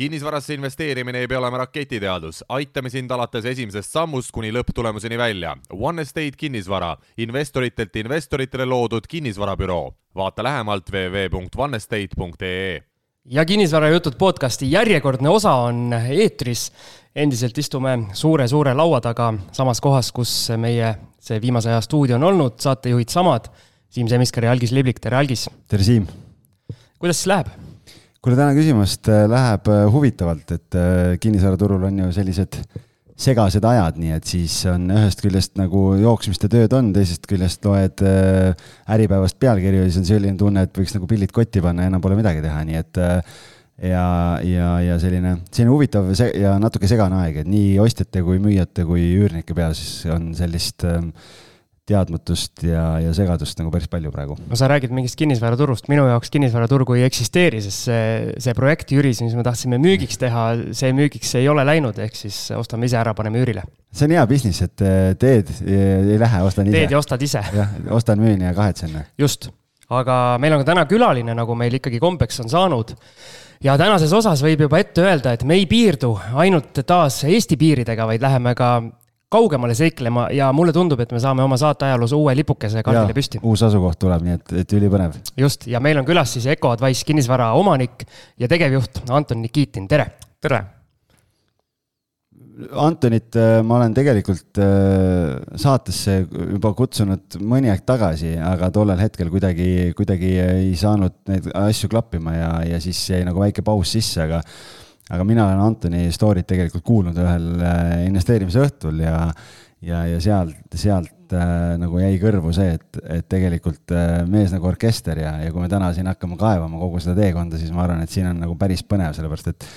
kinnisvarasse investeerimine ei pea olema raketiteadus, aitame sind alates esimesest sammust kuni lõpptulemuseni välja. One Estate kinnisvara, investoritelt investoritele loodud kinnisvarabüroo. vaata lähemalt www.onestate.ee. ja kinnisvarajutud podcasti järjekordne osa on eetris. endiselt istume suure-suure laua taga samas kohas, kus meie see viimase aja stuudio on olnud, saatejuhid samad. Siim Semiskar ja Algis Liblik, tere Algis! tere, Siim! kuidas siis läheb? Kuule, täna küsimust äh, läheb äh, huvitavalt, et äh, kinnisvaraturul on ju sellised segased ajad, nii et siis on ühest küljest nagu jooksmist ja tööd on, teisest küljest loed Äripäevast pealkirju ja siis on selline tunne, et võiks nagu pillid kotti panna ja enam pole midagi teha, nii et ja, ja, ja selline, selline huvitav ja natuke segane aeg, et nii ostjate kui müüjate kui üürnike peas on sellist äh, teadmatust ja, ja segadust nagu päris palju praegu. no sa räägid mingist kinnisvaraturust, minu jaoks kinnisvaraturgu ei eksisteeri, sest see, see projekt Jüris, mis me tahtsime müügiks teha, see müügiks ei ole läinud, ehk siis ostame ise ära, paneme üürile. see on hea business, et eh, teed ei lähe, ostan ise. teed ja ostad ise. jah, ostan, müün ja kahetsen. just, aga meil on ka täna külaline, nagu meil ikkagi kombeks on saanud ja tänases osas võib juba ette öelda, et me ei piirdu ainult taas Eesti piiridega, vaid läheme ka kaugemale seiklema ja mulle tundub, et me saame oma saate ajaloos uue lipukese kaardile püsti. uus asukoht tuleb, nii et, et ülipõnev. just, ja meil on külas siis Eco Advice kinnisvara omanik ja tegevjuht Anton Nikitin, tere! tere! Antonit äh, ma olen tegelikult äh, saatesse juba kutsunud mõni aeg tagasi, aga tollel hetkel kuidagi, kuidagi ei saanud neid asju klappima ja, ja siis jäi nagu väike paus sisse, aga aga mina olen Antoni story't tegelikult kuulnud ühel äh, investeerimise õhtul ja, ja, ja sealt, sealt äh, nagu jäi kõrvu see, et, et tegelikult äh, mees nagu orkester ja, ja kui me täna siin hakkame kaevama kogu seda teekonda, siis ma arvan, et siin on nagu päris põnev, sellepärast et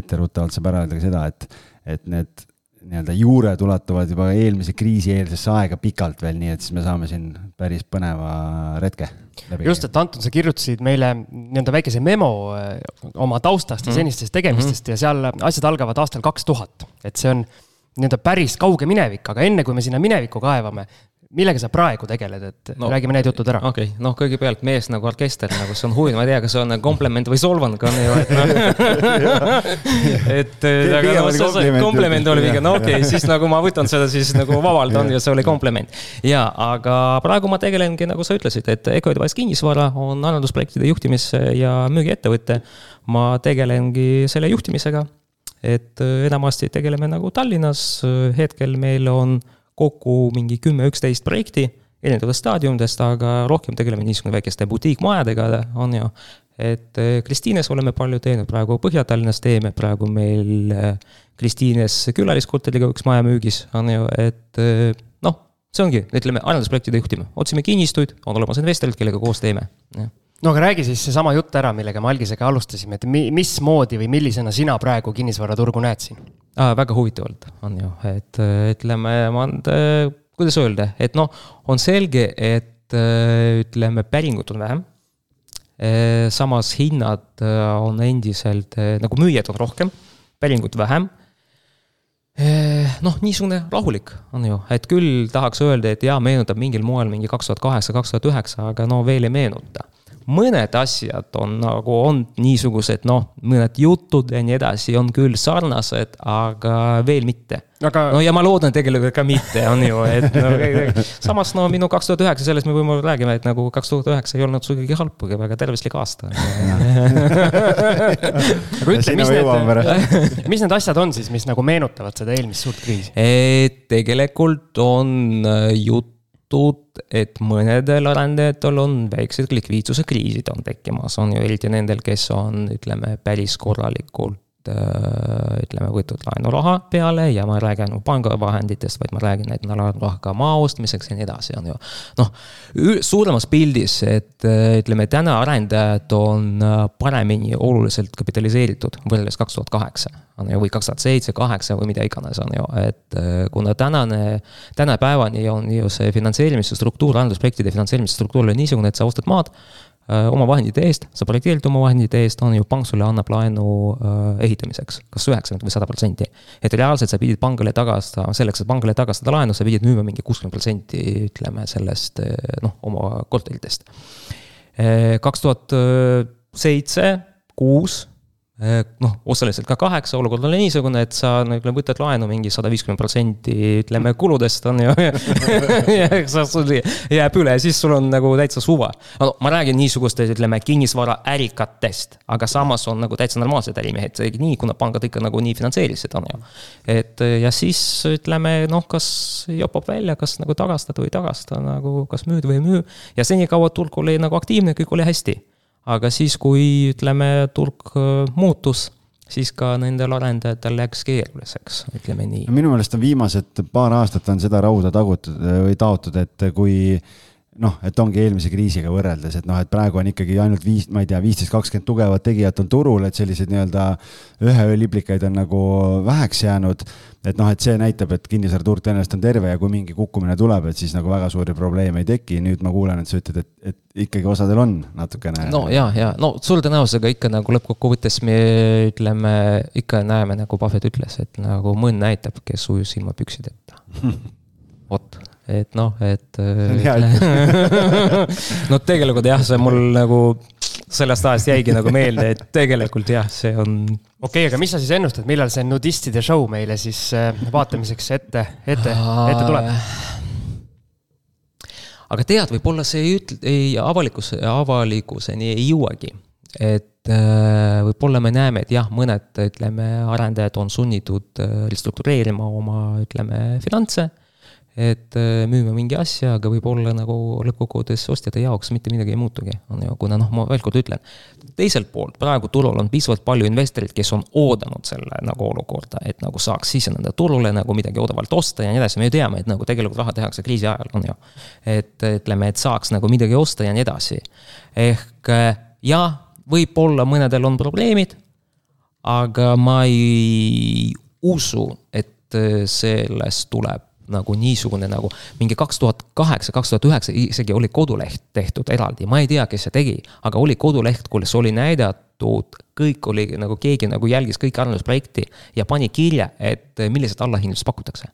etteruttavalt saab ära öelda ka seda, et, et need nii-öelda juured ulatuvad juba eelmise kriisi eelsesse aega pikalt veel, nii et siis me saame siin päris põneva retke just, et Anton, sa kirjutasid meile nii-öelda väikese memo eh, oma taustast ja mm -hmm. senistest tegemistest mm -hmm. ja seal asjad algavad aastal kaks tuhat. et see on nii-öelda päris kauge minevik, aga enne kui me sinna minevikku kaevame, millega sa praegu tegeled, et no, räägime need jutud ära. okei okay., noh, kõigepealt mees nagu orkester, nagu see on huvitav, ma ei tea, kas see on kompliment või solvang on ju, et noh et aga noh, see kompliment oli pigem, no okei okay,, siis nagu ma võtan seda siis nagu vabalt on ju, see oli kompliment. ja, aga praegu ma tegelengi, nagu sa ütlesid, et Ecoadvice kinnisvara on arendusprojektide juhtimis- ja müügiettevõte. ma tegelengi selle juhtimisega, et enamasti tegeleme nagu Tallinnas, hetkel meil on kokku mingi kümme, üksteist projekti erinevatest staadiumidest, aga rohkem tegeleme niisugune väikeste butiikmajadega, on ju. et eh, Kristiines oleme palju teinud, praegu Põhja-Tallinnas teeme, praegu meil eh, Kristiines külaliskorteriga üks maja müügis, on ju, et eh, noh, see ongi, ütleme, arendusprojektide juhtimine, otsime kinnistuid, on olemas investorid, kellega koos teeme, jah. No aga räägi siis seesama jutt ära, millega me algisega alustasime, et mi-, mismoodi või millisena sina praegu kinnisvaraturgu näed siin ah,? väga huvitavalt on ju, et ütleme, ma, kuidas öelda, et noh, on selge, et ütleme, päringut on vähem. samas hinnad on endiselt, nagu müüjad on rohkem, päringut vähem noh, niisugune rahulik on ju, et küll tahaks öelda, et jaa, meenutab mingil moel mingi kaks tuhat kaheksa, kaks tuhat üheksa, aga no veel ei meenuta mõned asjad on nagu, on niisugused noh, mõned jutud ja nii edasi on küll sarnased, aga veel mitte. Aga.... no ja ma loodan tegelikult ka mitte, on ju, et no, samas no minu kaks tuhat üheksa, sellest me võime räägime, et nagu kaks tuhat üheksa ei olnud sugugi halb, väga tervislik aasta aga ütle, mis need, mis need asjad on siis, mis nagu meenutavad seda eelmist suurt kriisi? tegelikult on äh, jutt jutud, et mõnedel arendajatel on väiksed likviidsuse kriisid on tekkimas, on ju eriti nendel, kes on, ütleme, päris korralikult Äh, ütleme, võetud laenuraha peale ja ma ei räägi ainult pangavahenditest, vaid ma räägin, et laenuraha ka maa ostmiseks ja nii edasi, on ju. noh, suuremas pildis, et äh, ütleme, täna arendajad on äh, paremini oluliselt kapitaliseeritud võrreldes kaks tuhat kaheksa, on ju, või kaks tuhat seitse, kaheksa või mida iganes, on ju, et kuna tänane, tänapäevani on ju see finantseerimise struktuur, arendusprojektide finantseerimise struktuur on niisugune, et sa ostad maad Äh, oma vahendite eest, sa projekteerid oma vahendite eest, on ju, pank sulle annab laenu äh, ehitamiseks, kas üheksakümmend või sada protsenti. et reaalselt sa pidid pangale tagastama, selleks, et pangale tagastada laenu, sa pidid müüma mingi kuuskümmend protsenti, ütleme sellest äh, noh, oma korteritest. kaks tuhat seitse, kuus noh, osaliselt ka kaheksa, olukord oli niisugune, et sa nagu võtad laenu mingi sada viiskümmend protsenti, ütleme kuludest on ju ja sul jääb üle, siis sul on nagu täitsa suva. no ma räägin niisugustest, ütleme kinnisvaraärikatest, aga samas on nagu täitsa normaalsed ärimehed, nii kuna pangad ikka nagu nii finantseerisid, on ju. et ja siis ütleme noh, kas jopab välja, kas nagu tagastad või ei tagasta nagu, kas müüd või ei müü. ja senikaua turg oli nagu aktiivne, kõik oli hästi aga siis, kui ütleme, turg äh, muutus, siis ka nendel arendajatel läks keeruliseks, ütleme nii. minu meelest on viimased paar aastat on seda rauda tagutud või taotud, et kui noh, et ongi eelmise kriisiga võrreldes, et noh, et praegu on ikkagi ainult viis, ma ei tea, viisteist, kakskümmend tugevat tegijat on turul, et selliseid nii-öelda ühe öö liblikaid on nagu väheks jäänud. et noh, et see näitab, et kinnisvaraturg tõenäoliselt on terve ja kui mingi kukkumine tuleb, et siis nagu väga suuri probleeme ei teki. nüüd ma kuulen, et sa ütled, et, et ikkagi osadel on natukene. no ja, ja no suure tõenäosusega ikka nagu lõppkokkuvõttes me ütleme, ikka näeme, nagu Pahvet ütles, et nagu mõnn näitab, kes ujus ilma püksideta. vot et noh, et. no tegelikult jah, see mul nagu sellest ajast jäigi nagu meelde, et tegelikult jah, see on. okei okay,, aga mis sa siis ennustad, millal see nudistide show meile siis äh, vaatamiseks ette, ette, ette tuleb? aga tead, võib-olla see ei ütle, ei avalikus, avalikkuseni ei jõuagi. et äh, võib-olla me näeme, et jah, mõned, ütleme, arendajad on sunnitud äh, restruktureerima oma, ütleme, finantse et äh, müüme mingi asja, aga võib-olla nagu lõppkokkuvõttes ostjate jaoks mitte midagi ei muutugi, on ju, kuna noh, ma veel kord ütlen. teiselt poolt praegu turul on piisavalt palju investoreid, kes on oodanud selle nagu olukorda, et nagu saaks siseneda turule nagu midagi odavalt osta ja nii edasi, me ju teame, et nagu tegelikult raha tehakse kriisi ajal, on ju. et ütleme, et saaks nagu midagi osta ja nii edasi. ehk äh, jah, võib-olla mõnedel on probleemid, aga ma ei usu, et äh, sellest tuleb nagu niisugune nagu mingi kaks tuhat kaheksa, kaks tuhat üheksa isegi oli koduleht tehtud eraldi, ma ei tea, kes see tegi, aga oli koduleht, kus oli näidatud, kõik oli nagu keegi nagu jälgis kõiki arendusprojekti ja pani kirja, et millised allahindlused pakutakse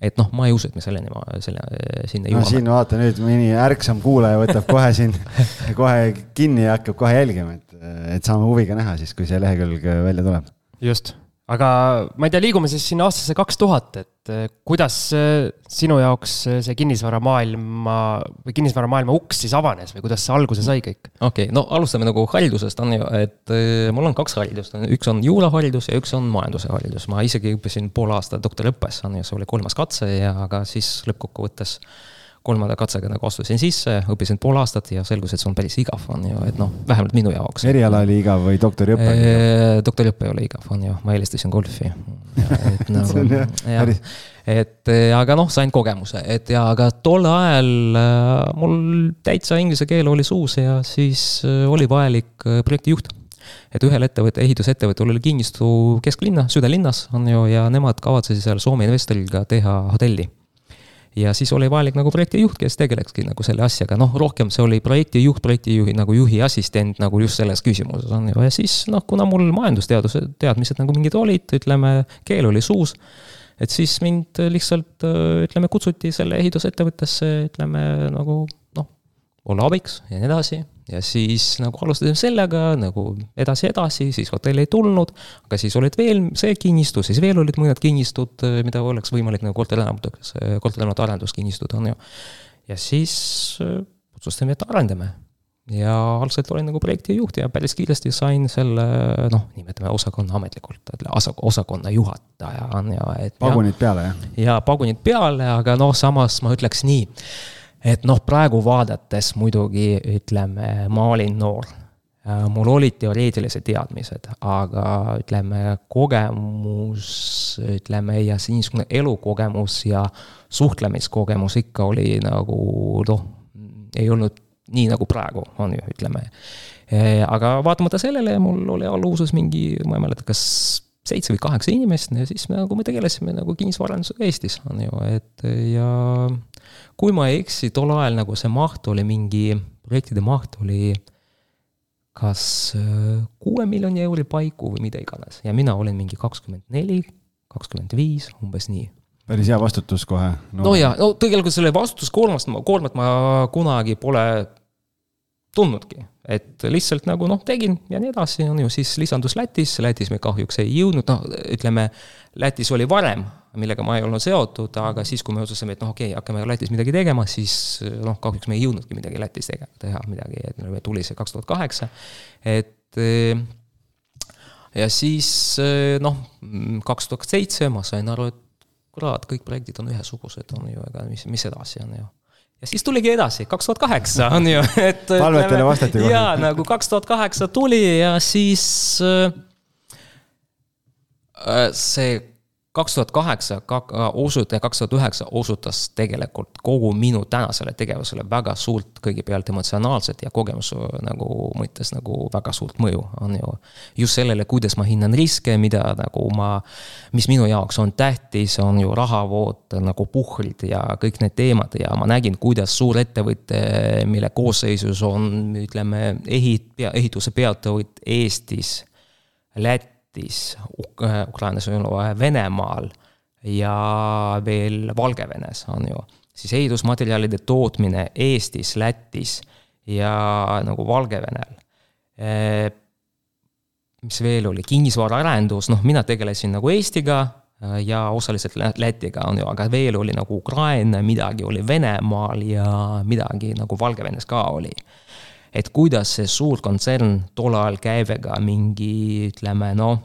et noh, ma ei usu, et me selleni, selle, sinna jõuame no,. siin vaata nüüd mõni ärksam kuulaja võtab kohe siin kohe kinni ja hakkab kohe jälgima, et, et saame huviga näha siis, kui see lehekülg välja tuleb. just aga ma ei tea, liigume siis sinna aastasse kaks tuhat, et eh, kuidas eh, sinu jaoks eh, see kinnisvaramaailma või kinnisvaramaailma uks siis avanes või kuidas see alguse sai kõik? okei okay,, no alustame nagu haridusest on ju, et mul on kaks haridust, üks on juuraharidus ja üks on majanduse haridus, ma isegi õppisin pool aastat doktoriõppes, on ju, see oli kolmas katse ja, aga siis lõppkokkuvõttes kolmanda katsega nagu astusin sisse, õppisin pool aastat ja selgus, et see on päris igav, on ju, et noh, vähemalt minu jaoks. eriala oli igav või doktoriõpe? doktoriõpe ei ole igav, on ju, ma eelistasin golfi. et nagu, jah, et aga noh, sain kogemuse, et ja, aga tol ajal äh, mul täitsa inglise keel oli suus ja siis äh, oli vajalik äh, projektijuht et ühel ettevõtte, ehitusettevõttel oli kinnistu kesklinna, südalinnas on ju, ja nemad kavatsesid seal Soome investoriga teha hotelli ja siis oli vajalik nagu projektijuht, kes tegelekski nagu selle asjaga, noh, rohkem see oli projektijuht, projektijuhi nagu juhi assistent nagu just selles küsimuses on. Ju, ja siis noh, kuna mul majandusteaduse teadmised nagu mingid olid, ütleme, keel oli suus, et siis mind lihtsalt ütleme, kutsuti selle ehitusettevõttesse, ütleme nagu noh, olla abiks ja nii edasi ja siis nagu alustasime sellega nagu edasi-edasi, siis hotell ei tulnud, aga siis olid veel see kinnistu, siis veel olid mõned kinnistud, mida oleks võimalik nagu korterelamuteks, korterelamute arenduskinnistud on ju. ja siis äh, otsustasime, et arendame. ja algselt olin nagu projektijuht ja päris kiiresti sain selle noh, nimetame osakonna ametlikult, osakonna juhataja on ju, et. pagunid peale, jah? jaa, pagunid peale, aga noh, samas ma ütleks nii et noh, praegu vaadates muidugi ütleme, ma olin noor. Äh, mul olid teoreetilised teadmised, aga ütleme, kogemus, ütleme ja see niisugune elukogemus ja suhtlemiskogemus ikka oli nagu noh, ei olnud nii nagu praegu on ju, ütleme. Äh, aga vaatamata sellele mul oli alluvuses mingi, ma ei mäleta, kas seitse või kaheksa inimest ja siis me nagu me tegelesime nagu kinnisvaraarendusega Eestis, on ju, et ja kui ma ei eksi, tol ajal nagu see maht oli mingi, projektide maht oli kas äh, kuue miljoni euri paiku või mida iganes. Ja mina olin mingi kakskümmend neli, kakskümmend viis, umbes nii. Päris hea vastutus kohe. No.. no ja, no tegelikult selle vastutuskoormast, koormat ma kunagi pole tulnudki, et lihtsalt nagu noh, tegin ja nii edasi, on ju, siis lisandus Lätis, Lätis me kahjuks ei jõudnud, noh, ütleme, Lätis oli varem, millega ma ei olnud seotud, aga siis, kui me otsustasime, et noh, okei okay,, hakkame Lätis midagi tegema, siis noh, kahjuks me ei jõudnudki midagi Lätis tegema, teha midagi, et meil tuli see kaks tuhat kaheksa, et ja siis noh, kaks tuhat seitse ma sain aru, et kurat, kõik projektid on ühesugused, on ju, ega mis, mis edasi on ju ja siis tuligi edasi, kaks tuhat kaheksa on ju, et. palvetele vastati kohe. jaa, nagu kaks tuhat kaheksa tuli ja siis äh, äh see kaks tuhat kaheksa osutaja, kaks tuhat üheksa osutas tegelikult kogu minu tänasele tegevusele väga suurt, kõigepealt emotsionaalset ja kogemuse nagu mõttes nagu väga suurt mõju, on ju. just sellele, kuidas ma hindan riske, mida nagu ma, mis minu jaoks on tähtis, on ju rahavood nagu puhvrid ja kõik need teemad ja ma nägin, kuidas suur ettevõte, mille koosseisus on, ütleme, ehit-, ehituse peatööd Eestis, Lätis Lätis, Ukrainas on ju Venemaal ja veel Valgevenes on ju, siis ehitusmaterjalide tootmine Eestis, Lätis ja nagu Valgevenel. mis veel oli, kinnisvaraarendus, noh, mina tegelesin nagu Eestiga ja osaliselt Lätiga on ju, aga veel oli nagu Ukraina, midagi oli Venemaal ja midagi nagu Valgevenes ka oli et kuidas see suur kontsern tol ajal käibega mingi, ütleme noh,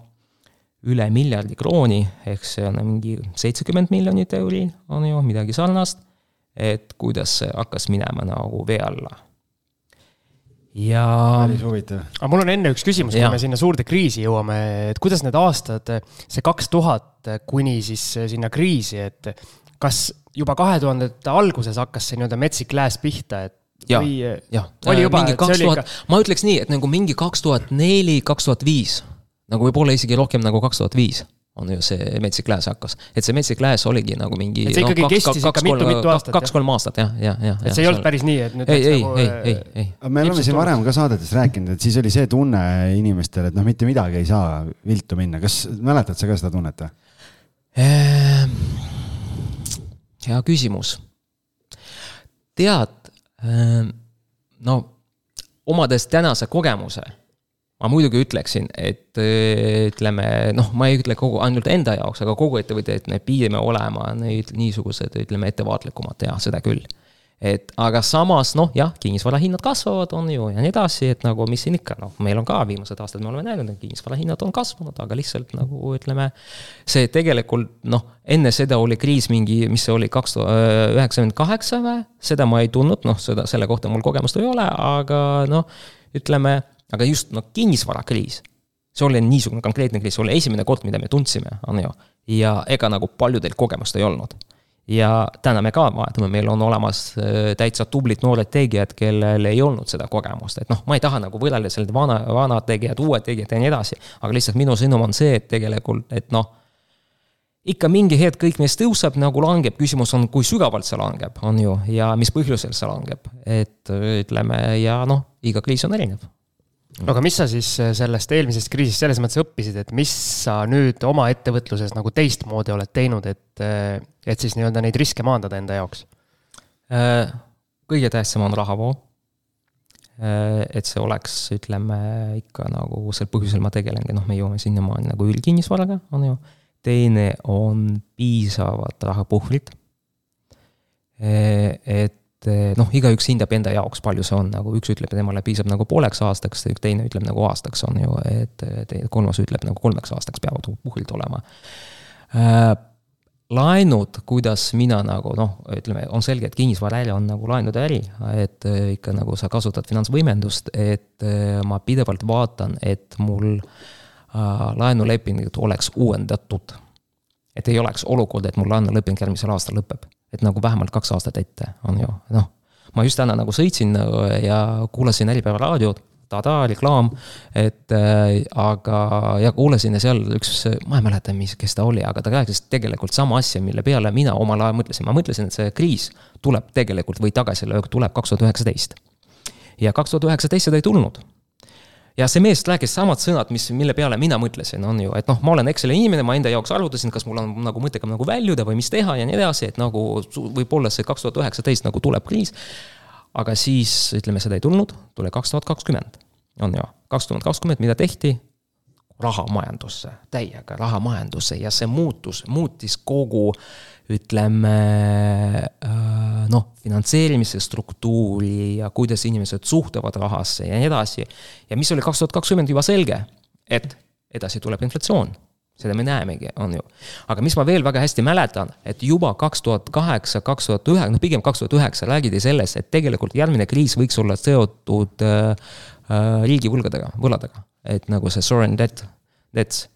üle miljardi krooni, ehk see on mingi seitsekümmend miljonit euri, on ju, midagi sarnast, et kuidas see hakkas minema nagu vee alla. ja. päris huvitav. aga mul on enne üks küsimus, kui me sinna suurde kriisi jõuame, et kuidas need aastad, see kaks tuhat kuni siis sinna kriisi, et kas juba kahe tuhandete alguses hakkas see nii-öelda metsik lääs pihta, et ja, jah, mingi kaks tuhat, ma ütleks nii, et nagu mingi kaks tuhat neli, kaks tuhat viis, nagu võib-olla isegi rohkem nagu kaks tuhat viis on ju see Metsik Lääs hakkas, et see Metsik Lääs oligi nagu mingi. et see ikkagi no, kaks, kestis ikka mitu-mitu aastat. kaks-kolm aastat jah, jah, jah. et see ei olnud päris nii, et nüüd. ei, ei, ei, ei, ei. me oleme siin varem ka saadetes rääkinud, et siis oli see tunne inimestel, et noh, mitte midagi ei saa viltu minna, kas mäletad sa ka seda tunnet või? Ehm, hea küsimus. tead no omades tänase kogemuse, ma muidugi ütleksin, et eh, ütleme noh, ma ei ütle kogu, ainult enda jaoks, aga kogu ettevõte, et me pidime olema nüüd niisugused, ütleme, ettevaatlikumad, jah, seda küll et aga samas noh, jah, kinnisvarahinnad kasvavad, on ju, ja nii edasi, et nagu mis siin ikka, noh, meil on ka viimased aastad, me oleme näinud, et kinnisvarahinnad on kasvanud, aga lihtsalt nagu ütleme. see tegelikult noh, enne seda oli kriis mingi, mis see oli, kaks tuhat üheksakümmend kaheksa või? seda ma ei tundnud, noh, seda, selle kohta mul kogemust ei ole, aga noh, ütleme, aga just noh, kinnisvarakriis see oli niisugune konkreetne kriis, see oli esimene kord, mida me tundsime, on ju. ja ega nagu paljudel kogemust ei olnud ja täna me ka vaatame, meil on olemas äh, täitsa tublid noored tegijad, kellel ei olnud seda kogemust, et noh, ma ei taha nagu võrrelda sellised vana, vanad tegijad, uued tegijad ja nii edasi. aga lihtsalt minu sõnum on see, et tegelikult, et noh, ikka mingi hetk kõik meist tõuseb, nagu langeb, küsimus on, kui sügavalt see langeb, on ju, ja mis põhjusel see langeb. et ütleme, ja noh, iga kriis on erinev aga mis sa siis äh, sellest eelmisest kriisist selles mõttes õppisid, et mis sa nüüd oma ettevõtluses nagu teistmoodi oled teinud, et, äh, et siis nii-öelda neid riske maandada enda jaoks? Äh, kõige tähtsam on rahavoo. et see oleks, ütleme ikka nagu sel põhjusel ma tegelengi, noh, me jõuame sinnamaani nagu üldkinnisvaraga, on ju. teine on piisavad rahapuhvrid. et et eh, noh, igaüks hindab enda jaoks, palju see on, nagu üks ütleb, temale piisab nagu pooleks aastaks, teine ütleb nagu aastaks on ju, et kolmas ütleb nagu kolmeks aastaks peavad puhvrid olema äh,. laenud, kuidas mina nagu noh, ütleme, on selge, et kinnisvaraäri on nagu laenude äri, et äh, ikka nagu sa kasutad finantsvõimendust, et äh, ma pidevalt vaatan, et mul äh, laenulepingud oleks uuendatud. et ei oleks olukorda, et mul laenuleping järgmisel aastal lõpeb et nagu vähemalt kaks aastat ette on ju, noh. ma just täna nagu sõitsin äh, ja kuulasin Äripäeva raadiot, tada, reklaam, et äh, aga, ja kuulasin ja seal üks, ma ei mäleta, mis, kes ta oli, aga ta rääkis tegelikult sama asja, mille peale mina omal ajal mõtlesin, ma mõtlesin, et see kriis tuleb tegelikult või tagasilöök tuleb kaks tuhat üheksateist. ja kaks tuhat üheksateist seda ei tulnud ja see mees rääkis samad sõnad, mis, mille peale mina mõtlesin, on ju, et noh, ma olen Exceli inimene, ma enda jaoks arvutasin, kas mul on nagu mõttekam nagu väljuda või mis teha ja nii edasi, et nagu võib-olla see kaks tuhat üheksateist nagu tuleb kriis. aga siis ütleme, seda ei tulnud, tuli kaks tuhat kakskümmend, on ju, kaks tuhat kakskümmend, mida tehti? rahamajandusse, täiega rahamajandusse ja see muutus, muutis kogu ütleme äh, noh, finantseerimise struktuuri ja kuidas inimesed suhtuvad rahasse ja nii edasi. ja mis oli kaks tuhat kakskümmend juba selge, et edasi tuleb inflatsioon seda me näemegi, on ju. aga mis ma veel väga hästi mäletan, et juba kaks tuhat kaheksa, kaks tuhat üheksa, noh pigem kaks tuhat üheksa räägiti sellest, et tegelikult järgmine kriis võiks olla seotud äh, äh, riigivõlgadega, võladega. et nagu see sovereign debt, debts.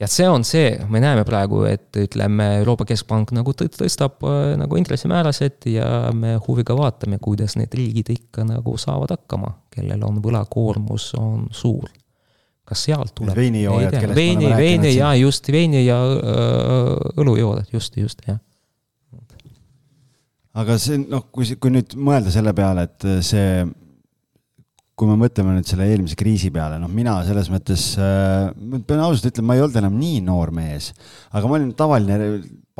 Ja see on see, me näeme praegu, et ütleme, Euroopa Keskpank nagu tõstab äh, nagu intressimäärasid ja me huviga vaatame, kuidas need riigid ikka nagu saavad hakkama, kellel on võlakoormus, on suur kas sealt tuleb? veinijoojad, kellest veini, me oleme rääkinud. veini ja just, veini ja äh, õlujoojad, just, just, jah. aga see, noh, kui, kui nüüd mõelda selle peale, et see, kui me mõtleme nüüd selle eelmise kriisi peale, noh, mina selles mõttes äh,, ma pean ausalt ütlema, ma ei olnud enam nii noor mees, aga ma olin tavaline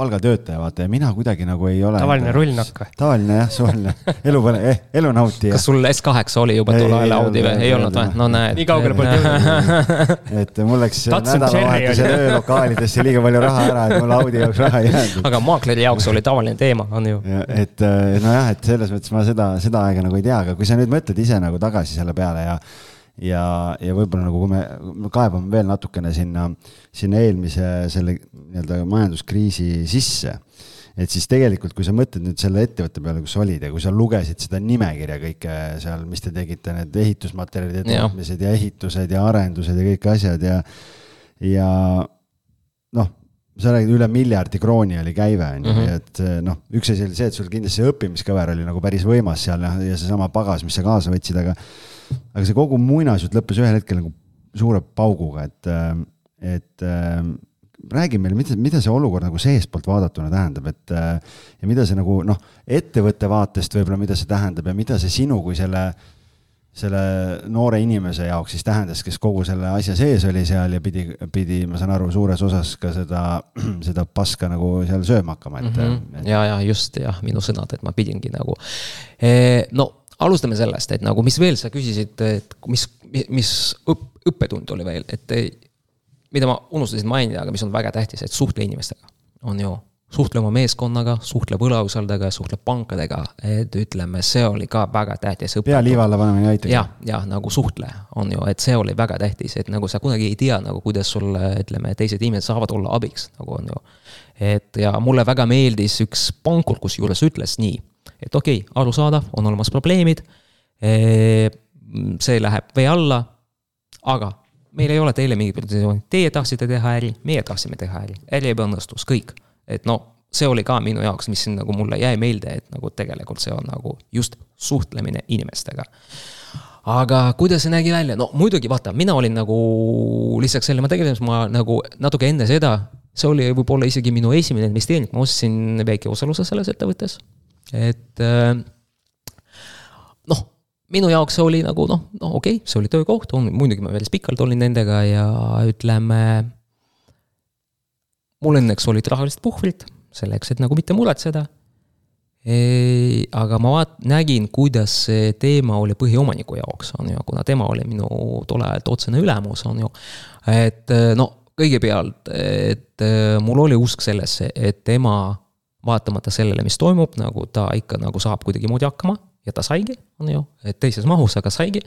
palgatöötaja, vaata, ja mina kuidagi nagu ei ole. tavaline rullnokk või? tavaline jah, suvaline elu põle- eh,, elu nautija. kas sul S8 oli juba tol ajal Audi või? ei olnud või? no näed. nii kaugele polnud jõudnud. et mul läks nädalavahetusel öölokaalidesse liiga palju raha ära, et mul Audi jaoks raha ei jäänud. aga maakleri jaoks oli tavaline teema, on ju. et eh, nojah, et selles mõttes ma seda, seda aega nagu ei tea, aga kui sa nüüd mõtled ise nagu tagasi selle peale ja ja, ja võib-olla nagu, kui me kaebame veel natukene sinna, sinna eelmise selle nii-öelda majanduskriisi sisse, et siis tegelikult, kui sa mõtled nüüd selle ettevõtte peale, kus sa olid ja kui sa lugesid seda nimekirja kõike seal, mis te tegite, need ehitusmaterjalide tootmised ja ehitused ja arendused ja kõik asjad ja, ja noh sa räägid, üle miljardi krooni oli käive, on ju, mhm. et noh, üks asi oli see, et sul kindlasti see õppimiskõver oli nagu päris võimas seal ja, ja seesama pagas, mis sa kaasa võtsid, aga aga see kogu muinasjutt lõppes ühel hetkel nagu suure pauguga, et, et räägi meile, mida, mida see olukord nagu seestpoolt vaadatuna tähendab, et ja mida see nagu noh, ettevõtte vaatest võib-olla, mida see tähendab ja mida see sinu kui selle, selle noore inimese jaoks siis tähendas, kes kogu selle asja sees oli seal ja pidi, pidi, ma saan aru, suures osas ka seda, seda paska nagu seal sööma hakkama, et mm. -hmm. ja, ja just jah, minu sõnad, et ma pidingi nagu e,, no alustame sellest, et nagu, mis veel sa küsisid, et mis, mis õpp, õppetund oli veel, et mida ma unustasin mainida, aga mis on väga tähtis, et suhtle inimestega, on ju. suhtle oma meeskonnaga, suhtle võlausaldajaga, suhtle pankadega, et ütleme, see oli ka väga tähtis. pea liiva alla panemine ei aitagi. jah, jah, nagu suhtle, on ju, et see oli väga tähtis, et nagu sa kunagi ei tea nagu, kuidas sulle, ütleme, teised inimesed saavad olla abiks, nagu on ju. et ja mulle väga meeldis üks pankur, kusjuures ütles nii et okei okay,, arusaadav, on olemas probleemid. see läheb vee alla, aga meil ei ole teile mingit pretensiooni, teie tahtsite teha äri, meie tahtsime teha äri, äri ebaõnnestus, kõik. et no see oli ka minu jaoks, mis nagu mulle jäi meelde, et nagu tegelikult see on nagu just suhtlemine inimestega. aga kuidas see nägi välja, no muidugi vaata, mina olin nagu lisaks sellele, ma tegelesin, ma nagu natuke enne seda, see oli võib-olla isegi minu esimene investeering, ma ostsin väike osaluse selles ettevõttes et äh, noh, minu jaoks see oli nagu noh, no okei okay,, see oli töökoht, muidugi ma päris pikalt olin nendega ja ütleme. mul õnneks olid rahalised puhvrid selleks, et nagu mitte muretseda aga ma vaat-, nägin, kuidas see teema oli põhiomaniku jaoks, on ju, kuna tema oli minu tol ajal otsene ülemus, on ju. et no kõigepealt, et mul oli usk sellesse, et tema vaatamata sellele, mis toimub, nagu ta ikka nagu saab kuidagimoodi hakkama ja ta saigi, on ju, et teises mahus, aga saigi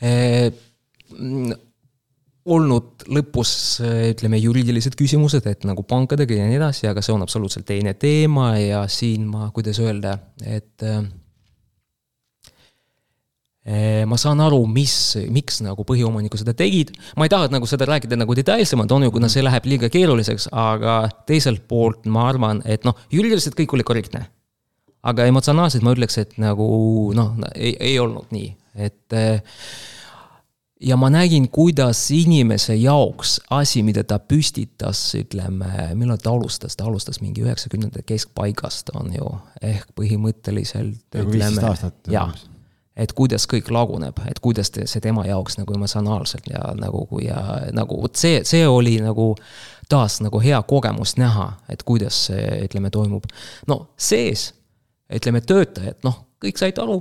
e,. olnud lõpus, ütleme, juriidilised küsimused, et nagu pankadega ja nii edasi, aga see on absoluutselt teine teema ja siin ma, kuidas öelda, et Eh, ma saan aru, mis, miks nagu põhiomanikud seda tegid, ma ei taha nagu seda rääkida nagu detailsemalt, on ju, kuna see läheb liiga keeruliseks, aga teiselt poolt ma arvan, et noh, juriidiliselt kõik oli korrektne. aga emotsionaalselt ma ütleks, et nagu noh, ei, ei olnud nii, et eh, ja ma nägin, kuidas inimese jaoks asi, mida ta püstitas, ütleme, millal ta alustas, ta alustas mingi üheksakümnendate keskpaigast, on ju, ehk põhimõtteliselt. viisteist aastat. jah et kuidas kõik laguneb, et kuidas te, see tema jaoks nagu emotsionaalselt ja nagu, ja nagu vot see, see oli nagu taas nagu hea kogemus näha, et kuidas see, ütleme, toimub. no sees, ütleme, töötajad, noh, kõik said aru,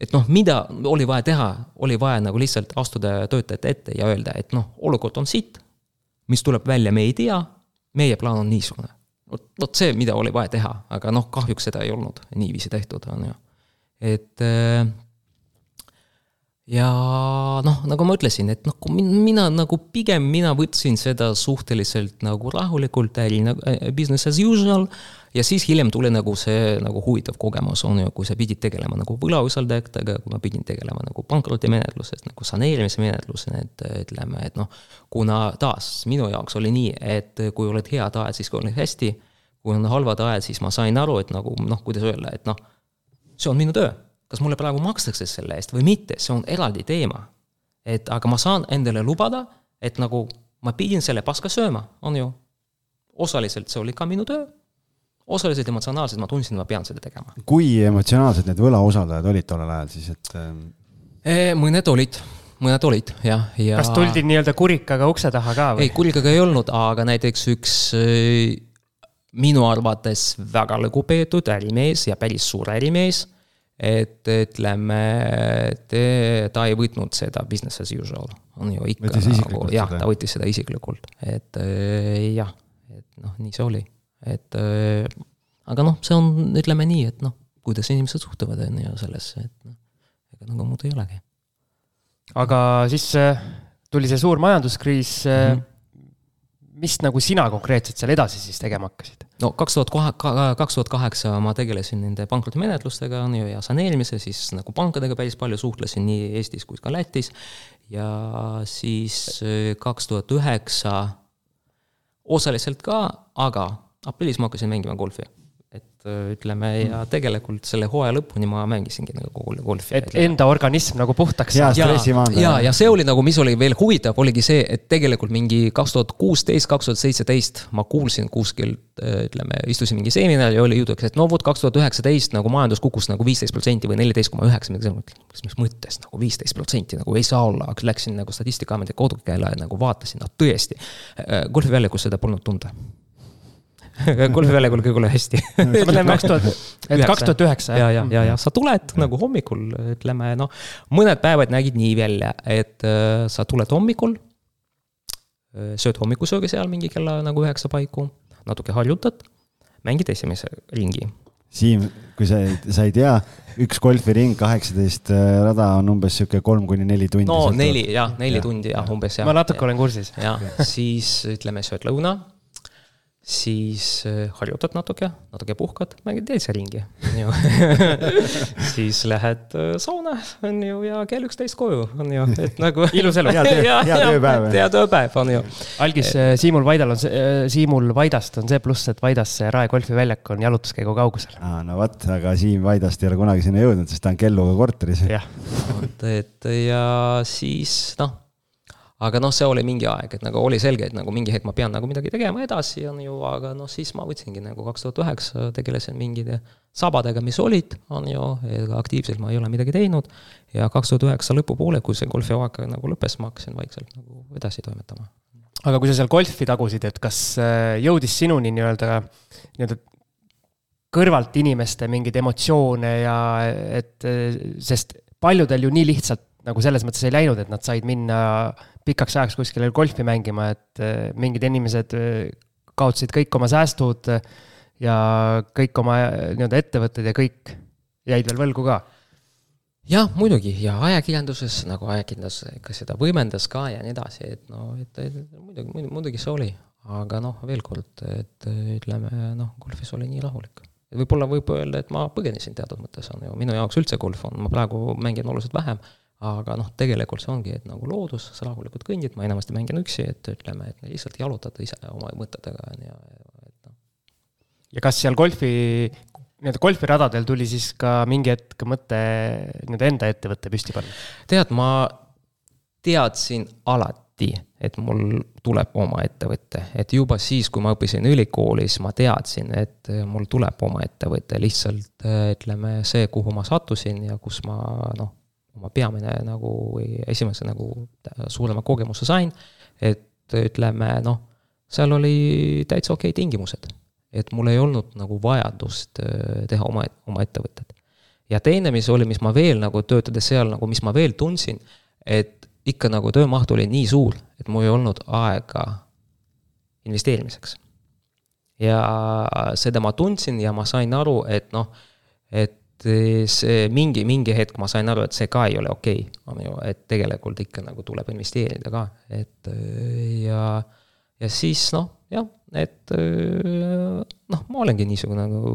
et noh, mida oli vaja teha, oli vaja nagu lihtsalt astuda töötajate ette ja öelda, et noh, olukord on siit, mis tuleb välja, me ei tea, meie plaan on niisugune. vot, vot see, mida oli vaja teha, aga noh, kahjuks seda ei olnud niiviisi tehtud, on ju. Et äh, ja noh, nagu ma ütlesin, et noh, mina nagu pigem mina võtsin seda suhteliselt nagu rahulikult, äri nagu äh, business as usual. ja siis hiljem tuli nagu see nagu huvitav kogemus on ju, kui sa pidid tegelema nagu võlausaldajatega, kui ma pidin tegelema nagu pankrotimenetluses, nagu saneerimise menetluse, et ütleme, et noh. kuna taas minu jaoks oli nii, et kui oled head ajad, siis kui oled hästi. kui on halvad ajad, siis ma sain aru, et nagu noh, kuidas öelda, et noh, see on minu töö kas mulle praegu makstakse selle eest või mitte, see on eraldi teema. et aga ma saan endale lubada, et nagu ma pidin selle paska sööma, on ju. osaliselt see oli ka minu töö, osaliselt emotsionaalselt ma tundsin, ma pean seda tegema. kui emotsionaalsed need võlausaldajad olid tollel ajal siis, et? Ähm, mõned olid mõned olid jah, ja. kas tuldi nii-öelda kurikaga ukse taha ka või? ei, kurikaga ei olnud, aga näiteks üks äh, minu arvates väga lugupeetud ärimees ja päris suur ärimees et ütleme, te, ta ei võtnud seda business as usual, on ju ikka nagu, jah, ta võttis seda isiklikult, et äh, jah, et noh, nii see oli, et äh, aga noh, see on, ütleme nii, et noh, kuidas inimesed suhtuvad, on ju, sellesse, et noh, ega nagu muud ei olegi. aga siis äh, tuli see suur majanduskriis mm. -hmm mis nagu sina konkreetselt seal edasi siis tegema hakkasid? no kaks tuhat kaks tuhat kaheksa ma tegelesin nende pankrotimenetlustega on ju ja saneerimise, siis nagu pankadega päris palju suhtlesin nii Eestis kui ka Lätis. ja siis äh, kaks tuhat üheksa osaliselt ka, aga aprillis ma hakkasin mängima golfi et äh, ütleme ja mm. tegelikult selle hooaja lõpuni ma mängisingi nagu golfi. et enda organism nagu puhtaks saada. ja, ja, ja, ja see oli nagu, mis oli veel huvitav, oligi see, et tegelikult mingi kaks tuhat kuusteist, kaks tuhat seitseteist ma kuulsin kuskilt, äh, ütleme, istusin mingi seminaril ja oli jutuks, et no vot, kaks tuhat üheksateist nagu majandus kukkus nagu viisteist protsenti või neliteist koma üheksa, midagi sellist, mis mõttes nagu viisteist protsenti nagu ei saa olla, läksin nagu Statistikaameti kodukeele nagu vaatasin, no tõesti. Äh, golfiväljakus seda polnud tunda golfiväljakul kõik oli hästi. ma mõtlen kaks tuhat, et kaks tuhat üheksa. ja, ja, ja, ja sa tuled nagu hommikul, ütleme noh, mõned päevad nägid nii välja, et äh, sa tuled hommikul äh,. sööd hommikusöögi seal mingi kella nagu üheksa paiku, natuke harjutad, mängid esimese ringi. Siim, kui sa, sa ei tea, üks golfiring, kaheksateist äh, rada on umbes sihuke kolm kuni neli tundi. no neli jah, neli ja. tundi jah, umbes jah. ma natuke ja. olen kursis. jah, siis ütleme, sööd lõuna siis äh, harjutad natuke, natuke puhkad, mängid teise ringi, on ju siis lähed äh, sauna, on ju, ja kell üksteist koju, on ju, et nagu ilus elu. hea töö, hea tööpäev. hea tööpäev, on ju. algis äh, Siimul Vaidal on see, Siimul Vaidast on see pluss, et Vaidas see Rae golfiväljak on jalutuskäigu kaugusel. aa, no vot, aga Siim Vaidast ei ole kunagi sinna jõudnud, sest ta on Kelluga korteris. jah. vot, et ja siis noh aga noh, see oli mingi aeg, et nagu oli selge, et nagu mingi hetk ma pean nagu midagi tegema edasi, on ju, aga noh, siis ma võtsingi nagu kaks tuhat üheksa tegelesin mingite sabadega, mis olid, on ju, aktiivselt ma ei ole midagi teinud. ja kaks tuhat üheksa lõpupoole, kui see golfihooaeg nagu lõppes, ma hakkasin vaikselt nagu edasi toimetama. aga kui sa seal golfi tagusid, et kas äh, jõudis sinuni nii-öelda, nii-öelda kõrvalt inimeste mingeid emotsioone ja et, äh, sest paljudel ju nii lihtsalt nagu selles mõttes ei läinud, et nad said minna pikaks ajaks kuskile golfi mängima, et äh, mingid inimesed äh, kaotasid kõik oma säästud äh, ja kõik oma nii-öelda ettevõtted ja kõik jäid veel võlgu ka. jah, muidugi. Ja ajakirjanduses nagu ajakirjandus ka seda võimendas ka ja nii edasi, et no, et, muidugi, muidugi see oli, aga noh, veel kord, et ütleme noh, golfis oli nii rahulik. Võib-olla võib öelda, et ma põgenesin teatud mõttes, on ju, minu jaoks üldse golf on, ma praegu mängin oluliselt vähem aga noh, tegelikult see ongi, et nagu loodus, sa rahulikult kõndid, ma enamasti mängin üksi, et ütleme, et lihtsalt jalutad ise oma mõtetega, on ju, et noh. ja kas seal golfi, nii-öelda golfiradadel tuli siis ka mingi hetk mõte nii-öelda enda ettevõtte püsti panna? tead, ma teadsin alati, et mul tuleb oma ettevõte, et juba siis, kui ma õppisin ülikoolis, ma teadsin, et mul tuleb oma ettevõte, lihtsalt ütleme, see, kuhu ma sattusin ja kus ma noh oma peamine nagu või esimese nagu suurema kogemuse sain. et ütleme noh, seal oli täitsa okei okay tingimused. et mul ei olnud nagu vajadust äh, teha oma, oma ettevõtet. ja teine, mis oli, mis ma veel nagu töötades seal nagu, mis ma veel tundsin, et ikka nagu töömaht oli nii suur, et mul ei olnud aega investeerimiseks. ja seda ma tundsin ja ma sain aru, et noh, et see mingi, mingi hetk ma sain aru, et see ka ei ole okei okay,, et tegelikult ikka nagu tuleb investeerida ka, et ja, ja siis noh, jah, et noh, ma olengi niisugune nagu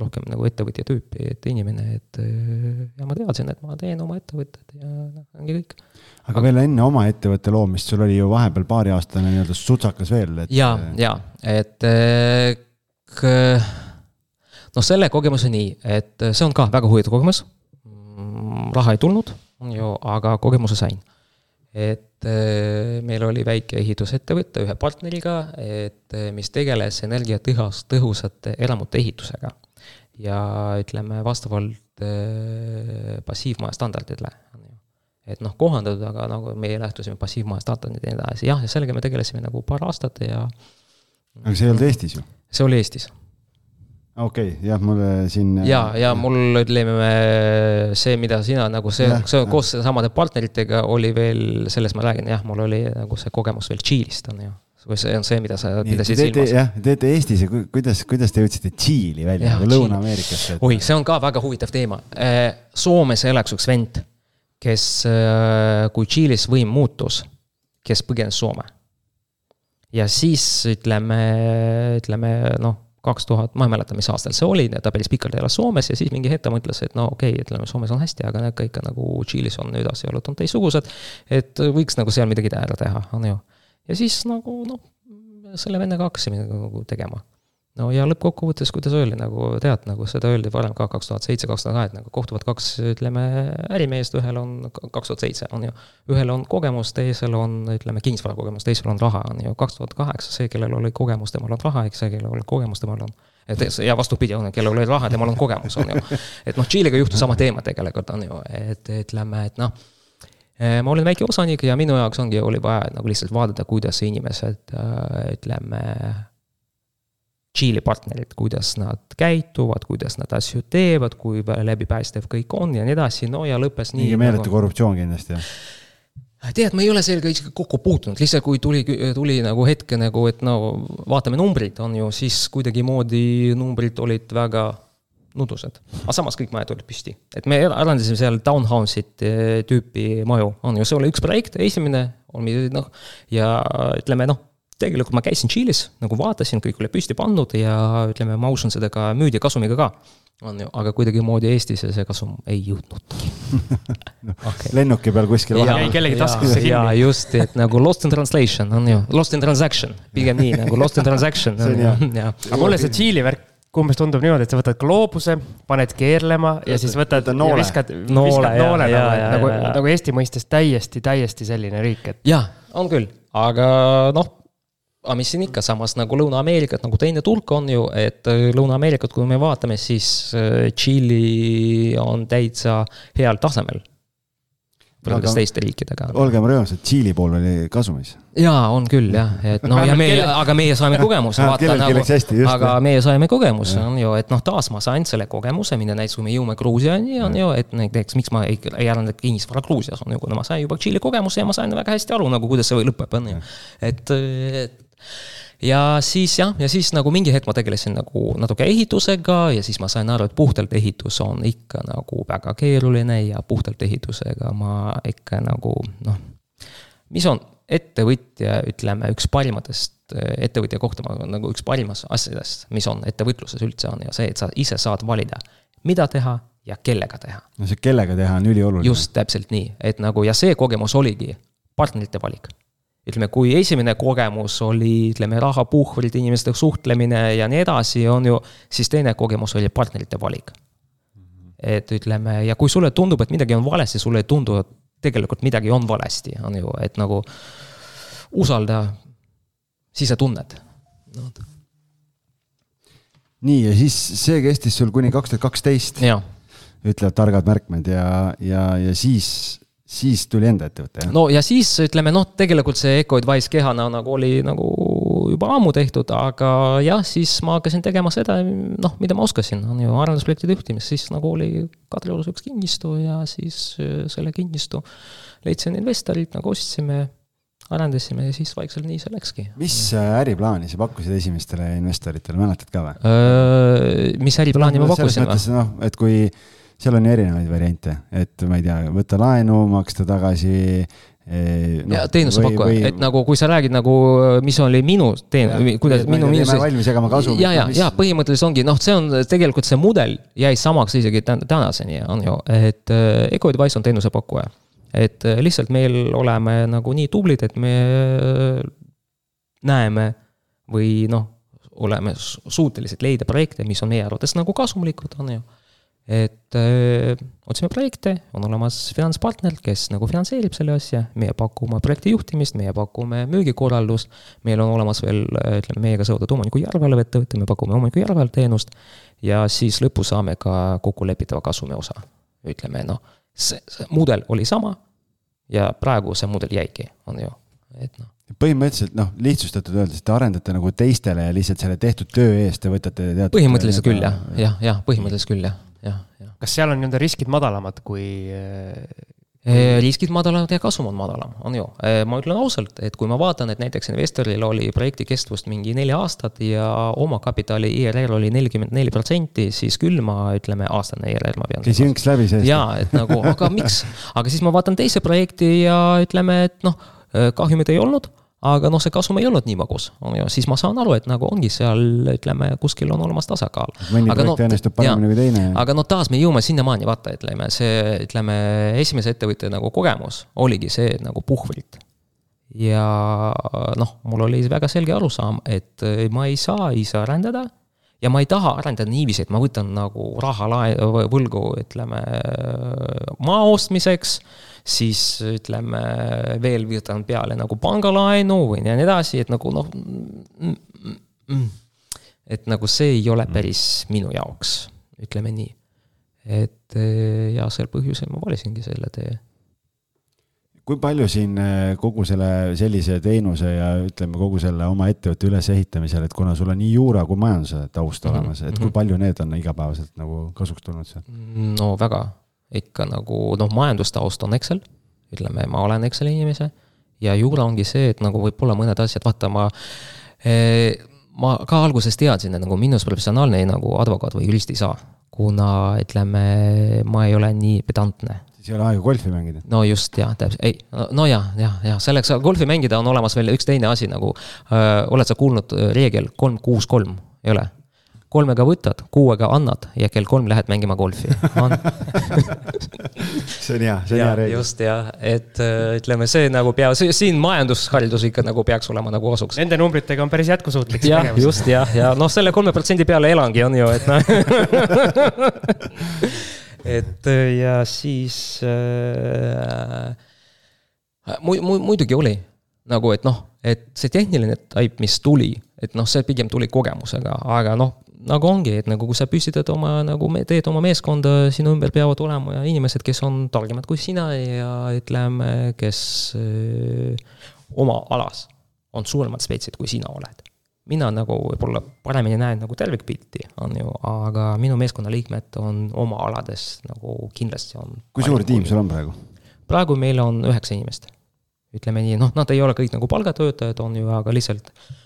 rohkem nagu ettevõtja tüüpi, et inimene, et ja ma teadsin, et ma teen oma ettevõtted ja noh, ongi kõik. aga veel enne oma ettevõtte loomist, sul oli ju vahepeal paariaastane nii-öelda sutsakas veel, et. ja, ja, et noh, selle kogemuse nii, et see on ka väga huvitav kogemus. Mm, raha ei tulnud, ju, aga kogemuse sain. et eh, meil oli väike ehitusettevõte ühe partneriga, et eh, mis tegeles energiatõhus, tõhusate elamute ehitusega. ja ütleme, vastavalt passiivmaja standarditele et noh, kohandatud, aga nagu meie lähtusime passiivmaja standardid ja nii edasi, jah, ja sellega me tegelesime nagu paar aastat ja. aga see ei olnud Eestis ju? see oli Eestis okei okay,, jah, mul siin. ja, ja mul ütleme see, mida sina nagu see, see koos samade partneritega oli veel, sellest ma räägin, jah, mul oli nagu see kogemus veel Tšiilist on ju. või see on see, mida sa pidasid silmas. jah, teete Eestis ja kuidas, kuidas te jõudsite Tšiili välja, nagu Lõuna-Ameerikasse? oi, see on ka väga huvitav teema. Äh, Soomes elaks üks vend, kes, äh, kui Tšiilis võim muutus, kes põgenes Soome. ja siis ütleme, ütleme noh kaks tuhat, ma ei mäleta, mis aastal see oli, ta päris pikalt elas Soomes ja siis mingi hetk ta mõtles, et no okei okay,, ütleme, Soomes on hästi, aga need kõik nagu Tšiilis on nüüd asjaolud on teistsugused. et võiks nagu seal midagi ära teha, on ju. ja siis nagu noh, selle vennaga hakkasime nagu tegema no ja lõppkokkuvõttes, kuidas öeldi, nagu tead, nagu seda öeldi varem ka kaks tuhat seitse, kaks tuhat kaheksa, nagu kohtuvad kaks, ütleme, ärimeest, ühel on kaks tuhat seitse, on ju. ühel on kogemus, teisel on, ütleme, kinnisvarakogemus, teisel on raha, on ju, kaks tuhat kaheksa, see, kellel oli kogemus, temal on raha, eks see, kellel oli kogemus, temal on. et ja vastupidi, on ju, kellel oli raha, temal on kogemus, on ju. et noh, Tšiiliga juhtus sama teema tegelikult, on ju, et ütleme, et noh eh, ma olin väike osanik ja minu jaoks ongi, oli vaja nagu lihtsalt vaadata, kuidas inimesed, äh, ütleme Tšiili partnerid, kuidas nad käituvad, kuidas nad asju teevad, kui läbipäästev kõik on ja nii edasi, no ja lõppes nii. mingi meeletu nagu... korruptsioon kindlasti, jah? tead, ma ei ole sellega isegi kokku puutunud, lihtsalt kui tuli, tuli nagu hetke nagu, et no vaatame numbrid, on ju, siis kuidagimoodi numbrid olid väga nudused. aga samas kõik majad olid püsti. et me arendasime seal townhouse'it eh, tüüpi maju, on ju, see oli üks projekt, esimene, on noh, ja ütleme noh tegelikult ma käisin Tšiilis, nagu vaatasin, kõik oli püsti pannud ja ütleme, ma usun seda ka müüdi kasumiga ka. on ju, aga kuidagimoodi Eestisse see kasum ei jõudnudki no, okay. lennuki peal kuskil vahel. jäi kellegi taskusse kinni. jaa, just, et nagu lost in translation on ju, lost in transaction, pigem nii nagu lost in transaction aga mulle see Tšiili värk umbes tundub niimoodi, et sa võtad gloobuse, paned keerlema ja siis võtad noole. viskad, viskad noole ja, nagu, ja, nagu, nagu Eesti mõistes täiesti, täiesti selline riik, et. jaa, on küll, aga noh aga mis siin ikka, samas nagu Lõuna-Ameerikat nagu teine tulk on ju, et äh, Lõuna-Ameerikat, kui me vaatame, siis äh, Tšiili on täitsa heal tasemel võrreldes teiste riikidega. olgem rõõmsad, Tšiili pool oli kasumis. jaa, on küll jah, et noh, ja meie, aga meie saime kogemuse, vaata nagu, aga meie saime kogemuse, on ju, et noh, taas ma sain selle kogemuse, mida näiteks kui me jõuame Gruusiani, on ju, et näiteks miks ma ei, ei arendanud kinnisvara Gruusias, on ju, kuna ma sain juba Tšiili kogemuse ja ma sain väga hästi aru nagu, kuidas see lõpeb, on ju. et, et ja siis jah, ja siis nagu mingi hetk ma tegelesin nagu natuke ehitusega ja siis ma sain aru, et puhtalt ehitus on ikka nagu väga keeruline ja puhtalt ehitusega ma ikka nagu noh, mis on ettevõtja, ütleme, üks parimatest, ettevõtja kohta ma nagu üks parimast asjadest, mis on ettevõtluses üldse on ja see, et sa ise saad valida, mida teha ja kellega teha. no see kellega teha on ülioluline. just, täpselt nii, et nagu ja see kogemus oligi partnerite valik ütleme, kui esimene kogemus oli, ütleme, rahapuhvrid, inimestega suhtlemine ja nii edasi, on ju, siis teine kogemus oli partnerite valik. et ütleme, ja kui sulle tundub, et midagi on valesti, sulle ei tundu, et tegelikult midagi on valesti, on ju, et nagu usalda, siis sa tunned no.. nii, ja siis see kestis sul kuni kaks tuhat kaksteist. ütlevad targad märkmed ja, ja, ja siis siis tuli enda ettevõte, jah? no ja siis ütleme noh, tegelikult see Eco Advice kehana nagu oli nagu juba ammu tehtud, aga jah, siis ma hakkasin tegema seda, noh, mida ma oskasin, on ju, arendusprojektide juhtimist, siis nagu oli Kadriorus üks kinnistu ja siis äh, selle kinnistu leidsin investorid, nagu ostsime, arendasime ja siis vaikselt nii see läkski. mis äriplaani sa pakkusid esimestele investoritele, mäletad ka või? Äh, mis äriplaani ma pakkusin või? noh, et kui seal on erinevaid variante, et ma ei tea, võtta laenu, maksta tagasi No, ja teenusepakkuja, et nagu kui sa räägid nagu, mis oli minu teen-, kuidas minu miinus. valmis jagama kasumit. ja, ja, ja põhimõtteliselt ongi, noh, see on tegelikult see mudel jäi samaks isegi tänaseni, on ju, et äh, Eco Advice on teenusepakkuja. et äh, lihtsalt meil oleme nagu nii tublid, et me näeme või noh, oleme suutelised leida projekte, mis on meie arvates nagu kasumlikud, on ju et öö, otsime projekte, on olemas finantspartner, kes nagu finantseerib selle asja, meie pakume projekti juhtimist, meie pakume müügikorraldust, meil on olemas veel, ütleme, meiega seotud omaniku järelevalveettevõte, me pakume omaniku järelevalveteenust ja siis lõpus saame ka kokkulepitava kasumi osa. ütleme noh, see, see mudel oli sama ja praegu see mudel jäigi, on ju, et noh põhimõtteliselt noh, lihtsustatult öeldes, te arendate nagu teistele ja lihtsalt selle tehtud töö eest te võtate teatud. põhimõtteliselt küll jah, jah, jah, põhimõtteliselt küll jah jah, jah. kas seal on nii-öelda riskid madalamad kui äh, riskid madalamad ja kasum on madalam, on ju. ma ütlen ausalt, et kui ma vaatan, et näiteks investoril oli projekti kestvust mingi neli aastat ja omakapitali IRR oli nelikümmend neli protsenti, siis küll ma ütleme, aastane IRR ma pean. käis jõnks läbi seest. jaa, et nagu, aga miks, aga siis ma vaatan teise projekti ja ütleme, et noh, kahjumit ei olnud aga noh, see kasum ei olnud nii magus, on ju, siis ma saan aru, et nagu ongi seal, ütleme, kuskil on olemas tasakaal. mõni projekt no, õnnestub paremini kui teine. aga noh, taas me jõuame sinnamaani, vaata, ütleme see, ütleme, esimese ettevõtte nagu kogemus oligi see nagu puhvrit. ja noh, mul oli väga selge arusaam, et ma ei saa ise arendada ja ma ei taha arendada niiviisi, et ma võtan nagu raha lae-, võlgu, ütleme, maa ostmiseks siis ütleme, veel võtan peale nagu pangalaenu või nii edasi, et nagu noh mm, mm,. Mm, et nagu see ei ole päris minu jaoks, ütleme nii. et ja sel põhjusel ma valisingi selle tee kui palju siin eh, kogu selle sellise teenuse ja ütleme, kogu selle oma ettevõtte ülesehitamisel, et kuna sul on nii juura kui majanduse taust mhm, olemas, et kui mhm. palju need on igapäevaselt nagu kasuks tulnud seal? no väga, ikka nagu noh, majandustaust on Excel, ütleme, ma olen Exceli inimese, ja juura ongi see, et nagu võib-olla mõned asjad, vaata, ma eh, ma ka alguses teadsin, et nagu minust professionaalne nagu advokaat või jurist ei saa, kuna ütleme, ma ei ole nii pedantne. siis ei ole aega golfi mängida? no just, jah, täpselt, ei, no ja, ja, ja selleks golfi mängida on olemas veel üks teine asi nagu äh,, oled sa kuulnud reegel kolm, kuus, kolm, ei ole? Kolmega võtad, kuuega annad ja kell kolm lähed mängima golfi see on hea, see on hea reegel. just jah, et äh, ütleme, see nagu pea, siin majandusharidus ikka nagu peaks olema nagu osuks. Nende numbritega on päris jätkusuutlik. jah, just jah, ja noh, selle kolme protsendi peale elangi, on ju, et noh et äh, ja siis äh, mu-, muidugi oli nagu, et noh, et see tehniline taip, mis tuli, et noh, see pigem tuli kogemusega, aga noh, nagu ongi, et nagu kui sa püstitad oma nagu me, teed oma meeskonda, sinu ümber peavad olema inimesed, kes on targemad kui sina ja ütleme, kes öö, oma alas on suuremad spetsid, kui sina oled. mina nagu võib-olla paremini näen nagu tervikpilti, on ju, aga minu meeskonnaliikmed on oma alades nagu kindlasti on. kui suur tiim sul on praegu? praegu meil on üheksa inimest. ütleme nii, noh, nad ei ole kõik nagu palgatöötajad, on ju, aga lihtsalt Äh,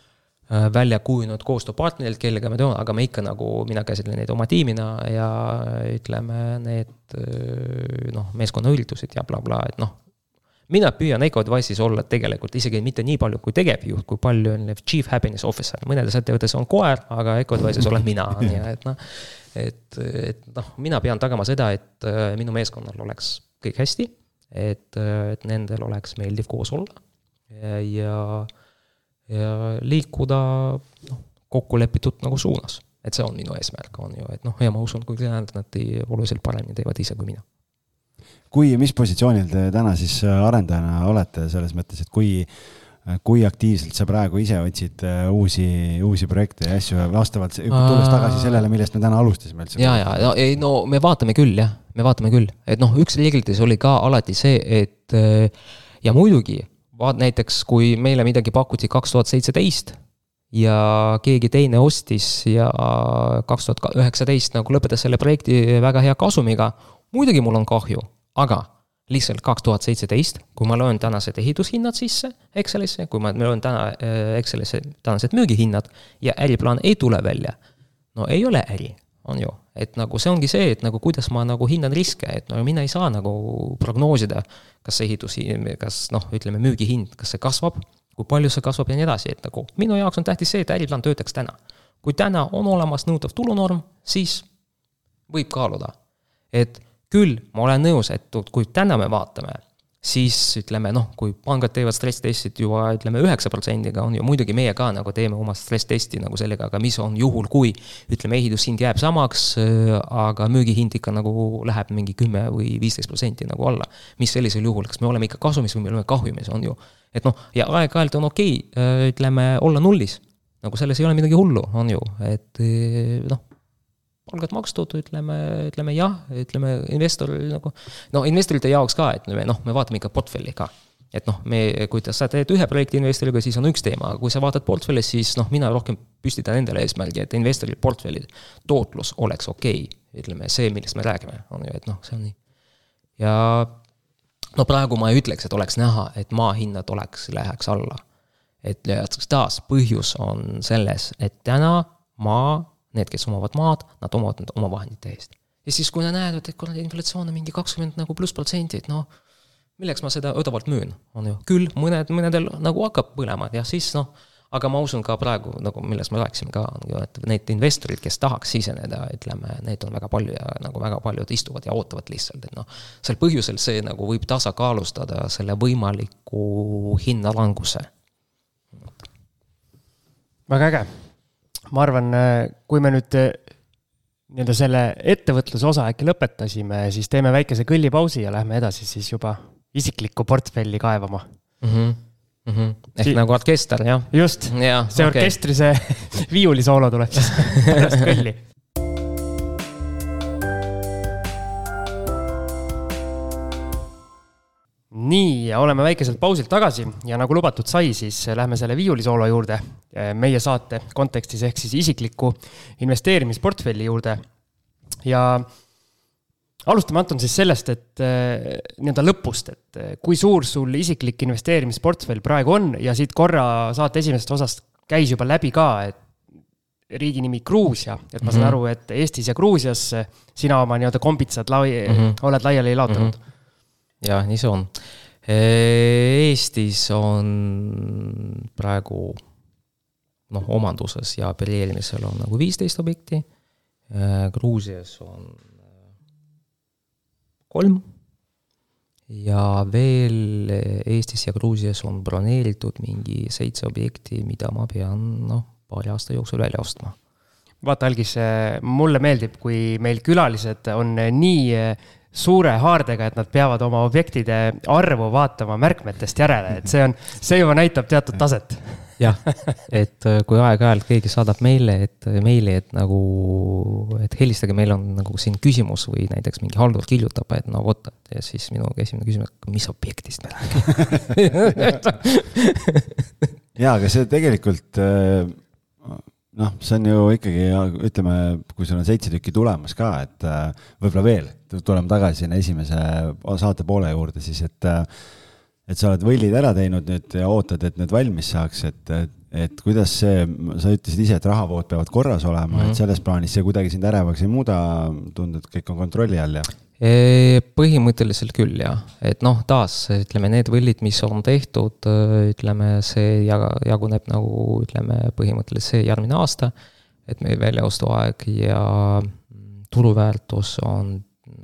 välja kujunenud koostööpartnerid, kellega me teeme, aga me ikka nagu, mina käsitlen neid oma tiimina ja ütleme, need äh, noh, meeskonnaüritused ja blablabla bla,, et noh. mina püüan Eco Advice'is olla tegelikult isegi mitte nii palju kui tegevjuht, kui palju on chief happiness officer, mõnedes ettevõtetes on koer, aga Eco Advice'is olen mina, ju, et noh. et, et noh, mina pean tagama seda, et äh, minu meeskonnal oleks kõik hästi, et, et nendel oleks meeldiv koos olla ja, ja ja liikuda noh, kokkulepitud nagu suunas. et see on minu eesmärk, on ju, et noh, ja ma usun, kui kliendid nad oluliselt paremini teevad ise kui mina. kui, mis positsioonil te täna siis arendajana olete, selles mõttes, et kui kui aktiivselt sa praegu ise otsid äh, uusi, uusi projekte ja asju vastavalt, tulles tagasi sellele, millest me täna alustasime üldse? ja, ja no, ei no me vaatame küll jah, me vaatame küll, et noh, üks reeglites oli ka alati see, et äh, ja muidugi, vaat näiteks kui meile midagi pakuti kaks tuhat seitseteist ja keegi teine ostis ja kaks tuhat üheksateist nagu lõpetas selle projekti väga hea kasumiga, muidugi mul on kahju, aga lihtsalt kaks tuhat seitseteist, kui ma löön tänased ehitushinnad sisse Excelisse, kui ma löön täna äh, Excelisse tänased müügihinnad ja äriplaan ei tule välja, no ei ole äri, on ju. et nagu see ongi see, et nagu kuidas ma nagu hindan riske, et no mina ei saa nagu prognoosida, kas ehitus, kas noh, ütleme müügihind, kas see kasvab, kui palju see kasvab ja nii edasi, et nagu minu jaoks on tähtis see, et äriplaan töötaks täna. kui täna on olemas nõutav tulunorm, siis võib kaaluda, et küll ma olen nõus, et kui täna me vaatame, siis ütleme noh, kui pangad teevad stress-testid juba ütleme üheksa protsendiga, on ju muidugi meie ka nagu teeme oma stress-testi nagu sellega, aga mis on juhul, kui ütleme, ehitushind jääb samaks, aga müügihind ikka nagu läheb mingi kümme või viisteist protsenti nagu alla. mis sellisel juhul, kas me oleme ikka kasumis või me oleme kahjumis, on ju. et noh, ja aeg-ajalt on okei okay,, ütleme, olla nullis. nagu selles ei ole midagi hullu, on ju, et noh palgad makstud, ütleme, ütleme jah, ütleme investoril nagu, no investorite jaoks ka, et noh, me vaatame ikka portfelli ka. et noh, me, kui sa teed ühe projekti investoriga, siis on üks teema, aga kui sa vaatad portfelli, siis noh, mina rohkem püstitan endale eesmärgi, et investoril portfelli tootlus oleks okei okay.. ütleme, see, millest me räägime, on ju, et noh, see on nii. ja no praegu ma ei ütleks, et oleks näha, et maa hinnad oleks, läheks alla. et taas, põhjus on selles, et täna maa need, kes omavad maad, nad omavad need oma vahendite eest. ja siis, kui nad näevad, et kuradi inflatsioon on mingi kakskümmend nagu pluss protsenti, et noh, milleks ma seda odavalt müün, on ju, küll mõned, mõnedel nagu hakkab põlema ja siis noh, aga ma usun ka praegu nagu, millest me rääkisime ka, et need investorid, kes tahaks siseneda, ütleme, neid on väga palju ja nagu väga paljud istuvad ja ootavad lihtsalt, et noh, sel põhjusel see nagu võib tasakaalustada selle võimaliku hinnalanguse. väga äge ma arvan, kui me nüüd eh, nii-öelda selle ettevõtluse osa äkki lõpetasime, siis teeme väikese kõllipausi ja lähme edasi siis juba isiklikku portfelli kaevama mm. -hmm. Mm -hmm. ehk si nagu orkester, jah? just, see okay. orkestri see viiulisoolo tuleb siis pärast kõlli nii, oleme väikeselt pausilt tagasi ja nagu lubatud sai, siis lähme selle viiulisoolo juurde meie saate kontekstis ehk siis isikliku investeerimisportfelli juurde. ja alustame, Anton, siis sellest, et eh, nii-öelda lõpust, et eh, kui suur sul isiklik investeerimisportfell praegu on ja siit korra saate esimesest osast käis juba läbi ka, et riigi nimi Gruusia, et ma saan mm -hmm. aru, et Eestis ja Gruusias sina oma nii-öelda kombitsad lai- mm, -hmm. oled laiali laotanud mm. -hmm jah, nii see on. Eestis on praegu noh, omanduses ja opereerimisel on nagu viisteist objekti, Gruusias on kolm. Ja veel Eestis ja Gruusias on broneeritud mingi seitse objekti, mida ma pean noh, paari aasta jooksul välja ostma. Vaata, Algis, mulle meeldib, kui meil külalised on nii suure haardega, et nad peavad oma objektide arvu vaatama märkmetest järele, et see on, see juba näitab teatud taset. jah, et äh, kui aeg-ajalt keegi saadab meile, et meili, et nagu, et helistage, meil on nagu siin küsimus või näiteks mingi haldur kirjutab, et no vot, ja siis minu esimene küsimus, mis objektist me räägime jaa, aga see tegelikult äh, noh, see on ju ikkagi, ütleme, kui sul on seitse tükki tulemas ka, et äh, võib-olla veel, tuleme tagasi sinna esimese saate poole juurde siis, et äh, et sa oled võllid ära teinud nüüd ja ootad, et need valmis saaks, et, et kuidas see, sa ütlesid ise, et rahavood peavad korras olema mm, -hmm. et mhm. selles plaanis see kuidagi sind ärevaks ei muuda, tundub, et kõik on kontrolli all ja põhimõtteliselt küll jah, et noh, taas ütleme, need võllid, mis on tehtud, ütleme, see jaga, jaguneb nagu ütleme, põhimõtteliselt see järgmine aasta. et meie väljaostuaeg ja turuväärtus on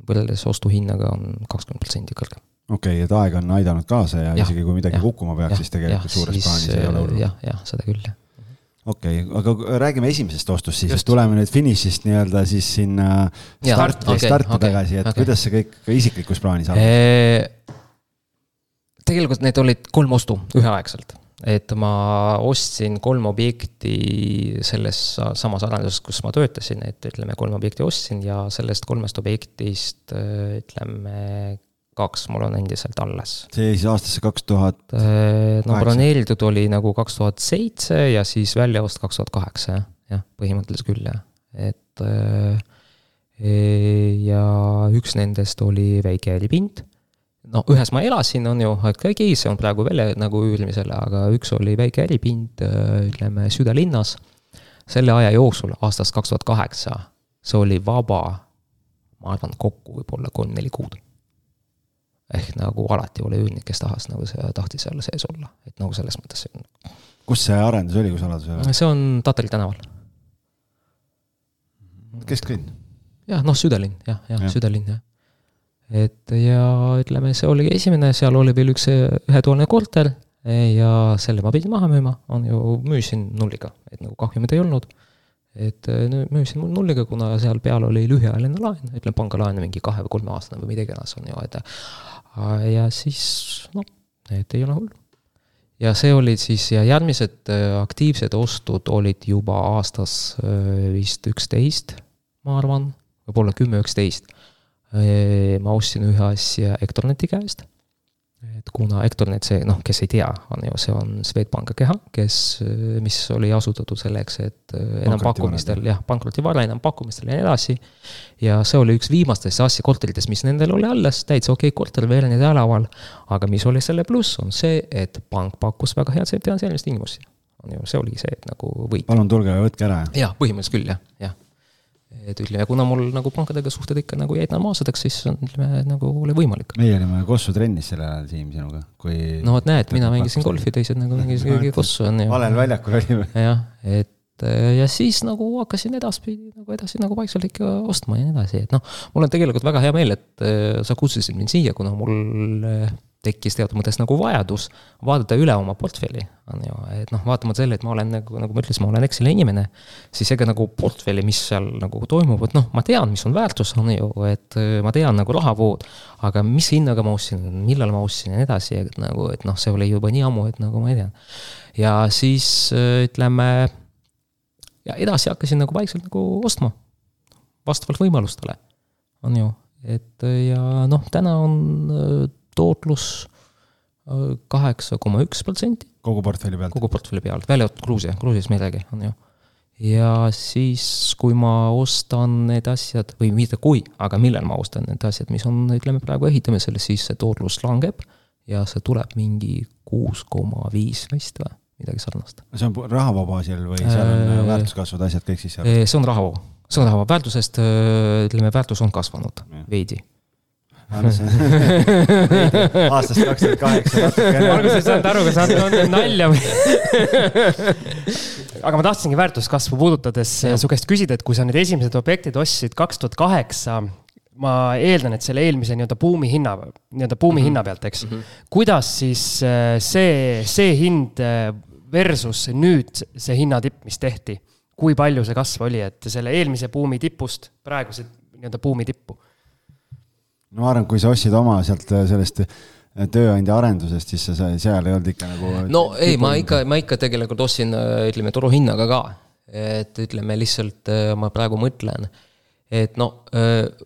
võrreldes ostuhinnaga on kakskümmend protsenti kõrgem. Okei okay,, et aeg on aidanud kaasa ja, ja isegi kui midagi ja, kukkuma peaks, siis tegelikult ja, suures siis, plaanis ei ole hullu. jah, jah, seda küll jah okei okay,, aga räägime esimesest ostust siis, et tuleme nüüd finišist nii-öelda siis sinna starti, okay, starti okay, tagasi, et okay. kuidas see kõik isiklikus plaanis algas? tegelikult need olid kolm ostu üheaegselt. et ma ostsin kolm objekti selles samas arenduses, kus ma töötasin, et ütleme, kolm objekti ostsin ja sellest kolmest objektist ütleme, kaks mul on endiselt alles. see jäi siis aastasse kaks tuhat? no broneeritud oli nagu kaks tuhat seitse ja siis väljaost kaks tuhat kaheksa, jah, jah, põhimõtteliselt küll, jah, et ja üks nendest oli väike äripind no ühes ma elasin, on ju, et okei, see on praegu välja nagu üürimisel, aga üks oli väike äripind, ütleme, südalinnas. selle aja jooksul, aastast kaks tuhat kaheksa, see oli vaba, ma arvan, kokku võib-olla kolm-neli kuud. Ehk nagu alati oli üürnik, kes tahas nagu see, tahtis seal sees olla, et nagu selles mõttes see on. kus see arendus oli, kus aladus oli? see on Tatari tänaval. kesklinn? jah, noh, südalinn, jah, jah ja., südalinn, jah et ja ütleme, see oligi esimene, seal oli veel üks ühetoaline korter ja selle ma pidin maha müüma, on ju, müüsin nulliga, et nagu kahjumit ei olnud. et müüsin nulliga, kuna seal peal oli lühiajaline laen, ütleme pangalaen mingi kahe või kolme aastane või mida iganes on ju, et. Ja siis noh, et ei ole hullu. ja see olid siis ja järgmised aktiivsed ostud olid juba aastas vist üksteist, ma arvan, võib-olla kümme, üksteist ma ostsin ühe asja Ektorneti käest. Et kuna Ektornet, see noh, kes ei tea, on ju, see on Swedbanki keha, kes, mis oli asutatud selleks, et enampakkumistel, jah, pankrotivara enampakkumistel ja nii edasi. ja see oli üks viimastest asja korteritest, mis nendel oli alles, täitsa okei okay, korter Veereni tänaval. aga mis oli selle pluss, on see, et pank pakkus väga head finantseerimistingimusi. on ju, see oligi see, et nagu võit. palun tulge ja võtke ära. jah, põhimõtteliselt küll, jah, jah et ütleme, kuna mul nagu pankadega suhted ikka nagu jäid normaalseteks, siis ütleme, nagu oli võimalik. meie olime Kossu trennis sel ajal, Siim, sinuga, kui. no vot näed, mina mängisin golfi, teised nagu mängisid Kossu on ju. valel väljakul olime. jah, et ja siis nagu hakkasin edaspidi nagu edasi nagu vaikselt ikka ostma ja nii edasi, et noh, mul on tegelikult väga hea meel, et sa kutsusid mind siia, kuna mul tekkis teatud mõttes nagu vajadus vaadata üle oma portfelli, on ju, et noh, vaatamata sellele, et ma olen nagu, nagu ma ütlesin, ma olen Exceli inimene, siis ega nagu portfelli, mis seal nagu toimub, et noh, ma tean, mis on väärtus, on ju, et ma tean nagu rahavood, aga mis hinnaga ma ostsin, millal ma ostsin ja nii edasi, et nagu, et noh, see oli juba nii ammu, et nagu ma ei tea. ja siis ütleme, ja edasi hakkasin nagu vaikselt nagu ostma, vastavalt võimalustele, on ju, et ja noh, täna on tootlus äh, kaheksa koma üks protsenti. kogu portfelli pealt? kogu portfelli pealt, välja arvatud Gruusia, Gruusias midagi, on ju. ja siis, kui ma ostan need asjad või mitte kui, aga millal ma ostan need asjad, mis on, ütleme praegu ehitamisel, siis see tootlus langeb ja see tuleb mingi kuus koma viis vist või midagi sarnast. see on rahavoo baasil või seal on äh, väärtuskasvud, asjad kõik siis seal? see on rahavoo, see on rahavoo, väärtusest ütleme, väärtus on kasvanud ja. veidi aastast kaks tuhat kaheksa natukene. alguses ei saanud aru, kas nad on nalja või aga ma tahtsingi väärtuskasvu puudutades su käest küsida, et kui sa need esimesed objektid ostsid kaks tuhat kaheksa, ma eeldan, et selle eelmise nii-öelda buumi hinna, nii-öelda buumi mm -hmm. hinna pealt, eks mm. -hmm. kuidas siis äh, see, see hind äh, versus nüüd see hinnatipp, mis tehti, kui palju see kasv oli, et selle eelmise buumi tipust praeguse nii-öelda buumi tippu no ma arvan, kui sa ostsid oma sealt äh, sellest äh, tööandja arendusest, siis sa seal ei olnud ikka nagu. no ei, ma ikka, ma ikka tegelikult ostsin, äh, ütleme, turuhinnaga ka. et ütleme lihtsalt, ma praegu mõtlen, et no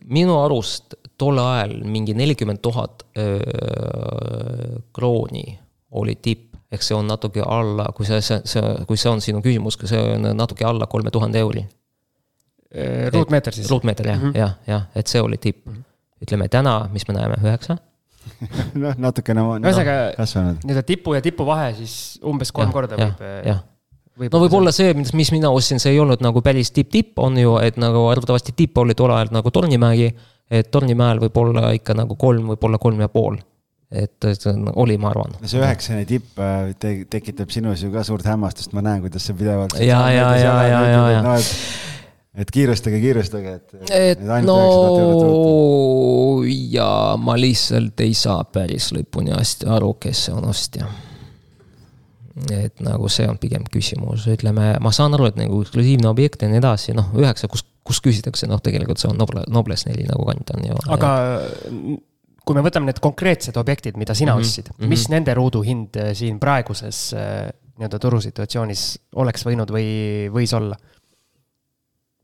minu arust tol ajal mingi nelikümmend tuhat krooni oli tipp, ehk see on natuke alla, kui see, see, see, kui see on sinu küsimus, see on natuke alla kolme tuhande euri. ruutmeeter siis? ruutmeeter jah mm -hmm., jah, jah, et see oli tipp mm. -hmm ütleme täna, mis me näeme, üheksa noh, natukene on ühesõnaga kasvanud. nii-öelda tipu ja tipu vahe siis umbes kolm ja, korda võib. jah, võib no võib-olla see, mis, mis mina ostsin, see ei olnud nagu päris tipp-tipp, on ju, et nagu arvatavasti tipp oli tol ajal nagu Tornimägi. et Tornimäel võib olla ikka nagu kolm, võib-olla kolm ja pool. Et see oli, ma arvan. no see üheksane tipp äh, te tekitab sinus ju ka suurt hämmastust, ma näen, kuidas see pidevalt. ja, ja, ja, ja, ja, ja. No, et kiirustage, kiirustage, et. et no ja ma lihtsalt ei saa päris lõpuni hästi aru, kes see on ostja. et nagu see on pigem küsimus, ütleme, ma saan aru, et nagu eksklusiivne objekt ja nii edasi, noh, üheksa, kus, kus küsitakse, noh, tegelikult see on Noble, Nobles neli nagu kant on ju. aga kui me võtame need konkreetsed objektid, mida sina mm -hmm. ostsid mm, -hmm. mis nende ruuduhind äh, siin praeguses äh, nii-öelda turusituatsioonis oleks võinud või võis olla?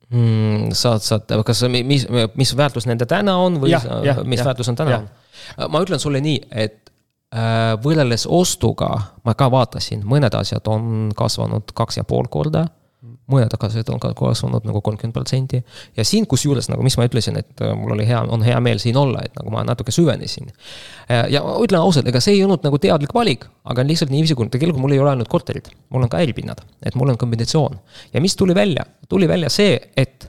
mm,? saad, saad, kas, mis, mis väärtus nende täna on või ja, ja, mis ja, väärtus on täna ma ütlen sulle nii, et äh, võrreldes ostuga ma ka vaatasin, mõned asjad on kasvanud kaks ja pool korda mõned tagasi on ka kasvanud nagu kolmkümmend protsenti. ja siin, kusjuures nagu, mis ma ütlesin, et äh, mul oli hea, on hea meel siin olla, et nagu ma natuke süvenesin. Äh, ja ütlen ausalt, ega see ei olnud nagu teadlik valik, aga lihtsalt niiviisi, kui tegelikult mul ei ole ainult korterid, mul on ka äripinnad, et mul on kombinatsioon. ja mis tuli välja, tuli välja see, et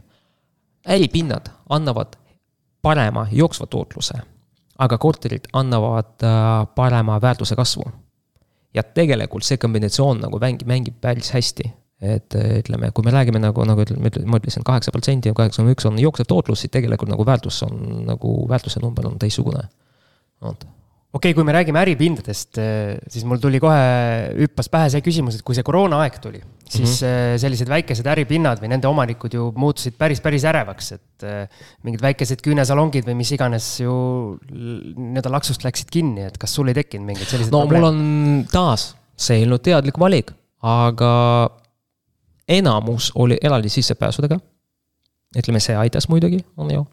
äripinnad annavad parema jooksva tootluse, aga korterid annavad äh, parema väärtuse kasvu ja tegelikult see kombinatsioon nagu mängib, mängib päris hästi et ütleme, kui me räägime nagu, nagu ütleme, ma ütlesin, kaheksa protsenti ja kaheksakümmend üks on jooksev tootlus, siis tegelikult nagu väärtus on nagu, väärtuse number on teistsugune. okei okay,, kui me räägime äripindadest, siis mul tuli kohe, hüppas pähe see küsimus, et kui see koroonaaeg tuli, siis mm -hmm. sellised väikesed äripinnad või nende omanikud ju muutusid päris, päris ärevaks, et mingid väikesed küünesalongid või mis iganes ju nii-öelda laksust läksid kinni, et kas sul ei tekkinud mingeid selliseid no probleeme? mul on taas, see ei olnud teadlik valik, aga enamus oli eraldi sissepääsudega. ütleme, see aitas muidugi, on ju.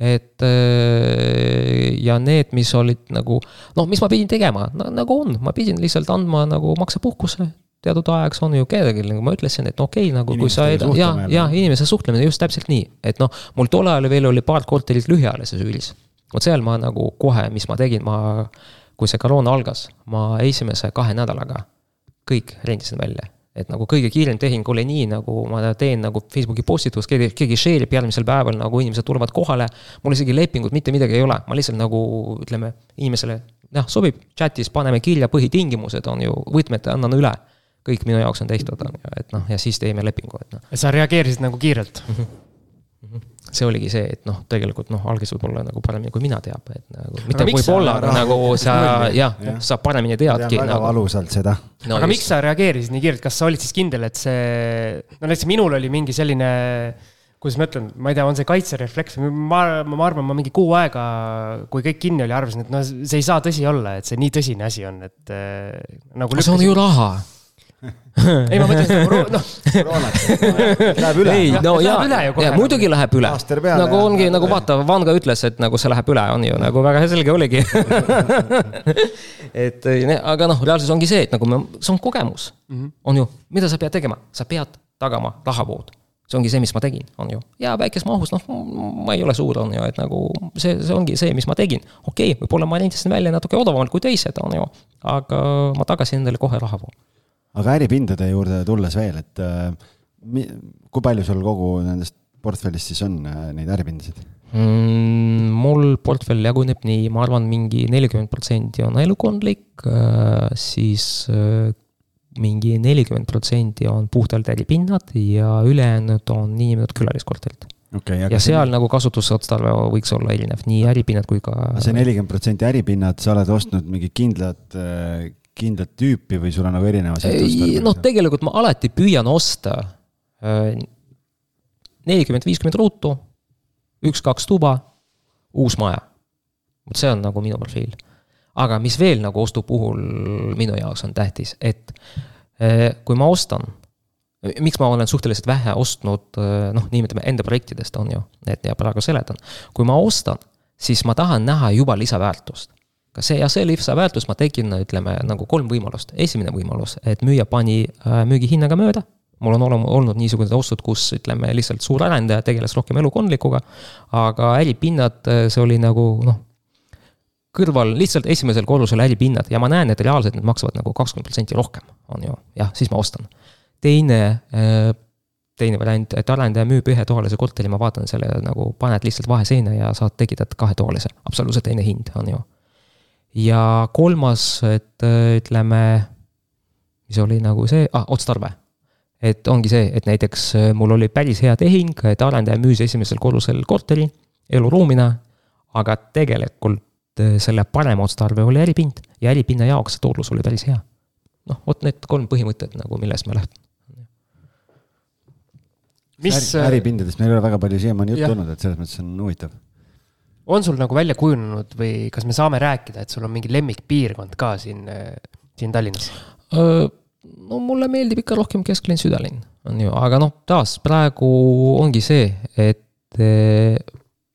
et äh, ja need, mis olid nagu, noh, mis ma pidin tegema no,, nagu on, ma pidin lihtsalt andma nagu maksepuhkuse teatud ajaks on ju kellelgi, nagu ma ütlesin, et okei okay,, nagu kui sa ja, ja inimese suhtlemine just täpselt nii, et noh, mul tol ajal veel oli paar korterit lühiajalises üüris. vot seal ma nagu kohe, mis ma tegin, ma, kui see koroona algas, ma esimese kahe nädalaga kõik rendisin välja et nagu kõige kiirem tehing oli nii, nagu ma teen nagu Facebooki postitus, keegi, keegi share ib järgmisel päeval, nagu inimesed tulevad kohale. mul isegi lepingut mitte midagi ei ole, ma lihtsalt nagu ütleme inimesele, jah, sobib, chat'is paneme kirja põhitingimused on ju, võtmed annan üle. kõik minu jaoks on tehtud, on ju, et noh, ja siis teeme lepingu, et noh. sa reageerisid nagu kiirelt mm? -hmm see oligi see, et noh, tegelikult noh, algis võib-olla nagu paremini kui mina teab, et nagu mitte võib-olla, nagu sa jah ja., sa paremini teadki. väga nagu. valusalt seda no,. aga just. miks sa reageerisid nii kiirelt, kas sa olid siis kindel, et see, no näiteks minul oli mingi selline kuidas ma ütlen, ma ei tea, on see kaitserefleks, ma, ma arvan, ma mingi kuu aega, kui kõik kinni oli, arvasin, et noh, see ei saa tõsi olla, et see nii tõsine asi on, et äh, nagu. see on ju raha ei, ma mõtlen seda, noh. Läheb üle. ei, no ja, ja muidugi läheb üle. nagu ongi, nagu vaata, Vanga ütles, et nagu see läheb üle, on ju, nagu väga selge oligi et aga noh, reaalsus ongi see, et nagu me, see on kogemus mm, -hmm. on ju, mida sa pead tegema, sa pead tagama rahavood see ongi see, mis ma tegin, on ju. ja väikes mahus, noh, ma ei ole suur, on ju, et nagu see, see ongi see, mis ma tegin. okei okay,, võib-olla ma rentisin välja natuke odavamalt kui teised, on ju, aga ma tagasin endale kohe rahavoo aga äripindade juurde tulles veel, et äh, kui palju sul kogu nendest portfellist siis on äh, neid äripindasid mm,? mul portfell jaguneb nii, ma arvan mingi, mingi nelikümmend protsenti on elukondlik, äh, siis mingi nelikümmend protsenti on puhtalt äripinnad ja ülejäänud on niinimetatud külaliskorterid okay,. ja seal see... nagu kasutusotstarve võiks olla erinev, nii äripinnad kui ka. see nelikümmend protsenti äripinnad, sa oled ostnud mingi kindlad kindlat tüüpi või sul on nagu erineva sihtotstarbega? noh, tegelikult ma alati püüan osta äh, nelikümmend, viiskümmend ruutu, üks-kaks tuba, uus maja. vot see on nagu minu profiil. aga mis veel nagu ostu puhul minu jaoks on tähtis, et äh, kui ma ostan, miks ma olen suhteliselt vähe ostnud, äh, noh, nimetame enda projektidest, on ju, et ja praegu seletan. kui ma ostan, siis ma tahan näha juba lisaväärtust ka see ja see lisaväärtus ma tegin, ütleme nagu kolm võimalust. esimene võimalus, et müüja pani äh, müügihinnaga mööda. mul on olnud niisugused ostud, kus ütleme lihtsalt suur arendaja tegeles rohkem elukondlikuga. aga äripinnad, äh, see oli nagu noh, kõrval lihtsalt esimesel korrusel äripinnad ja ma näen, et reaalselt need maksavad nagu kakskümmend protsenti rohkem, on ju, jah, siis ma ostan. teine äh, teine variant, et arendaja müüb ühetoalise korteri, ma vaatan selle nagu, paned lihtsalt vaheseina ja saad tekitada kahetoalise, absoluutselt teine hind, on ju ja kolmas, et äh, ütleme, mis oli nagu see ah,, otstarve. et ongi see, et näiteks äh, mul oli päris hea tehing, et arendaja müüs esimesel korrusel korteri eluruumina, aga tegelikult äh, selle parem otstarve oli äripind ja äripinna jaoks see tootlus oli päris hea. noh, vot need kolm põhimõtet nagu, millest ma lähtun mis Äri, äripindadest meil ei ole väga palju siiamaani juttu olnud, et selles mõttes on huvitav on sul nagu välja kujunenud või kas me saame rääkida, et sul on mingi lemmikpiirkond ka siin, siin Tallinnas? no mulle meeldib ikka rohkem kesklinn, südalinn, on ju, aga noh, taas praegu ongi see, et eh,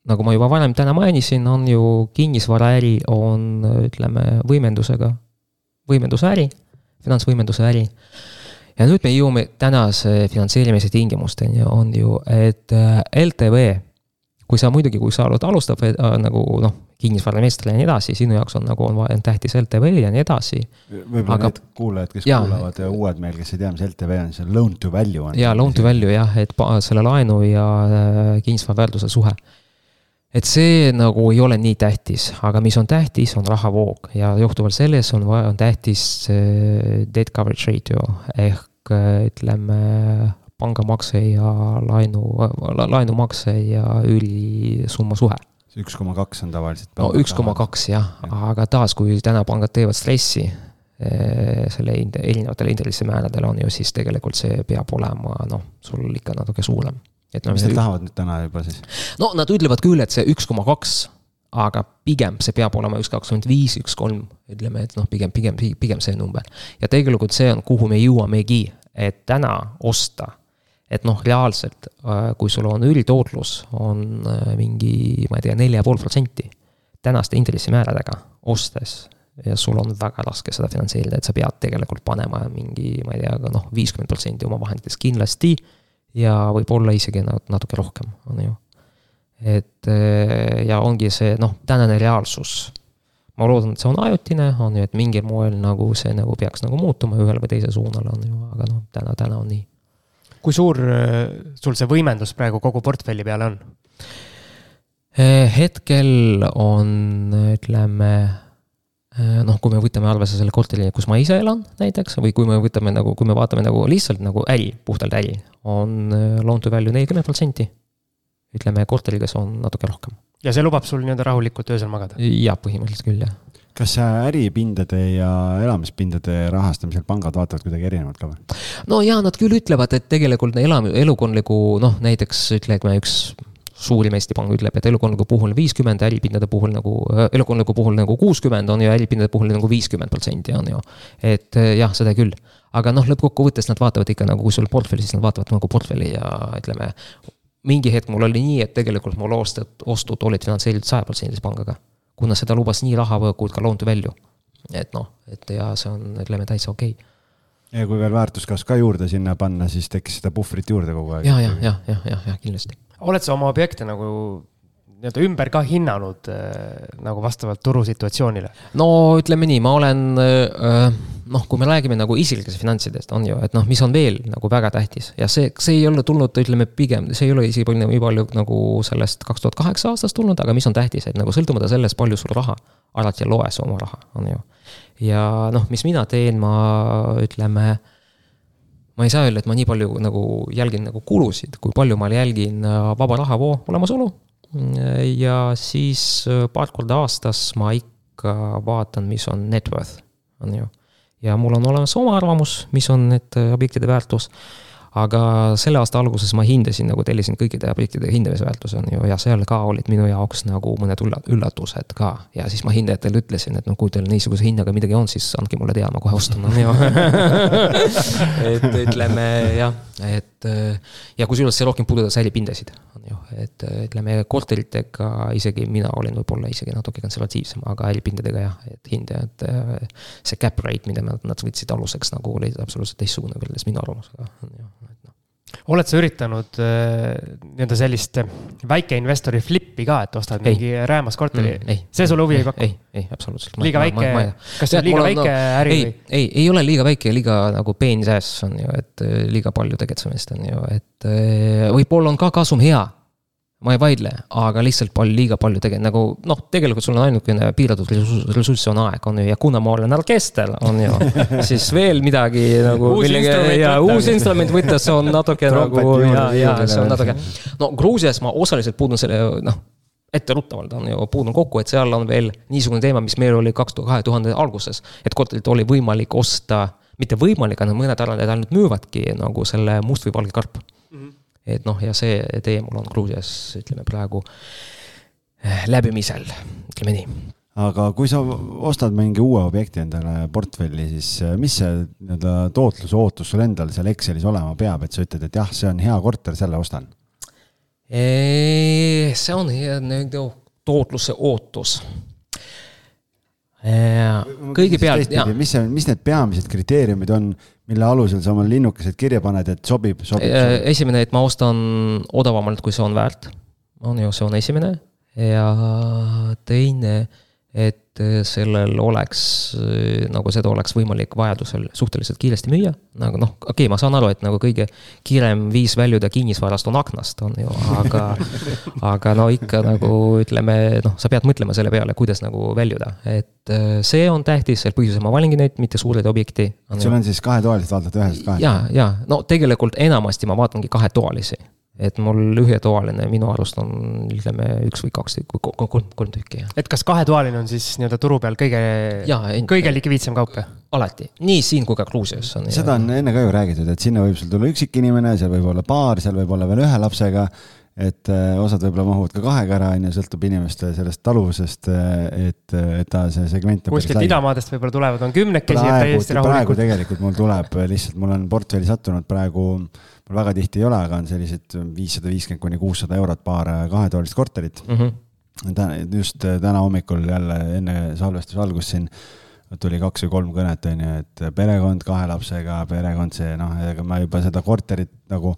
nagu ma juba varem täna mainisin, on ju kinnisvaraäri on, ütleme, võimendusega, võimenduse äri, finantsvõimenduse äri. ja nüüd me jõuame tänase finantseerimise tingimusteni, on ju, et eh, LTV kui sa muidugi, kui sa oled alustav äh, nagu noh, kinnisvarainvestor ja nii edasi, sinu jaoks on nagu on, on tähtis LTV ja nii edasi. võib-olla aga... need kuulajad, kes ja, kuulavad ja uued meil, kes ei tea, mis LTV on, see on loan to value on. jaa, loan to value jah, et selle laenu ja äh, kinnisvara väärtuse suhe. et see nagu ei ole nii tähtis, aga mis on tähtis, on rahavoog ja johtuvalt sellest on, on tähtis äh, debt coverage ratio ehk ütleme pangamakse ja laenu, laenumakse ja üürisumma suhe. see üks koma kaks on tavaliselt. no üks koma kaks jah ja., aga taas, kui täna pangad teevad stressi eh, selle erinevatele intressimääradele on ju, siis tegelikult see peab olema noh, sul ikka natuke suurem. et no mis nad tahavad nüüd täna juba siis? no nad ütlevad küll, et see üks koma kaks, aga pigem see peab olema üks kakskümmend viis, üks kolm, ütleme, et noh, pigem, pigem, pigem see number. ja tegelikult see on, kuhu me jõuamegi, et täna osta et noh, reaalselt, äh, kui sul on üldtootlus, on äh, mingi, ma ei tea, nelja ja pool protsenti tänaste intressimääradega ostes ja sul on väga raske seda finantseerida, et sa pead tegelikult panema mingi, ma ei tea, aga noh, viiskümmend protsenti oma vahenditest kindlasti ja võib-olla isegi natuke rohkem, on ju. et äh, ja ongi see noh, tänane reaalsus. ma loodan, et see on ajutine, on ju, et mingil moel nagu see nagu peaks nagu muutuma ühele või teise suunale, on ju, aga noh, täna, täna on nii kui suur äh, sul see võimendus praegu kogu portfelli peale on? Äh, hetkel on, ütleme äh, noh, kui me võtame arvesse selle korteri, kus ma ise elan näiteks või kui me võtame nagu, kui me vaatame nagu lihtsalt nagu äri, puhtalt äri, on loan to value nelikümmend protsenti. ütleme, korteriga see on natuke rohkem. Ja see lubab sul nii-öelda rahulikult öösel magada? jah, põhimõtteliselt küll, jah kas äripindade ja elamispindade rahastamisel pangad vaatavad kuidagi erinevalt ka või? no jaa, nad küll ütlevad, et tegelikult elam-, elukondliku noh, näiteks ütleme üks suurim Eesti Pank ütleb, et elukondliku puhul viiskümmend, äripindade puhul nagu, elukondliku puhul nagu kuuskümmend on ju, äripindade puhul nagu viiskümmend protsenti on ju. et jah, seda küll. aga noh, lõppkokkuvõttes nad vaatavad ikka nagu, kui sul portfelli, siis nad vaatavad nagu portfelli ja ütleme, mingi hetk mul oli nii, et tegelikult mul ostud, ostud olid finantseeritud sajaprotsendilise pangaga kuna seda lubas nii rahavõõk kui ka loan to value. et noh, et ja see on, ütleme täitsa okei okay. ja kui veel väärtuskasv ka juurde sinna panna, siis tekkis seda puhvrit juurde kogu aeg. ja, ja, ja, ja, ja, ja kindlasti. oled sa oma objekte nagu nii-öelda ümber ka hinnanud äh, nagu vastavalt turusituatsioonile? no ütleme nii, ma olen äh, noh, kui me räägime nagu isiklikest finantsidest, on ju, et noh, mis on veel nagu väga tähtis ja see, see ei ole tulnud, ütleme pigem, see ei ole isegi nii palju nagu sellest kaks tuhat kaheksa aastast tulnud, aga mis on tähtis, et nagu sõltumata sellest, palju sul raha, alati loe sa oma raha, on ju. ja noh, mis mina teen, ma ütleme ma ei saa öelda, et ma nii palju nagu jälgin nagu kulusid, kui palju ma jälgin äh, vaba rahavoo olemasolu. Ja siis äh, paar korda aastas ma ikka vaatan, mis on net worth, on ju ja mul on olemas oma arvamus, mis on need äh, objektide väärtus. aga selle aasta alguses ma hindasin nagu tellisin kõikide objektide hindamise väärtuse on ju ja seal ka olid minu jaoks nagu mõned üllatused ka. ja siis ma hindajatele ütlesin, et noh, kui teil niisuguse hinnaga midagi on, siis andke mulle teada, ma kohe ostan on ju et ütleme jah, et ja kusjuures see rohkem puudutas äripindasid, on ju, et ütleme korteritega isegi mina olin võib-olla isegi natuke konservatiivsem, aga äripindadega jah, et hindajad, see cap rate, mida nad, nad võtsid aluseks nagu oli absoluutselt teistsugune võrreldes minu arvamusega, on ju, oled sa üritanud äh, nii-öelda sellist väikeinvestori flip'i ka, et ostad ei. mingi räämas korteri mm,? see sulle huvi ei paku? ei, ei, absoluutselt. liiga väike, kas see on liiga väike no, äri ei, või? ei, ei ole liiga väike, liiga nagu peenisääs on ju, et äh, liiga palju tegutsemist on ju, et äh, võib-olla on ka kasum hea ma ei vaidle, aga lihtsalt palju, liiga palju tegelikult nagu noh, tegelikult sul on ainukene piiratud ressurss on aeg, on ju, ja kuna ma olen orkester, on ju, siis veel midagi nagu. ja uus instrument võtta, see on natuke nagu ja, ja see on natuke. no Gruusias ma osaliselt puudun selle noh, etteruttavalt on ju, puudun kokku, et seal on veel niisugune teema, mis meil oli kaks tuhat, kahe tuhande alguses, et korterit oli võimalik osta, mitte võimalik, aga mõned arendajad ainult müüvadki nagu selle must või valge karp mm. -hmm et noh, ja see tee mul on Gruusias, ütleme praegu läbimisel, ütleme nii aga kui sa ostad mingi uue objekti endale portfelli, siis äh, mis see nii-öelda tootluse ootus sul endal seal Excelis olema peab, et sa ütled, et jah, see on hea korter, selle ostan? see on nii-öelda tootluse ootus. Kõigepealt, jah. mis see, mis need peamised kriteeriumid on, mille alusel sa oma linnukesed kirja paned, et sobib, sobib, sobib.? esimene, et ma ostan odavamalt, kui see on väärt. on ju, see on esimene ja teine et äh, sellel oleks, äh, nagu seda oleks võimalik vajadusel suhteliselt kiiresti müüa. nagu noh, okei okay,, ma saan aru, et nagu kõige kiirem viis väljuda kinnisvarast on aknast, on ju, aga aga no ikka nagu ütleme, noh, sa pead mõtlema selle peale, kuidas nagu väljuda, et äh, see on tähtis, sel põhjusel ma valingi neid, mitte suureid objekti. sul on siis kahetoalised, vaatad ühest kahest? ja, ja no tegelikult enamasti ma vaatangi kahetoalisi et mul ühetoaline minu arust on, ütleme, üks või kaks tükki, kolm, kolm tükki, jah. et kas kahetoaline on siis nii-öelda turu peal kõige, kõige likviidsem kaup, jah? alati, nii siin kui ka Gruusias on. seda on enne ka ju räägitud, et sinna võib sul tulla üksik inimene, seal võib olla paar, seal võib olla veel ühe lapsega et äh, osad võib-olla mahuvad ka kahega ära, on ju, sõltub inimeste sellest taluvusest, äh, et, et ta see segment. kuskilt idamaadest võib-olla tulevad, on kümnekesi. praegu, praegu tegelikult mul tuleb lihtsalt, mul on portfelli sattunud praegu, mul väga tihti ei ole, aga on sellised viissada viiskümmend kuni kuussada eurot paar äh, kahetoalist korterit mm. -hmm. täna, just täna hommikul jälle enne salvestuse algust siin tuli kaks või kolm kõnet, on ju, et perekond kahe lapsega, perekond see, noh, ega ma juba seda korterit nagu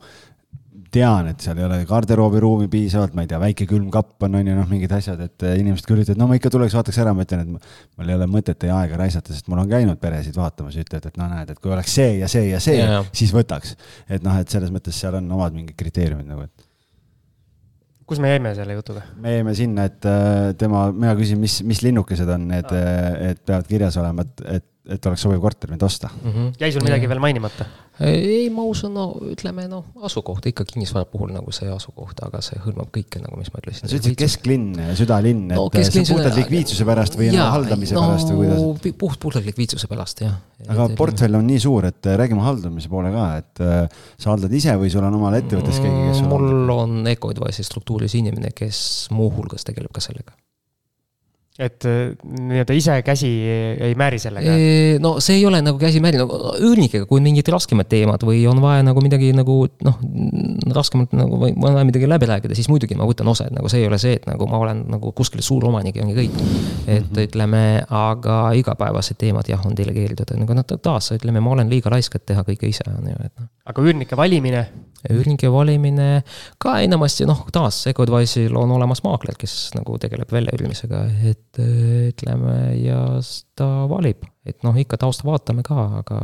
tean, et seal ei ole garderoobiruumi piisavalt, ma ei tea, väike külmkapp on, on ju, noh, mingid asjad, et eh, inimesed küll ütlevad, no ma ikka tuleks, vaataks ära, ma ütlen, et mul ei ole mõtet ja aega raisata, sest mul on käinud peresid vaatamas ütlevad, et no näed, et kui oleks see ja see ja see yeah., siis võtaks. et noh, et selles mõttes seal on omad mingid kriteeriumid nagu, et kus me jäime selle jutuga? me jäime sinna, et eh, tema, mina küsin, mis, mis linnukesed on need, eh, et peavad kirjas olema, et, et, et oleks sobiv korter, mida osta mm. -hmm. jäi sul midagi ja. veel mainimata? Ei, ma usun, no ütleme noh, asukoht ikka kinnisvara puhul nagu see asukoht, aga see hõlmab kõike, nagu mis ma ütlesin. sa ütlesid kesklinn, südalinn, et no, see puhtalt likviidsuse pärast või jaa, haldamise no, pärast või kuidas? puht, puhtalt likviidsuse pärast, jah. aga et, portfell on nii suur, et äh, räägime haldamise poole ka, et äh, sa haldad ise või sul on omal ettevõttes keegi, kes mul haldab? on Ecoadvice'i struktuuris inimene, kes muuhulgas tegeleb ka sellega et äh, nii-öelda ise käsi ei määri sellega? no see ei ole nagu käsimääri, nagu üürnikega, kui on mingid raskemad teemad või on vaja nagu midagi nagu noh, raskemalt nagu või on vaja midagi läbi rääkida, siis muidugi ma võtan osa, et nagu see ei ole see, et nagu ma olen nagu kuskil suur omanik ja ongi kõik. et mm -hmm. ütleme, aga igapäevased teemad jah, on delegeeritud, nagu noh, taas ütleme, ma olen liiga raisk, et teha kõike ise, on ju, et noh. aga üürnike valimine? üürnike valimine ka enamasti noh, taas Ecoadvice'il on olemas maakler, kes nagu tegeleb väljaüürimisega, et ütleme ja ta valib, et noh, ikka tausta vaatame ka, aga.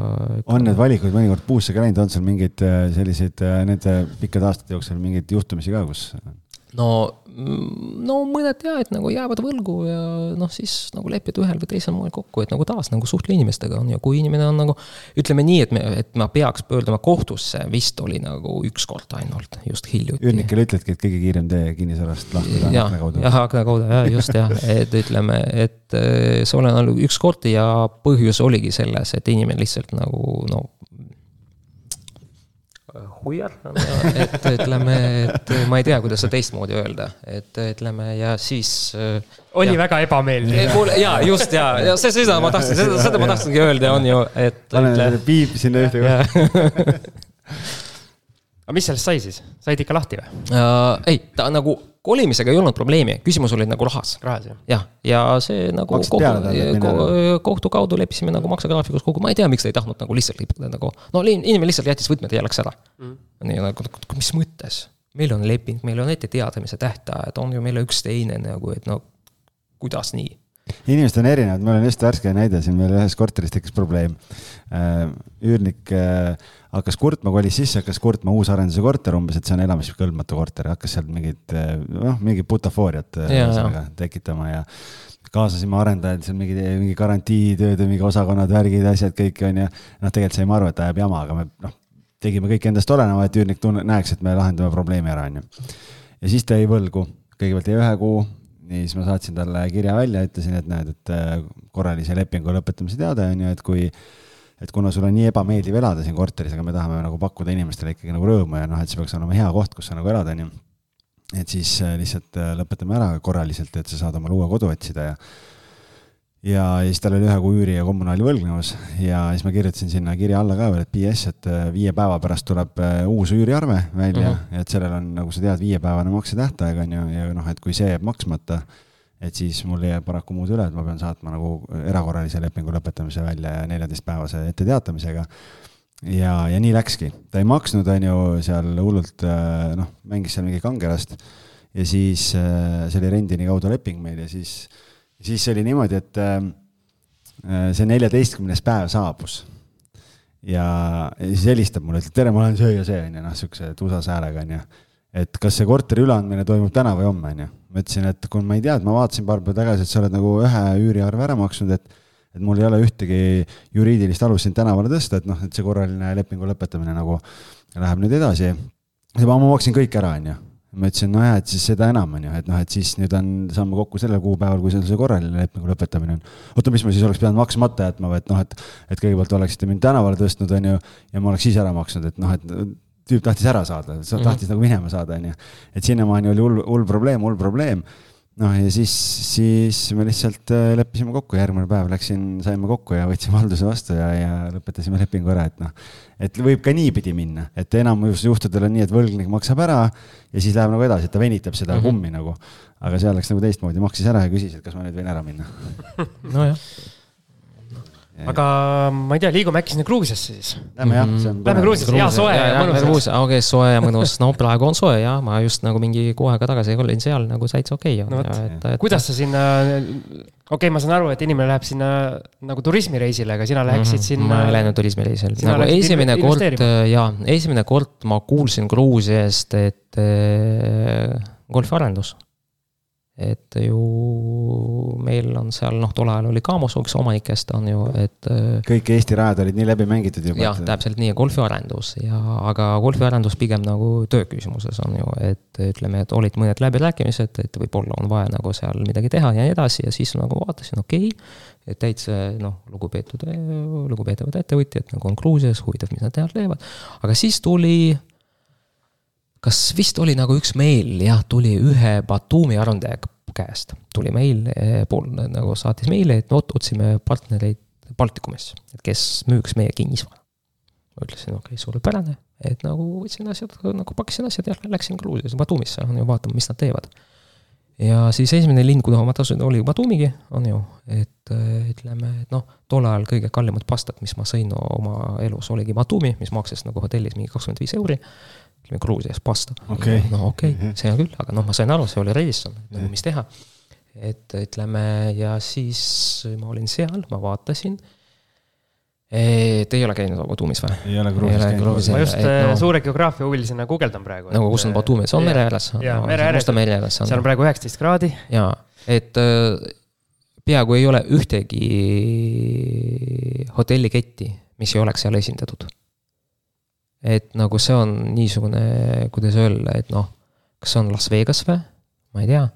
on need valikud mõnikord puusse ka läinud, on seal mingeid äh, selliseid äh, nende pikkade aastate jooksul mingeid juhtumisi ka, kus? No Mm, no mõned jah, et nagu jäävad võlgu ja noh, siis nagu leppida ühel või teisel moel kokku, et nagu taas nagu suhtle inimestega on ju, kui inimene on nagu. ütleme nii, et me, et ma peaks pöörduma kohtusse, vist oli nagu üks kord ainult, just hiljuti. üürnikele ütledki, et kõige kiirem tee kinnisvarast lahkuda ja, akna kaudu. jah, akna kaudu, jah, just jah, et ütleme, et äh, see olen olnud üks kord ja põhjus oligi selles, et inimene lihtsalt nagu no huiar, et ütleme, et ma ei tea, kuidas seda teistmoodi öelda, et ütleme ja siis. oli ja. väga ebameeldiv. kuule ja just ja, ja see, seda ma tahtsin, seda, seda ma tahtsingi öelda, on ju, et. pane ütle... piip sinna ühte kohta aga mis sellest sai siis, said ikka lahti või uh,? ei, ta nagu kolimisega ei olnud probleemi, küsimus oli nagu rahas. rahas, jah. jah, ja see nagu kohtu, kohtu kaudu leppisime nagu maksegraafikus kokku, ma ei tea, miks ta ei tahtnud nagu lihtsalt liputada nagu. no inimene lihtsalt jättis võtmed ja läks ära mm.. nii nagu, mis mõttes, meil on leping, meil on ette teadamise tähtajad, on ju, meil on üks teine nagu, et no kuidas nii inimesed on erinevad, mul on just värske näide siin, meil ühes korteris tekkis probleem. Äh, üürnik äh, hakkas kurtma, kolis sisse, hakkas kurtma uusarenduse korter umbes, et see on elamiskõlbmatu korter, hakkas seal mingit, noh, mingit butafooriat tekitama ja kaasasime arendajaid, seal mingi, mingi garantiitööd ja mingi osakonnad, värgid, asjad kõik on ju. noh, tegelikult saime aru, et ajab jama, aga me noh, tegime kõik endast oleneva, et üürnik tunne, näeks, et me lahendame probleemi ära, on ju. ja siis ta jäi võlgu, kõigepealt jäi ühe kuu, nii siis ma saatsin talle kirja välja, ütlesin, et näed, et korralise lepingu lõpetamise teade on ju, et kui et kuna sul on nii ebameeldiv elada siin korteris, aga me tahame nagu pakkuda inimestele ikkagi nagu rõõmu ja noh, et see peaks olema hea koht, kus sa nagu elad, on ju. et siis äh, lihtsalt äh, lõpetame ära korraliselt, et sa saad omale uue kodu otsida ja ja, ja siis tal oli ühe kuu üüri ja kommunaali võlgnevus. Ja siis ma kirjutasin sinna kirja alla ka veel, et PS, et äh, viie päeva pärast tuleb uus üüriarve välja uh, -huh. et sellel on, nagu sa tead, viiepäevane maksetähtaeg on ju, ja noh, et kui see jääb maksmata, et siis mul ei jää paraku muud üle, et ma pean saatma nagu erakorralise lepingu lõpetamise välja ja neljateistpäevase etteteatamisega. Ja, ja nii läkski, ta ei maksnud, on ju, seal hullult noh, mängis seal mingi kangelast. Ja siis see oli rendini kaudu leping meil ja siis, siis oli niimoodi, et see neljateistkümnes päev saabus. ja, siis helistab mulle, ütleb tere, ma olen see ja see, on ju, noh, niisuguse tusase häälega, on ju. et kas see korteri üleandmine toimub täna või homme, on ju. ma ütlesin, et kui ma ei tea, et ma vaatasin paar päeva tagasi, et sa oled nagu ühe üüriarve ära maksnud, et et mul ei ole ühtegi juriidilist alust sind tänavale tõsta, et noh, et see korraline lepingu lõpetamine nagu läheb nüüd edasi. ma maksin kõik ära, onju. Ma ütlesin, no jah, et siis seda enam, onju, et noh, et siis nüüd on, saame kokku sellel kuupäeval, kui see korraline lepingu lõpetamine on. oota, mis ma siis oleks pidanud maksmata jätma või et noh, et, et kõigepealt oleksite mind tänavale tõstnud, onju, ja ma oleks siis ära maksnud, et noh, et tüüp tahtis ära saada, tahtis mm -hmm. nagu minema saada, onju. et sinnamaani oli hull, hull probleem, hull probleem noh, ja siis, siis me lihtsalt äh, leppisime kokku, järgmine päev läksin, saime kokku ja võtsime halduse vastu ja, ja lõpetasime lepingu ära, et noh. et võib ka niipidi minna, et enamus juhtudel on nii, et võlgnik maksab ära ja siis läheb nagu edasi, et ta venitab seda mm -hmm. kummi nagu. aga seal läks nagu teistmoodi, maksis ära ja küsis, et kas ma nüüd võin ära minna. nojah aga ma ei tea, liigume äkki sinna Gruusiasse siis? Lähme jah, see on. Lähme Gruusiasse, hea soe ja, ja mõnus. okei soe ja mõnus, no praegu on soe ja ma just nagu mingi kuu aega tagasi olin seal nagu täitsa okei okay, no,. Et, et... kuidas sa sinna, okei okay,, ma saan aru, et inimene läheb sinna nagu turismireisile, aga sina läheksid mm -hmm. sinna. ma ei läinud turismireisil, nagu esimene kord, jaa, esimene kord ma kuulsin Gruusiast, et äh, golfiarendus et ju meil on seal noh, tol ajal oli Kamos üks omanikest on ju, et. Äh, kõik Eesti rajad olid nii läbi mängitud juba. jah, täpselt nii, golfiarendus ja, aga golfiarendus pigem nagu töö küsimuses on ju, et ütleme, et olid mõned läbirääkimised, et võib-olla on vaja nagu seal midagi teha ja nii edasi ja siis nagu vaatasin, okei okay,. et täitsa noh, lugupeetud, lugupeetavad ettevõtjad nagu on Gruusias, huvitav, mis nad seal teevad, aga siis tuli kas vist oli nagu üks meil, jah, tuli ühe Batumi arendaja käest, tuli meil, eh, pool nagu saatis meile, et vot otsime partnereid Baltikumis, et kes müüks meie kinnisvara. ma ütlesin, okei okay,, suurepärane, et nagu võtsin asjad, nagu pakkisin asjad ja läksin Gruusiasse, Batumisse, on ju, vaatama, mis nad teevad. ja siis esimene linn, kuhu ma tasusin, oli Batumigi, on ju, et eh, ütleme, et noh, tol ajal kõige kallimad pastad, mis ma sõin oma elus, oligi Batumi, mis maksis nagu hotellis mingi kakskümmend viis euri ütleme Gruusias pasta okay.. no okei okay, mm, -hmm. see on küll, aga noh, ma sain aru, see oli Radisson, nagu mis teha. et ütleme ja siis ma olin seal, ma vaatasin. Te ei ole käinud Batumis või? ei ole Gruusias käinud. ma just et, no, suure geograafia huvilisena guugeldan praegu. nagu kus on Batumi, see on mere ääres. jaa, mere ääres. mere ääres. seal on praegu üheksateist kraadi. jaa, et peaaegu ei ole ühtegi hotelliketti, mis ei oleks seal esindatud et nagu see on niisugune, kuidas öelda, et noh, kas see on Las Vegas või, ma ei tea.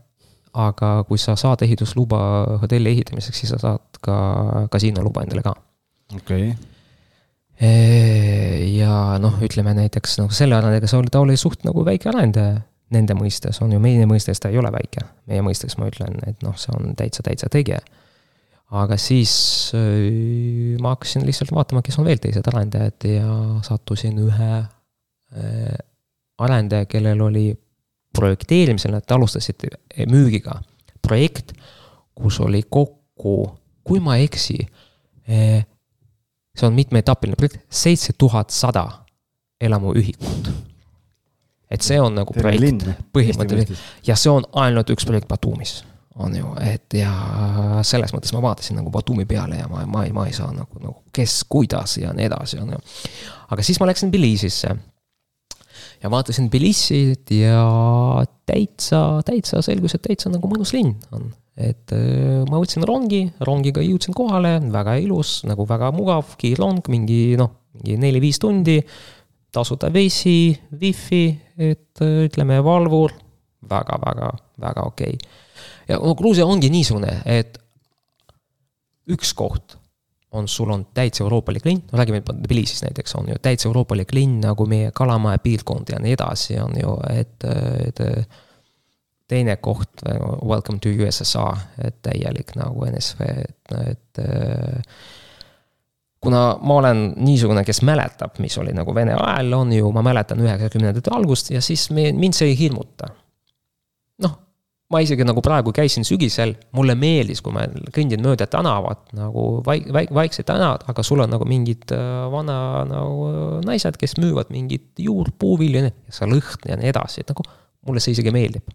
aga kui sa saad ehitusluba hotelli ehitamiseks, siis sa saad ka kasiinoluba endale ka. okei okay. ja noh, ütleme näiteks nagu selle arendajaga, see oli, ta oli suht nagu väike arendaja nende mõistes, on ju, meie mõistes ta ei ole väike. meie mõistes ma ütlen, et noh, see on täitsa, täitsa tegija aga siis äh, ma hakkasin lihtsalt vaatama, kes on veel teised arendajad ja sattusin ühe äh, arendaja, kellel oli projekteerimisel, nad alustasid müügiga projekt, kus oli kokku, kui ma ei eksi, äh, see on mitmeetapiline projekt, seitse tuhat sada elamuühikut. et see on nagu Terve projekt, põhimõtteliselt, ja see on ainult üks projekt Batumis on ju, et ja selles mõttes ma vaatasin nagu Batumi peale ja ma, ma ei, ma ei saa nagu, nagu kes, kuidas ja nii edasi, on ju. aga siis ma läksin Tbilisisse. ja vaatasin Tbilisit ja täitsa, täitsa selgus, et täitsa nagu mõnus linn on. et äh, ma võtsin rongi, rongiga jõudsin kohale, väga ilus, nagu väga mugav, kiirrong, mingi noh, mingi neli-viis tundi. tasuta vesi, wifi, et äh, ütleme, valvur väga, väga, väga okei okay ja no Gruusia ongi niisugune, et üks koht on, sul on täitsa euroopalik linn, no räägime Tbilisis näiteks on ju täitsa euroopalik linn nagu meie Kalamaja piirkond ja nii edasi, on ju, et, et teine koht, Welcome to USSR, et täielik nagu NSV, et, et kuna ma olen niisugune, kes mäletab, mis oli nagu Vene ajal, on ju, ma mäletan üheksakümnendate algust ja siis me, mind see ei hirmuta. Ma isegi nagu praegu käisin sügisel, mulle meeldis, kui ma kõndin mööda tänavat nagu vaik-, vaik-, vaiksed tänavad, aga sul on nagu mingid äh, vana nagu naised, kes müüvad mingit juurpuuvilju ja see lõhn ja nii edasi, et nagu mulle see isegi meeldib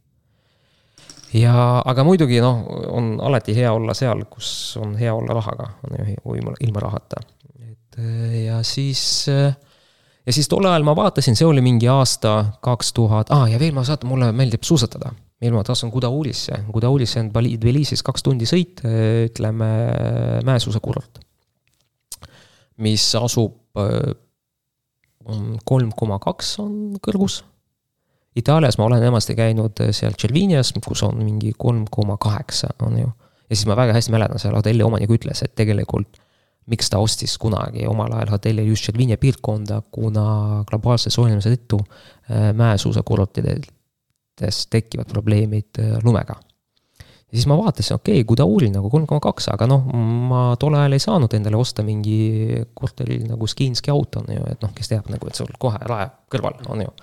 ja, aga muidugi noh, on alati hea olla seal, kus on hea olla rahaga, on ju, ilma, rahata. et ja siis, ja siis tol ajal ma vaatasin, see oli mingi aasta kaks tuhat, aa ja veel ma saatan, mulle meeldib suusatada. Veel ma tahtsin Gudaulisse, Gudaulisse on Tbilisis kaks tundi sõit, ütleme mäesuusakurort. mis asub kolm koma kaks on kõrgus Itaalias ma olen enamasti käinud seal Cervinias, kus on mingi kolm koma kaheksa, on ju. ja siis ma väga hästi mäletan, seal hotelli omanik ütles, et tegelikult miks ta ostis kunagi omal ajal hotelli just Cervinia piirkonda, kuna globaalse soojenemise tõttu äh, mäesuusakurortides tekivad probleemid äh, lumega. ja siis ma vaatasin, okei okay,, Gudauli nagu kolm koma kaks, aga noh, ma tol ajal ei saanud endale osta mingi korteril nagu Skinski auto, on ju, et noh, kes teab nagu, et sul kohe rae kõrval, on ju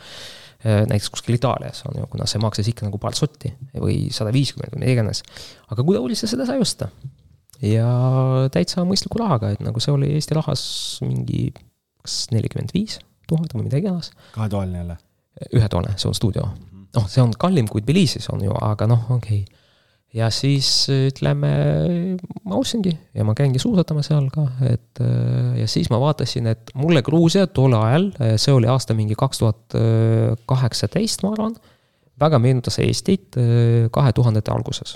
Äh, näiteks kuskil Itaalias on ju, kuna see maksis ikka nagu paar sotti või sada viiskümmend või mida iganes. aga siis seda sai osta. ja täitsa mõistliku rahaga, et nagu see oli Eesti rahas mingi kas nelikümmend viis tuhat või mida iganes. kahetoaline jälle? ühetoaline, see on stuudio. Noh, see on kallim kui Tbilisis on ju, aga noh, okei okay ja siis ütleme, ma ostsingi ja ma käingi suusatamas seal ka, et ja siis ma vaatasin, et mulle Gruusia tol ajal, see oli aasta mingi kaks tuhat kaheksateist, ma arvan, väga meenutas Eestit kahe tuhandete alguses.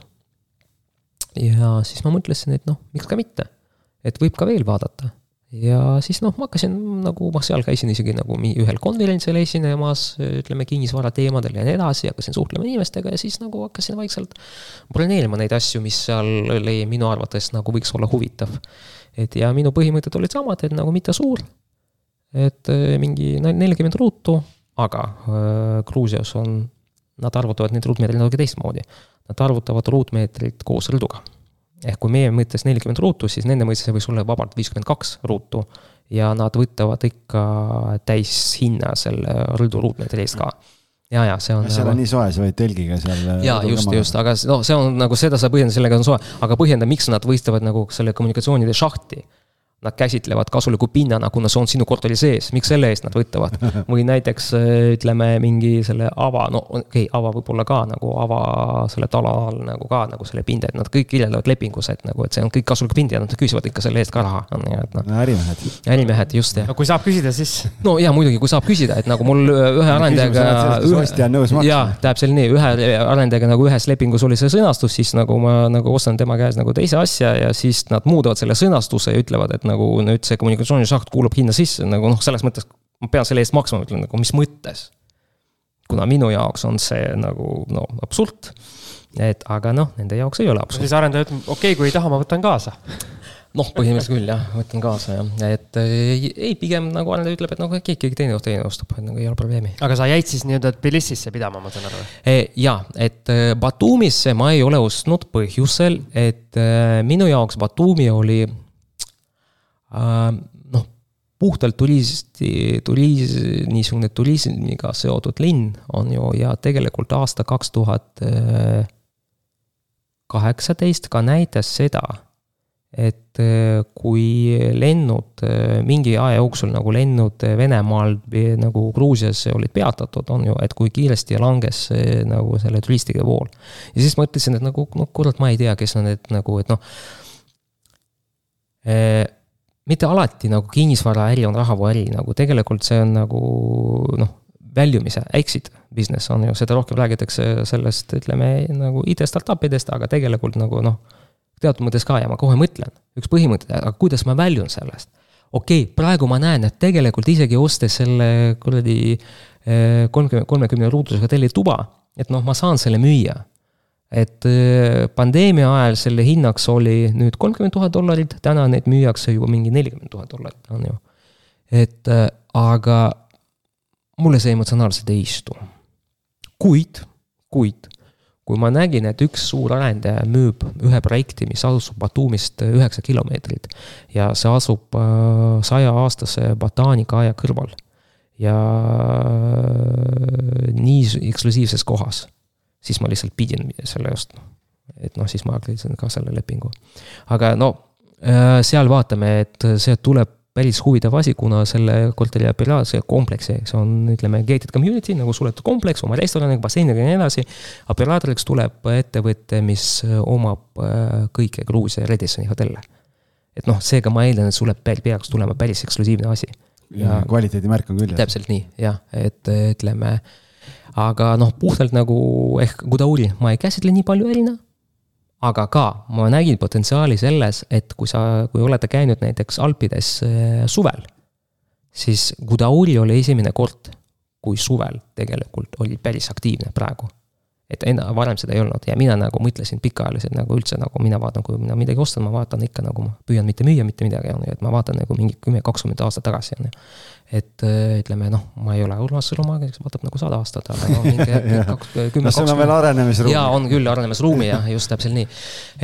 ja siis ma mõtlesin, et noh, miks ka mitte, et võib ka veel vaadata ja siis noh, ma hakkasin nagu, ma seal käisin isegi nagu ühel konverentsil esinemas, ütleme kinnisvara teemadel ja nii edasi, hakkasin suhtlema inimestega ja siis nagu hakkasin vaikselt broneerima neid asju, mis seal oli minu arvates nagu võiks olla huvitav. et ja minu põhimõtted olid samad, et nagu mitte suur, et äh, mingi nelikümmend ruutu, aga äh, Gruusias on, nad arvutavad neid ruutmeetreid natuke teistmoodi. Nad arvutavad ruutmeetrit koos rõduga ehk kui meie mõttes nelikümmend ruutu, siis nende mõttes see võiks olla vabalt viiskümmend kaks ruutu. ja nad võtavad ikka täishinna selle rõdu ruutmeetri eest ka ja, ja see on. seal on nagu- nii soe, sa võid telgiga seal. ja just, just, aga noh, see on nagu seda sa põhjenda, sellega on soe, aga põhjenda, miks nad võistlevad nagu selle kommunikatsioonide šahti nad käsitlevad kasuliku pinnana, kuna see on sinu korteri sees, miks selle eest nad võtavad? või näiteks äh, ütleme, mingi selle ava, no okei okay,, ava võib-olla ka nagu ava selle tala all nagu ka nagu selle pinda, et nad kõik kirjeldavad lepingus, et nagu, et see on kõik kasulik pind ja nad küsivad ikka selle eest ka raha, on ju, et noh. ärimehed. ärimehed, just, jah. no kui saab küsida, siis. no ja muidugi, kui saab küsida, et nagu mul ühe arendajaga. ostja on nõus maksma. jaa, täpselt nii, ühe arendajaga nagu ühes lepingus oli see sõnastus, siis nagu ma nagu ostan tema käest nagu teise asja ja siis nad muudavad selle sõnastuse ja ütlevad, et nagu nüüd see kommunikatsioonišaht kuulub hinna sisse, nagu noh, selles mõttes ma pean selle eest maksma, ütlen nagu mis mõttes. kuna minu jaoks on see nagu no absurd. et aga noh, nende jaoks ei ole absurd. siis arendaja ütleb, okei okay,, kui ei taha, ma võtan kaasa noh, põhimõtteliselt küll jah, võtan kaasa jah, et ei, pigem nagu arendaja ütleb, et noh, keegi, keegi teine, teine ostab, et nagu ei ole probleemi. aga sa jäid siis nii-öelda Tbilisisse pidama, ma saan aru? E, ja, et e, Batumisse ma ei ole ostnud põhjusel, et e, minu jaoks Batumi oli Äh, noh, puhtalt turisti, turism, niisugune turismiga seotud linn on ju ja tegelikult aasta kaks tuhat äh, kaheksateist ka näitas seda, et äh, kui lennud mingi aja jooksul nagu lennud Venemaalt nagu Gruusiasse olid peatatud, on ju, et kui kiiresti langes nagu selle turistide vool. ja siis ma ütlesin, et nagu, no kurat, ma ei tea, kes on need nagu, et noh mitte alati nagu kinnisvaraäri on rahavooäri, nagu tegelikult see on nagu noh, väljumise, exit business on ju, seda rohkem räägitakse sellest, ütleme nagu IT-startup idest, aga tegelikult nagu noh, teatud mõttes ka ja ma kohe mõtlen, üks põhimõte, aga kuidas ma väljun sellest. okei okay,, praegu ma näen, et tegelikult isegi ostes selle kuradi eh, kolmkümmend, kolmekümne ruudusega tellituba, et noh, ma saan selle müüa et äh, pandeemia ajal selle hinnaks oli nüüd kolmkümmend tuhat dollarit, täna neid müüakse juba mingi nelikümmend tuhat dollarit, on ju. et äh, aga mulle see emotsionaalselt ei istu. kuid, kuid kui ma nägin, et üks suur arendaja müüb ühe projekti, mis asub Batumist üheksa kilomeetrit ja see asub äh, sajaaastase botaanikaaia kõrval ja nii eksklusiivses kohas, siis ma lihtsalt pidin selle ostma. et noh, siis ma hakkasin ka selle lepingu. aga no äh, seal vaatame, et see tuleb päris huvitav asi, kuna selle korteri operaatse kompleksi, see on, ütleme, gated community nagu suletud kompleks oma restoraniga, basseiniga ja nii edasi. operaatoriks tuleb ettevõte, mis omab äh, kõiki Gruusia Radissoni hotelle. et noh, seega ma eeldan, et sulle peaks tulema päris eksklusiivne asi. ja kvaliteedimärk on küll. täpselt nii, jah, et ütleme, aga noh, puhtalt nagu ehk Gudauri ma ei käsitle nii palju erina aga ka ma nägin potentsiaali selles, et kui sa, kui olete käinud näiteks Alpides äh, suvel, siis Gudauri oli esimene kord, kui suvel tegelikult oli päris aktiivne praegu. et enne, varem seda ei olnud ja mina nagu mõtlesin pikaajaliselt nagu üldse nagu mina vaatan, kui mina midagi ostan, ma vaatan ikka nagu ma püüan mitte müüa mitte midagi, on ju, et ma vaatan nagu mingi kümme, kakskümmend aastat tagasi, on ju et äh, ütleme noh, ma ei ole Urmas Sõluma, kes vaatab nagu sada aastat, aga no mingi kaks, kümme, kakskümmend. jaa, on küll arenemisruumi jah, just täpselt nii.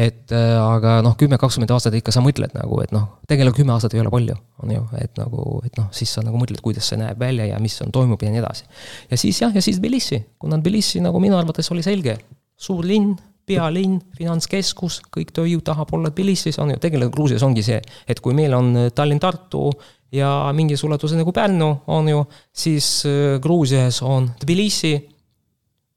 et äh, aga noh, kümme, kakskümmend aastat ikka sa mõtled nagu, et noh, tegelikult kümme aastat ei ole palju, on ju, et nagu, et noh, siis sa nagu mõtled, kuidas see näeb välja ja mis on, toimub ja nii edasi. ja siis jah, ja siis Tbilisi, kuna Tbilisi nagu minu arvates oli selge, suur linn pealinn, finantskeskus, kõik tööjõud tahab olla Tbilisis, on ju, tegelikult Gruusias ongi see, et kui meil on Tallinn-Tartu ja mingis ulatuses nagu Pärnu on ju, siis äh, Gruusias on Tbilisi,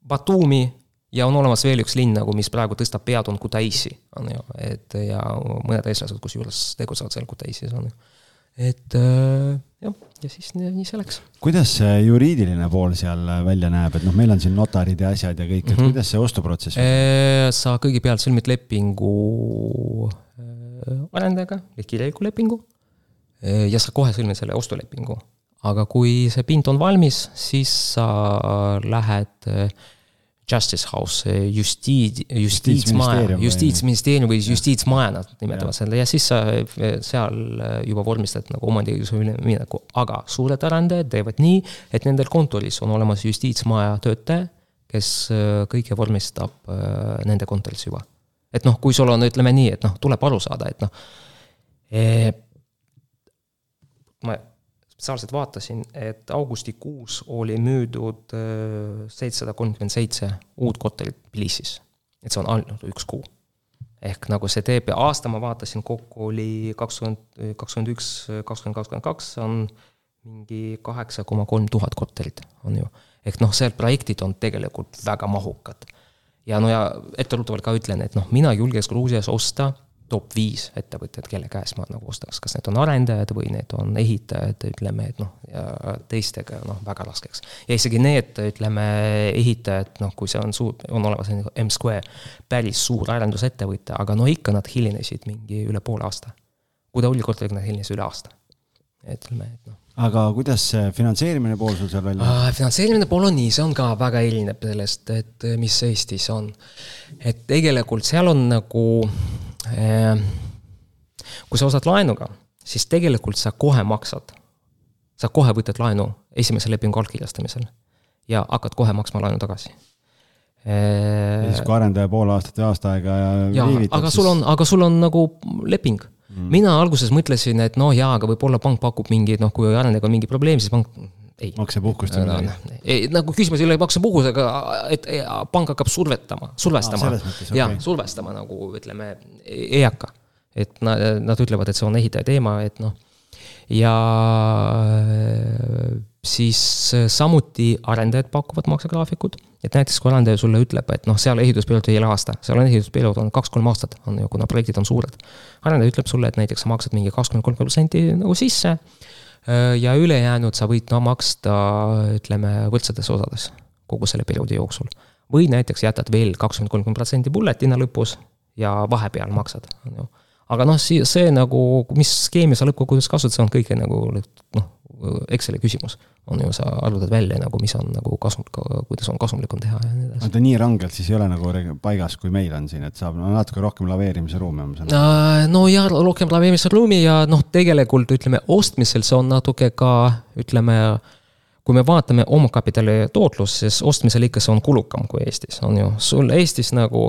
Batumi ja on olemas veel üks linn nagu, mis praegu tõstab pead, on Kutaisi, on ju, et ja mõned eestlased kusjuures tegutsevad seal Kutaisis, on ju. et äh, jah, ja siis nii, nii see läks. kuidas see juriidiline pool seal välja näeb, et noh, meil on siin notarid ja asjad ja kõik, et mm -hmm. kuidas see ostuprotsess on? sa kõigepealt sõlmid lepingu arendajaga, ehk kirjaliku lepingu Äh, ja sa kohe sõlmid selle ostulepingu. aga kui see pind on valmis, siis sa lähed äh, Justice House, äh, justiits, justiitsmaja, justiitsministeerium või justiitsmaja nad nimetavad selle ja siis sa seal juba vormistad nagu omandiõiguse ülemineku, aga suured arendajad teevad nii, et nendel kontoris on olemas justiitsmaja töötaja, kes kõike vormistab nende kontoris juba. et noh, kui sul on, ütleme nii, et noh, tuleb aru saada, et noh, eh, ma spetsiaalselt vaatasin, et augustikuus oli müüdud äh, seitsesada kolmkümmend seitse uut korterit Tbilisis. et see on ainult üks kuu. ehk nagu see teeb, aasta ma vaatasin, kokku oli kakskümmend, kakskümmend üks, kakskümmend, kakskümmend kaks on mingi kaheksa koma kolm tuhat korterit, on ju. ehk noh, seal projektid on tegelikult väga mahukad. ja no ja etteruttavalt ka ütlen, et noh, mina julgeks Gruusias osta top viis ettevõtjat, kelle käest ma nagu ostaks, kas need on arendajad või need on ehitajad, ütleme, et noh, ja teistega noh, väga raskeks. ja isegi need, ütleme, ehitajad, noh, kui see on suur, on olemas M-Square, päris suur arendusettevõte, aga no ikka nad hilinesid mingi üle poole aasta. kui ta oli korteriga, nad hilinesid üle aasta. ütleme, et noh aga kuidas see finantseerimine pool sul seal välja näeb? finantseerimine pool on nii, see on ka väga erinev sellest, et mis Eestis on. et tegelikult seal on nagu kui sa ostad laenuga, siis tegelikult sa kohe maksad. sa kohe võtad laenu esimese lepingu allkirjastamisel ja hakkad kohe maksma laenu tagasi. ja siis, kui arendaja pool aastat või aasta aega ja, viivitab, aga sul on, aga sul on nagu leping mm.. mina alguses mõtlesin, et noh, jaa, aga võib-olla pank pakub mingi, noh, kui arendajaga on mingi probleem, siis pank ei. maksepuhkust ei, nagu küsimus ei ole maksepuhkusega, et pank hakkab survetama, survestama ah,. Okay. jah, survestama nagu ütleme, eaka. et nad, nad ütlevad, et see on ehitaja teema, et noh. ja siis samuti arendajad pakuvad maksegraafikud. et näiteks, kui arendaja sulle ütleb, et noh, seal ehitusperiood ei ole aasta, seal on ehitusperiood on kaks-kolm aastat, on ju, kuna projektid on suured. arendaja ütleb sulle, et näiteks sa maksad mingi kakskümmend, kolmkümmend protsenti nagu sisse Äh, ja ülejäänud sa võid no maksta, ütleme, võrdsetes osades kogu selle perioodi jooksul. või näiteks jätad veel kakskümmend, kolmkümmend protsenti bulletina lõpus ja vahepeal maksad, on ju. Aga noh, see, see nagu, mis skeemi sa lõppkokkuvõttes kasutad, see on kõige nagu noh, Exceli küsimus on ju, sa arvutad välja nagu, mis on nagu kasum, kuidas on kasumlikum teha ja nii edasi. aga ta nii rangelt siis ei ole nagu paigas, kui meil on siin, et saab no, natuke rohkem laveerimise ruumi, ma saan aru. no ja rohkem laveerimise ruumi ja noh, tegelikult ütleme ostmisel see on natuke ka ütleme, kui me vaatame omakapitali tootlust, siis ostmise lõikes on kulukam kui Eestis, on ju, sul Eestis nagu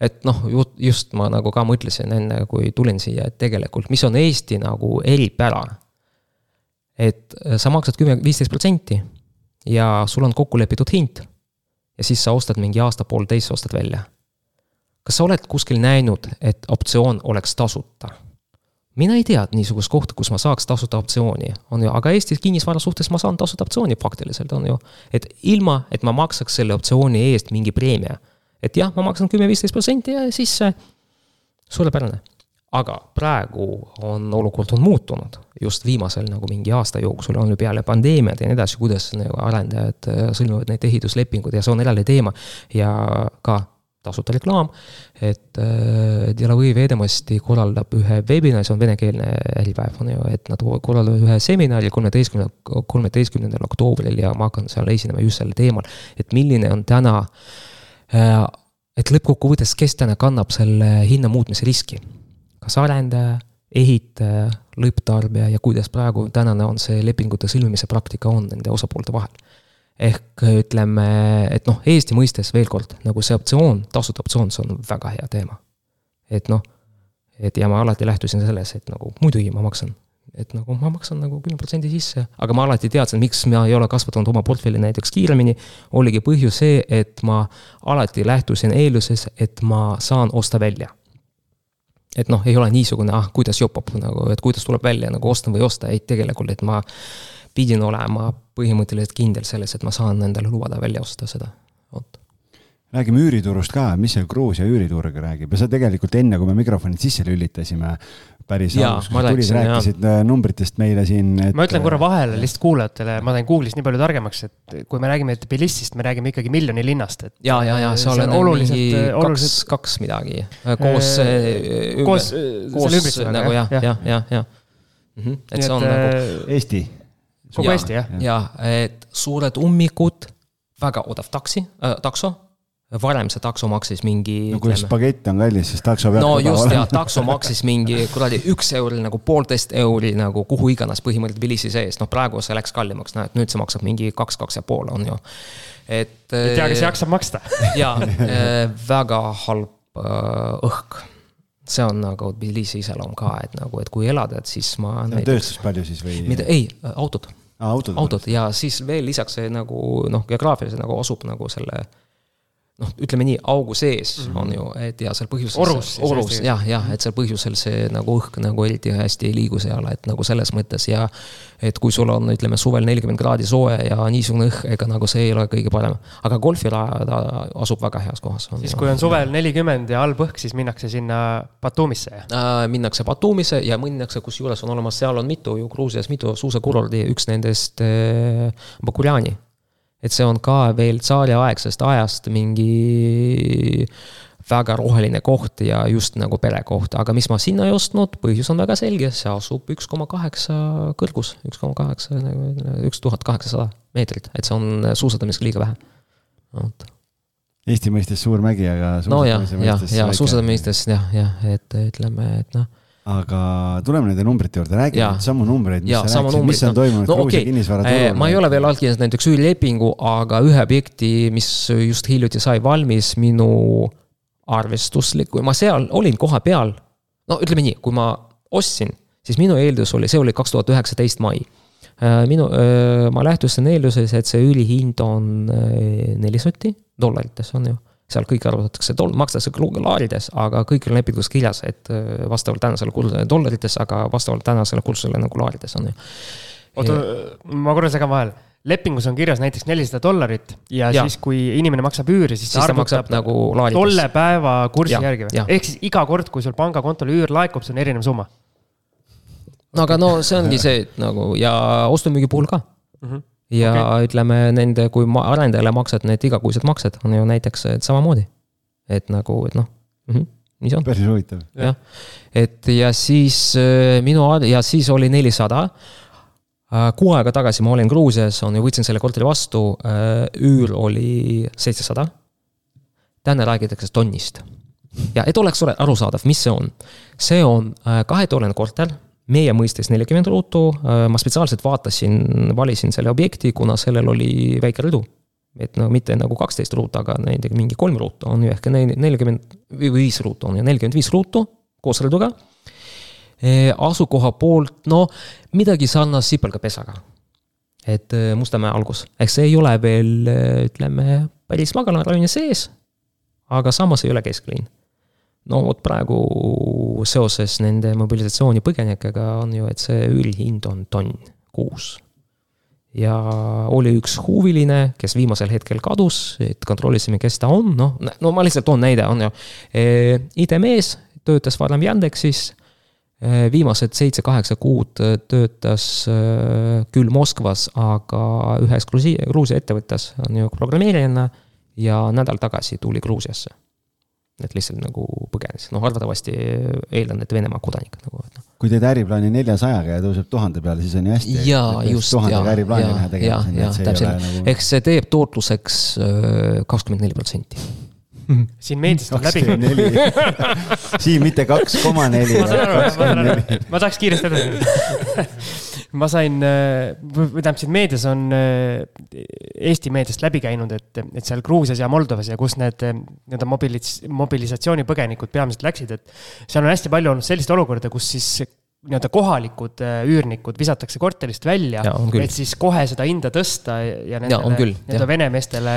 et noh, just ma nagu ka mõtlesin enne, kui tulin siia, et tegelikult, mis on Eesti nagu eripära. et sa maksad kümme, viisteist protsenti ja sul on kokku lepitud hind. ja siis sa ostad mingi aasta-poolteist, ostad välja. kas sa oled kuskil näinud, et optsioon oleks tasuta? mina ei tea niisugust kohta, kus ma saaks tasuta optsiooni, on ju, aga Eestis kinnisvara suhtes ma saan tasuta optsiooni praktiliselt, on ju. et ilma, et ma maksaks selle optsiooni eest mingi preemia et jah, ma maksan kümme-viisteist protsenti ja siis suurepärane. aga praegu on olukord on muutunud just viimasel nagu mingi aasta jooksul on ju peale pandeemiat ja nii edasi, kuidas nagu arendajad äh, sõlmivad neid ehituslepinguid ja see on eraldi teema. ja ka tasuta reklaam, et äh, Delavõi Veedemasti korraldab ühe webinari, see on venekeelne äripäev, on ju, et nad korraldavad ühe seminari kolmeteistkümnendal, kolmeteistkümnendal oktoobril ja ma hakkan seal esinema just sellel teemal, et milline on täna äh, Äh, et lõppkokkuvõttes, kes täna kannab selle hinna muutmise riski? kas arendaja, ehitaja, lõpptarbija ja kuidas praegu tänane on see lepingute sõlmimise praktika on nende osapoolte vahel? ehk ütleme, et noh, Eesti mõistes veel kord, nagu see optsioon, tasuta optsioon, see on väga hea teema. et noh, et ja ma alati lähtusin selles, et nagu muidugi ma maksan et nagu ma maksan nagu kümme protsenti sisse, aga ma alati teadsin, miks ma ei ole kasvatanud oma portfelli näiteks kiiremini. oligi põhjus see, et ma alati lähtusin eelduses, et ma saan osta välja. et noh, ei ole niisugune, ah, kuidas jopab nagu, et kuidas tuleb välja nagu ostan või osta, ei tegelikult, et ma pidin olema põhimõtteliselt kindel selles, et ma saan endale lubada välja osta seda, vot. Räägime üüriturust ka, mis see Gruusia üüriturg räägib? Ja sa tegelikult enne, kui me mikrofonid sisse lülitasime, päris alguses, kui tulid, rääkisid jah. Äh, numbritest meile siin et.... ma ütlen korra äh, vahele lihtsalt kuulajatele, ma sain Google'is nii palju targemaks, et kui me räägime Tbilisist, me räägime ikkagi miljoni linnast, et. ja, ja, ja seal on oluliselt, mingi kaks oluliselt..., kaks midagi koos äh,. koos, koos nagu jah, jah, jah, jah. Mhm, et see on et, nagu. Eesti. kogu Eesti jah. ja, et suured ummikud, väga odav taksi äh,, takso varem see takso maksis mingi. no kui spagett on kallis, siis takso peab. no just ja takso maksis mingi kuradi üks euri nagu poolteist euri nagu kuhu iganes põhimõtteliselt Tbilisi sees, noh praegu see läks kallimaks, näed nüüd see maksab mingi kaks, kaks ja pool on ju. et. ei tea, kes jaksab maksta jaa äh, väga halb äh, õhk see on nagu Tbilisi iseloom ka, et nagu, et kui elada, et siis ma. tööstus palju siis või? mida, ei, autod ah,. autod, autod ja siis veel lisaks see nagu noh, geograafiliselt nagu asub nagu selle noh, ütleme nii, augu sees mm -hmm. on ju, et ja seal põhjusel. orus. orus jah, jah, et seal põhjusel see nagu õhk nagu eriti hästi ei liigu seal, et nagu selles mõttes ja. et kui sul on, ütleme suvel nelikümmend kraadi soe ja niisugune õhk, ega nagu see ei ole kõige parem. aga golfiraja ta asub väga heas kohas. siis kui on suvel nelikümmend ja halb õhk, siis minnakse sinna Batumisse äh,? minnakse Batumisse ja minnakse, kusjuures on olemas, seal on mitu ju Gruusias mitu suusakurordi, üks nendest äh, Bakuljani et see on ka veel tsaariaegsest ajast mingi väga roheline koht ja just nagu perekoht, aga mis ma sinna ei ostnud, põhjus on väga selge, see asub üks koma kaheksa kõrgus, üks koma kaheksa, üks tuhat kaheksasada meetrit, et see on suusatamisega liiga vähe. vot. Eesti mõistes suur mägi, aga. no jah, jah, ja suusatamise mõistes jah, jah, et ütleme, et noh aga tuleme nende numbrite juurde, räägi nüüd samu numbreid, mis ja, sa rääkisid, mis on toimunud no, Gruusia okay. kinnisvaraturul? Eh, ma ei ole veel allkirjastanud näiteks üürilepingu, aga ühe objekti, mis just hiljuti sai valmis, minu arvestuslik, ma seal olin kohapeal. no ütleme nii, kui ma ostsin, siis minu eeldus oli, see oli kaks tuhat üheksateist mai. Eh, minu, eh, ma lähtusin eelduses, et see üürihind on neli sotti dollarites, on ju seal kõik arvutatakse doll-, makstakse laarides, aga kõik on lepingus kirjas, et äh, vastavalt tänasele kursule dollarites, aga vastavalt tänasele kursusele nagu laarides on ju. oota, ma korra segan vahele lepingus on kirjas näiteks nelisada dollarit ja, ja siis, kui inimene maksab üüri, siis ta arvutab nagu laarides. tolle päeva kursi ja, järgi või? ehk siis iga kord, kui sul pangakontole üür laekub, see on erinev summa? no aga no see ongi see, et nagu ja ostu-müügi puhul ka mm. -hmm ja okay. ütleme nende, kui arendajale maksad need igakuised maksed, on ju näiteks samamoodi. et nagu, et noh mm -hmm, nii see on. päris huvitav. jah, et ja siis äh, minu, ja siis oli nelisada. Äh, kuu aega tagasi ma olin Gruusias, on ju, võtsin selle korteri vastu, äh, üür oli seitsesada. täna räägitakse tonnist. ja et oleks arusaadav, mis see on. see on kahetoaline korter meie mõistes nelikümmend ruutu, ma spetsiaalselt vaatasin, valisin selle objekti, kuna sellel oli väike rõdu. et no mitte nagu kaksteist ruutu, aga näiteks mingi kolm ruutu on ju ehk nelikümmend või viis ruutu on ju, nelikümmend viis ruutu koos rõduga. asukoha poolt, no midagi sarnast sipelgapesaga. et Mustamäe algus, ehk see ei ole veel, ütleme, päris magalarajooni sees, aga samas ei ole kesklinn no vot praegu seoses nende mobilisatsioonipõgenikega on ju, et see üldhind on tonn kuus. ja oli üks huviline, kes viimasel hetkel kadus, et kontrollisime, kes ta on, noh, no ma lihtsalt toon näide, on ju e,. IT-mees töötas varem Yandexis e,, viimased seitse-kaheksa kuud töötas e, küll Moskvas, aga ühes Gruusia, Gruusia ettevõttes on ju programmeerijana ja nädal tagasi tuli Gruusiasse et lihtsalt nagu põgenes, noh arvatavasti eeldan, et Venemaa kodanik nagu, et noh. kui teed äriplaani neljasajaga ja tõuseb tuhande peale, siis on ju hästi. jaa, just, jaa, jaa, jaa, jaa, täpselt, nagu... ehk see teeb tootluseks äh, kakskümmend neli protsenti. Siin meediast on läbi. siin mitte kaks koma neli. ma tahaks kiiresti edasi ma sain, äh, või tähendab, siin meedias on äh, Eesti meediast läbi käinud, et, et seal Gruusias ja Moldovas ja kus need nii-öelda mobilis-, mobilisatsioonipõgenikud peamiselt läksid, et seal on hästi palju olnud selliseid olukordi, kus siis nii-öelda kohalikud äh, üürnikud visatakse korterist välja, et siis kohe seda hinda tõsta ja nendele nii-öelda vene meestele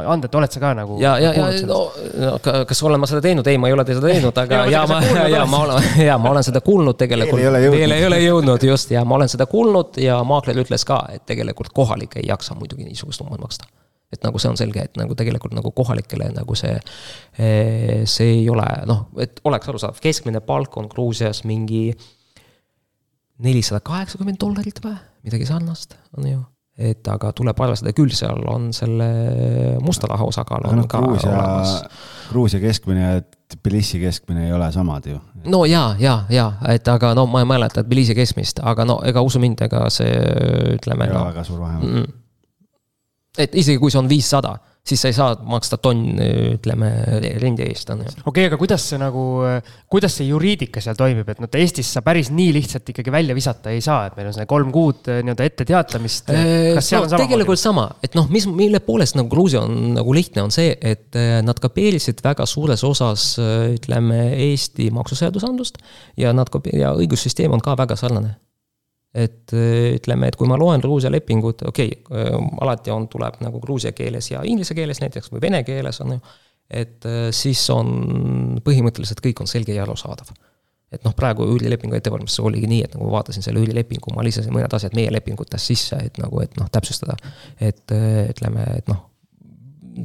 anda, et oled sa ka nagu. ja, ja, ja no, no kas olen ma seda teinud, ei, ma ei ole seda teinud, aga ja, ma, ja ma olen, ja ma olen seda kuulnud tegelikult. veel ei ole jõudnud. Just ja ma olen seda kuulnud ja maakler ütles ka, et tegelikult kohalik ei jaksa muidugi niisugust summat maksta. Et nagu see on selge, et nagu tegelikult nagu kohalikele nagu see, eh, see ei ole noh, et oleks arusaadav, keskmine palk on Gruusias mingi nelisada kaheksakümmend dollarit või, midagi sarnast, on ju. et aga tuleb arvestada küll, seal on selle musta raha osakaal on no, ka Gruusia, olemas. Gruusia keskmine ja Tbilisi keskmine ei ole samad ju. no ja, ja, ja, et aga no ma ei mäleta Tbilisi keskmist, aga no ega usu mind, ega see ütleme. ei ole no, väga suur vahe mm,. et isegi kui see on viissada siis sa ei saa maksta tonn, ütleme, rendi eest, on ju. okei okay,, aga kuidas see nagu, kuidas see juriidika seal toimib, et noh, Eestis sa päris nii lihtsalt ikkagi välja visata ei saa, et meil on see kolm kuud nii-öelda ette teatamist. kas seal no, tegelikult sama, et noh, mis, mille poolest nagu Gruusia on nagu lihtne, on see, et nad kopeerisid väga suures osas, ütleme, Eesti maksuseadusandlust ja nad ja õigussüsteem on ka väga sarnane et äh, ütleme, et kui ma loen Gruusia lepingut, okei okay,, äh, alati on, tuleb nagu gruusia keeles ja inglise keeles näiteks või vene keeles on ju, et äh, siis on põhimõtteliselt kõik on selge ja arusaadav. et noh, praegu üürilepingu ettevalmistus oligi nii, et nagu ma vaatasin selle üürilepingu, ma lisasin mõned asjad meie lepingutest sisse, et nagu, et noh, täpsustada. et ütleme, et noh,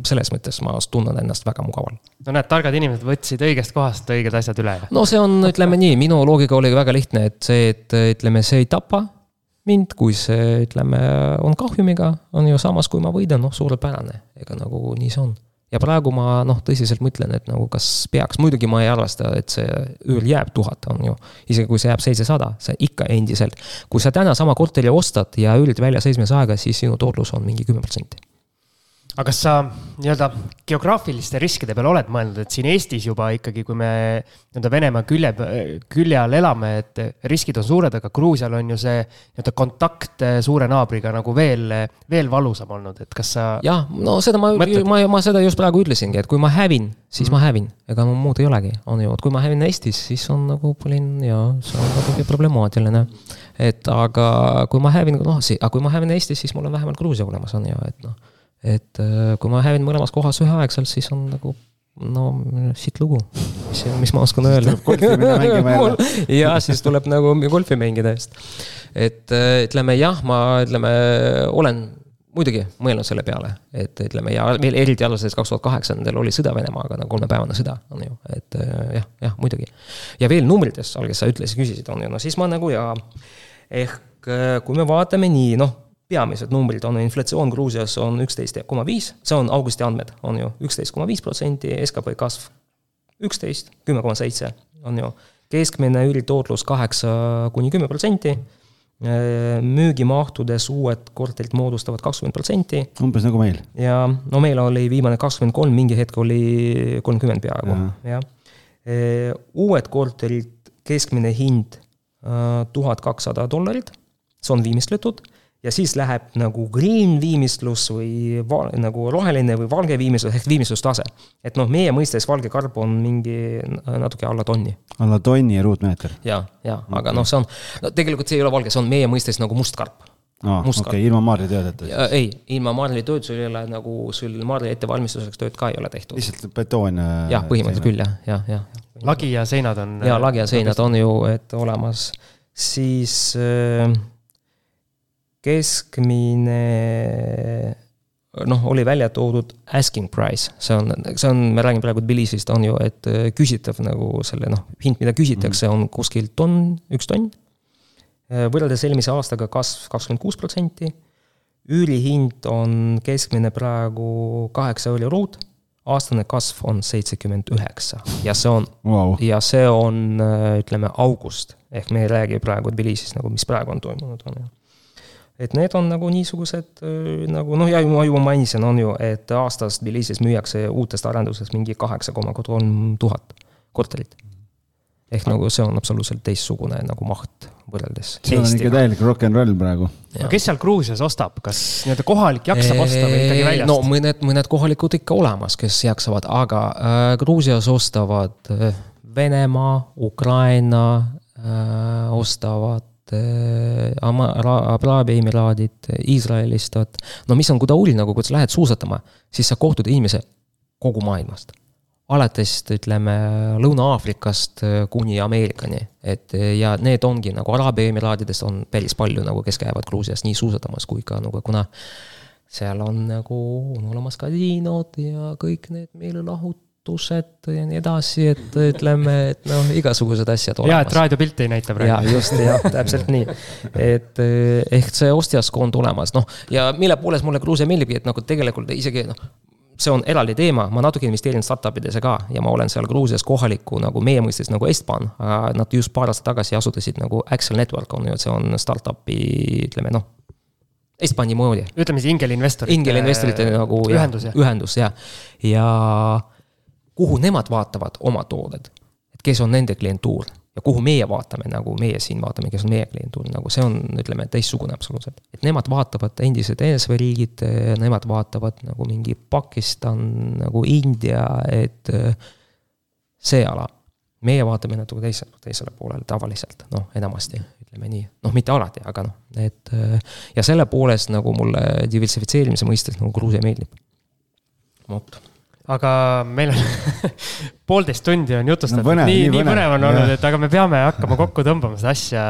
selles mõttes ma tunnen ennast väga mugaval. no näed, targad inimesed võtsid õigest kohast õiged asjad üle. no see on, ütleme nii, minu loogika oligi väga lihtne, et see, et ütleme, see ei tapa mind, kui see, ütleme, on kahjumiga, on ju samas, kui ma võidan, noh, suurepärane, ega nagu nii see on ja praegu ma noh, tõsiselt mõtlen, et nagu kas peaks, muidugi ma ei arvesta, et see üür jääb tuhat, on ju. isegi kui see jääb seitsesada, see ikka endiselt. kui sa täna sama korteri ostad ja üürid välja seitsmesaja aega, siis sinu tootlus on mingi kümme protsenti aga kas sa nii-öelda geograafiliste riskide peale oled mõelnud, et siin Eestis juba ikkagi, kui me nii-öelda Venemaa külje, külje all elame, et riskid on suured, aga Gruusial on ju see nii-öelda kontakt suure naabriga nagu veel, veel valusam olnud, et kas sa. jah, no seda ma, ma, ma seda just praegu ütlesingi, et kui ma hävin, siis mm. ma hävin, ega no muud ei olegi, on ju, et kui ma hävin Eestis, siis on nagu olin ja see on natuke problemaatiline. et aga kui ma hävin, noh, aga kui ma hävin Eestis, siis mul on vähemalt Gruusia olemas, on ju, et noh et äh, kui ma hävin mõlemas kohas üheaegselt, siis on nagu no siit lugu, mis, mis ma oskan öelda. ja siis tuleb nagu golfi mängida just. et äh, ütleme jah, ma ütleme olen muidugi mõelnud selle peale, et ütleme ja meil eriti arvestades kaks tuhat kaheksa nendel oli sõda Venemaaga, nagu kolmepäevane sõda on ju, et äh, jah, jah muidugi. ja veel numbrites, algis sa ütlesid, küsisid, on ju, no siis ma nagu ja ehk kui me vaatame nii, noh peamised numbrid on inflatsioon Gruusias on üksteist koma viis, see on augusti andmed, on ju, üksteist koma viis protsenti, skp kasv üksteist, kümme koma seitse, on ju. keskmine üldtootlus kaheksa kuni kümme protsenti, müügimahtudes uued korterid moodustavad kakskümmend protsenti. umbes nagu meil. ja no meil oli viimane kakskümmend kolm, mingi hetk oli kolmkümmend peaaegu, jah. uued korterid, keskmine hind tuhat kakssada dollarit, see on viimistletud ja siis läheb nagu green viimistlus või va, nagu roheline või valge viimistlus ehk viimistlustase. et noh, meie mõistes valge karp on mingi natuke alla tonni. alla tonni ruutmeeter? ja, ja okay., aga noh, see on, no tegelikult see ei ole valge, see on meie mõistes nagu must karp aa, okei, ilma maarjatöödeta? ei, ilma maarjatööd sul ei ole nagu, sul maarja ettevalmistuseks tööd ka ei ole tehtud. lihtsalt betoon? Äh, jah, põhimõtteliselt küll jah, jah, jah. lagi ja seinad on? jaa, lagi ja seinad on ju, et olemas, siis äh, keskmine noh, oli välja toodud asking price, see on, see on, me räägime praegu Tbilisist, on ju, et äh, küsitav nagu selle noh, hind, mida küsitakse, on kuskil tonn, üks tonn. Äh, võrreldes eelmise aastaga kasv kakskümmend kuus protsenti. üürihind on keskmine praegu kaheksa euri ruut, aastane kasv on seitsekümmend üheksa ja see on wow., ja see on, äh, ütleme, august. ehk me ei räägi praegu Tbilisis nagu, mis praegu on toimunud, on ju et need on nagu niisugused nagu noh, ja ma juba mainisin, on ju, et aastas Tbilisis müüakse uutest arendustest mingi kaheksa koma kolm tuhat korterit. ehk nagu see on absoluutselt teistsugune nagu maht võrreldes. see on ikka täielik rock n roll praegu. aga kes seal Gruusias ostab, kas nii-öelda kohalik jaksab osta või ikkagi väljast? no mõned, mõned kohalikud ikka olemas, kes jaksavad, aga äh, Gruusias ostavad äh, Venemaa, Ukraina äh,, ostavad Äh, Araabia Emiraadid, Iisraelist, vot. no mis on Gudauli nagu, kui sa lähed suusatama, siis sa kohtud inimese kogu maailmast. alates, ütleme, Lõuna-Aafrikast äh, kuni Ameerikani, et äh, ja need ongi nagu Araabia Emiraadidest on päris palju nagu, kes käivad Gruusias nii suusatamas kui ka nagu, kuna seal on nagu, on olemas kasiinod ja kõik need meelelahut-, kasutused ja nii edasi, et ütleme, et noh, igasugused asjad olemas. ja, et raadiopilte ei näita praegu. ja just, jah, täpselt nii. et eh, ehk see ostjaskond olemas, noh, ja mille poolest mulle Gruusia meeldibki, et nagu tegelikult isegi noh, see on eraldi teema, ma natuke investeerin startup idesse ka ja ma olen seal Gruusias kohaliku nagu meie mõistes nagu Estban. Nad just paar aastat tagasi asutasid nagu Axel Network on ju, et see on startup'i ütleme noh Estbani moodi. ütleme siis ingelinvestorite. ingelinvestorite nagu ühendus, jah. ühendus, jah. ja, ja kuhu nemad vaatavad oma tooted, et kes on nende klientuur ja kuhu meie vaatame, nagu meie siin vaatame, kes on meie klientuur, nagu see on, ütleme, teistsugune absoluutselt. et nemad vaatavad endised ESV riigid, nemad vaatavad nagu mingi Pakistan, nagu India, et see ala. meie vaatame natuke teisele, teisele poolele tavaliselt, noh, enamasti, ütleme nii, noh, mitte alati, aga noh, et ja selle poolest nagu mulle diversifitseerimise mõistes nagu Gruusia meeldib. vot aga meil on poolteist tundi on jutustatud. No,, nii, nii põnev. on olnud, et aga me peame hakkama kokku tõmbama seda asja.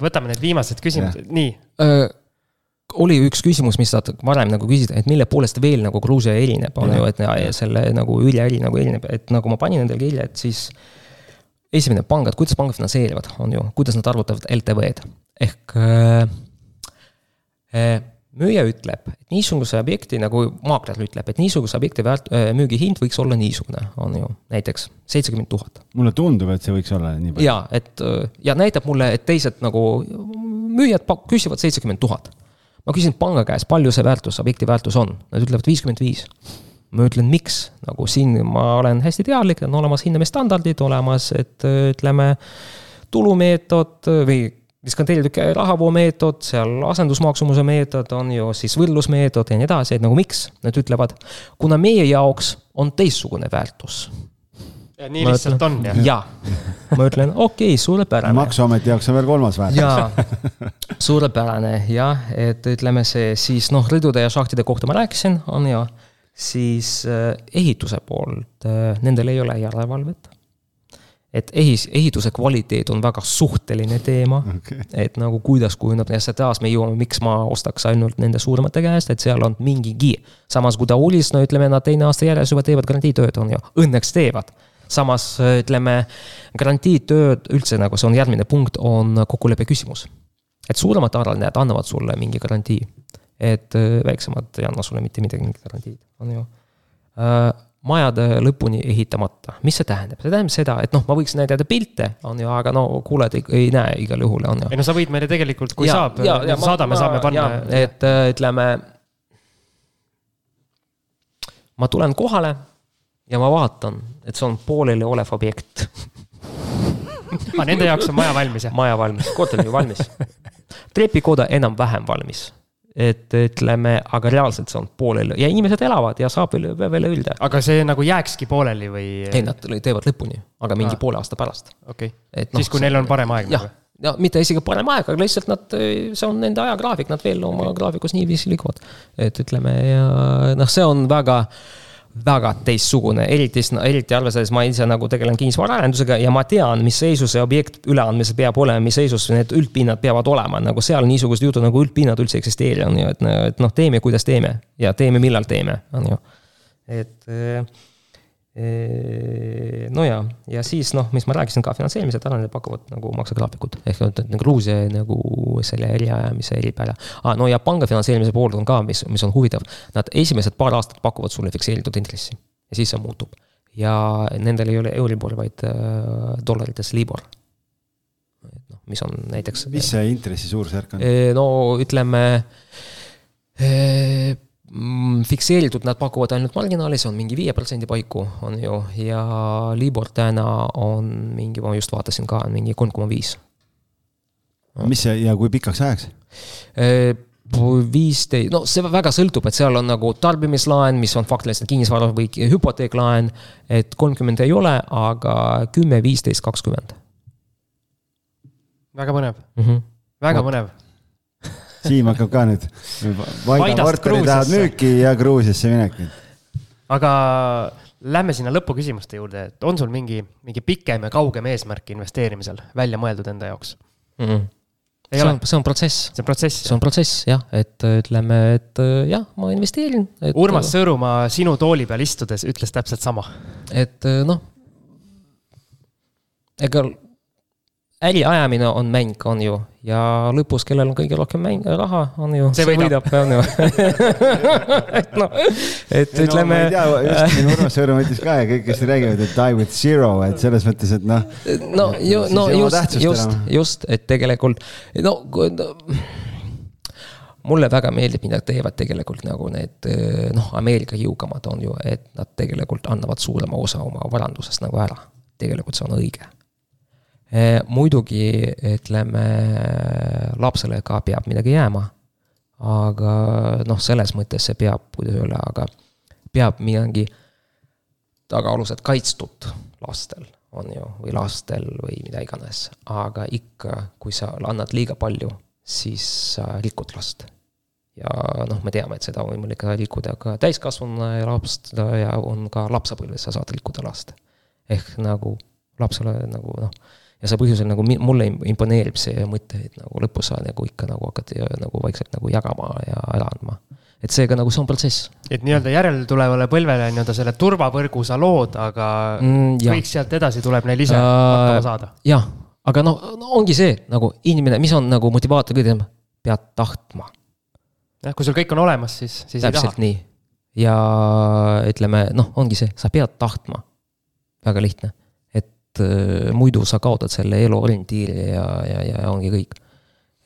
võtame need viimased küsimused, nii. Äh,. oli üks küsimus, mis sa varem nagu küsisid, et mille poolest veel nagu Gruusia erineb, on ju, et selle nagu üleäri nagu erineb, et nagu ma panin endale kirja, et siis. esimene pangad, kuidas pangad finantseerivad, on ju, kuidas nad arvutavad LTV-d ehk äh, äh, müüja ütleb, et niisuguse objekti nagu maakler ütleb, et niisuguse objekti väärt-, müügihind võiks olla niisugune, on ju, näiteks seitsekümmend tuhat. mulle tundub, et see võiks olla nii palju. jaa, et ja näitab mulle, et teised nagu müüjad küsivad seitsekümmend tuhat. ma küsin panga käest, palju see väärtus, objekti väärtus on, nad ütlevad viiskümmend viis. ma ütlen, miks, nagu siin ma olen hästi teadlik, on olemas hindamisstandardid olemas, et ütleme, tulumeetod või diskonteeritud rahavoo meetod, seal asendusmaksumuse meetod on ju siis võrdlusmeetod ja nii edasi, et nagu miks, nad ütlevad, kuna meie jaoks on teistsugune väärtus. ja nii ma lihtsalt ütlen, on jah? jaa, ma ütlen, okei okay,, suurepärane. maksuameti jaoks on veel kolmas väärtus. jaa, suurepärane jah, et ütleme see siis noh, rõdude ja šahtide kohta ma rääkisin, on ju, siis äh, ehituse poolt äh, nendel ei ole järelevalvet et ehis, ehituse kvaliteet on väga suhteline teema okay.. et nagu kuidas kujuneb taas me jõuame, miks ma ostaks ainult nende suuremate käest, et seal on mingigi. samas kui ta ulis, no ütleme, nad teine aasta järjest juba teevad garantiitööd, on ju, õnneks teevad. samas ütleme, garantiitööd üldse nagu see on järgmine punkt, on kokkuleppe küsimus. et suuremad arendajad annavad sulle mingi garantii. et äh, väiksemad ei anna sulle mitte midagi, mingit garantiid, on ju äh, majade lõpuni ehitamata, mis see tähendab, see tähendab seda, et noh, ma võiks näidata pilte, on ju, aga no kuulajad ei, ei näe igal juhul, on ju. ei no sa võid meile tegelikult, kui ja, saab, saadame, saame panna. et äh, ütleme. ma tulen kohale ja ma vaatan, et see on pooleli olev objekt aga nende jaoks on maja valmis, jah? maja valmis, korter on ju valmis. trepikoda enam-vähem valmis et ütleme, aga reaalselt see on pooleli ja inimesed elavad ja saab veel, veel öelda. aga see nagu jääkski pooleli või? ei, nad teevad lõpuni, aga mingi Aa. poole aasta pärast. okei okay., no, siis kui neil on parem aeg. jah, ja nagu mitte isegi parem aeg, aga lihtsalt nad, see on nende ajagraafik, nad veel oma graafikus niiviisi liiguvad. et ütleme ja noh, see on väga väga teistsugune, eriti, eriti arvestades ma ise nagu tegelen kinnisvaraarendusega ja ma tean, mis seisus see objekt üleandmisel peab olema, mis seisus need üldpinnad peavad olema, nagu seal niisugused jutud nagu üldpinnad üldse ei eksisteeri, on ju, et, et noh, teeme, kuidas teeme ja teeme, millal teeme, on ju. et no ja, ja siis noh, mis ma rääkisin ka finantseerimise, täna need pakuvad nagu maksegraafikud ehk et nagu Gruusia nagu selle eriajamise eripära ah,. no ja panga finantseerimise pool on ka, mis, mis on huvitav. Nad esimesed paar aastat pakuvad sulle fikseeritud intressi ja siis see muutub. ja nendel ei ole Euribor, vaid äh, dollarites Libor. et noh, mis on näiteks. mis see intressi suurusjärk on? no ütleme fikseeritud nad pakuvad ainult marginaali, see on mingi viie protsendi paiku, on ju, ja Libor täna on mingi, ma just vaatasin ka, mingi kolm koma viis. mis see ja kui pikaks ajaks? viisteist, no see väga sõltub, et seal on nagu tarbimislaen, mis on faktiliselt kinnisvara või hüpoteeklaen. et kolmkümmend ei ole, aga kümme, viisteist, kakskümmend. väga põnev mm, -hmm. väga põnev Siim hakkab ka nüüd, Vaida korterid lähevad müüki ja Gruusiasse minek nüüd. aga lähme sinna lõpuküsimuste juurde, et on sul mingi, mingi pikem ja kaugem eesmärk investeerimisel välja mõeldud enda jaoks mm? -hmm. see on, see on protsess. see on protsess. see on protsess jah, et ütleme, et jah, ma investeerin et.... Urmas Sõõrumaa sinu tooli peal istudes ütles täpselt sama. et noh, ega äri ajamine on mäng, on ju, ja lõpus, kellel on kõige rohkem mäng, raha, on ju, see võidab, on ju et noh, et no, ütleme. ma ei tea, just siin Urmas Sõõrum ütles ka ja kõik, kes räägivad, et die with zero, et selles mõttes, et noh. no, ju, no just, just, just, et tegelikult, no, no mulle väga meeldib, mida teevad tegelikult nagu need noh, Ameerika jõukamad on ju, et nad tegelikult annavad suurema osa oma varandusest nagu ära. tegelikult see on õige muidugi ütleme, lapsele ka peab midagi jääma. aga noh, selles mõttes see peab, kuidas öelda, aga peab midagi tagaalused kaitstud lastel, on ju, või lastel või mida iganes. aga ikka, kui sa annad liiga palju, siis sa rikud last. ja noh, me teame, et seda on võimalik rikkuda ka täiskasvanu last ja on ka lapsepõlves sa saad rikkuda last. ehk nagu lapsele nagu noh ja see põhjusel nagu mulle imponeerib see mõte, et nagu lõpus sa nagu ikka nagu hakkad nagu vaikselt nagu jagama ja ära andma. et seega nagu see on protsess. et nii-öelda järeltulevale põlvele nii-öelda selle turvavõrgu sa lood, aga mm, kõik sealt edasi tuleb neil ise uh, hakkama saada. jah, aga noh no, ongi see nagu inimene, mis on nagu motivaator kõigile, pead tahtma. jah, kui sul kõik on olemas, siis, siis täpselt nii. ja ütleme, noh, ongi see, sa pead tahtma. väga lihtne et äh, muidu sa kaotad selle eluorientiiri ja, ja, ja ongi kõik.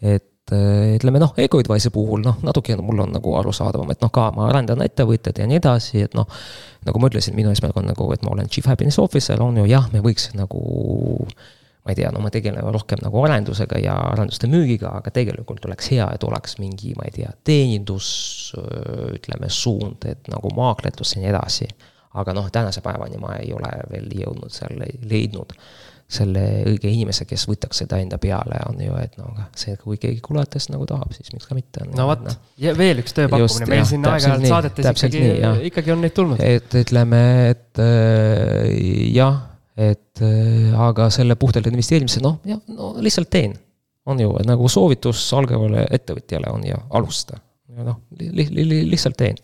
et äh, ütleme noh, Ego Advice'i puhul noh, natuke mul on nagu arusaadavam, et noh, ka ma arendan ettevõtted ja nii edasi, et noh. nagu ma ütlesin, minu eesmärk on nagu, et ma olen chief happiness officer, on ju, jah, me võiks nagu ma ei tea, no ma tegelen rohkem nagu arendusega ja arenduste müügiga, aga tegelikult oleks hea, et oleks mingi, ma ei tea, teenindus, ütleme, suund, et nagu maakletus ja nii edasi aga noh, tänase päevani ma ei ole veel jõudnud selle, leidnud selle õige inimese, kes võtaks seda enda peale, on ju, et no aga see, kui keegi kuulates nagu tahab, siis miks ka mitte. no vot no., ja veel üks tööpakkumine, meil siin aeg-ajalt saadetes ikkagi, ikkagi on neid tulnud. et ütleme, et äh, jah, et äh, aga selle puhtalt investeerimise, noh, jah, no lihtsalt teen. on ju, nagu soovitus algavale ettevõtjale on ju, alusta. noh li, li, li, lihtsalt teen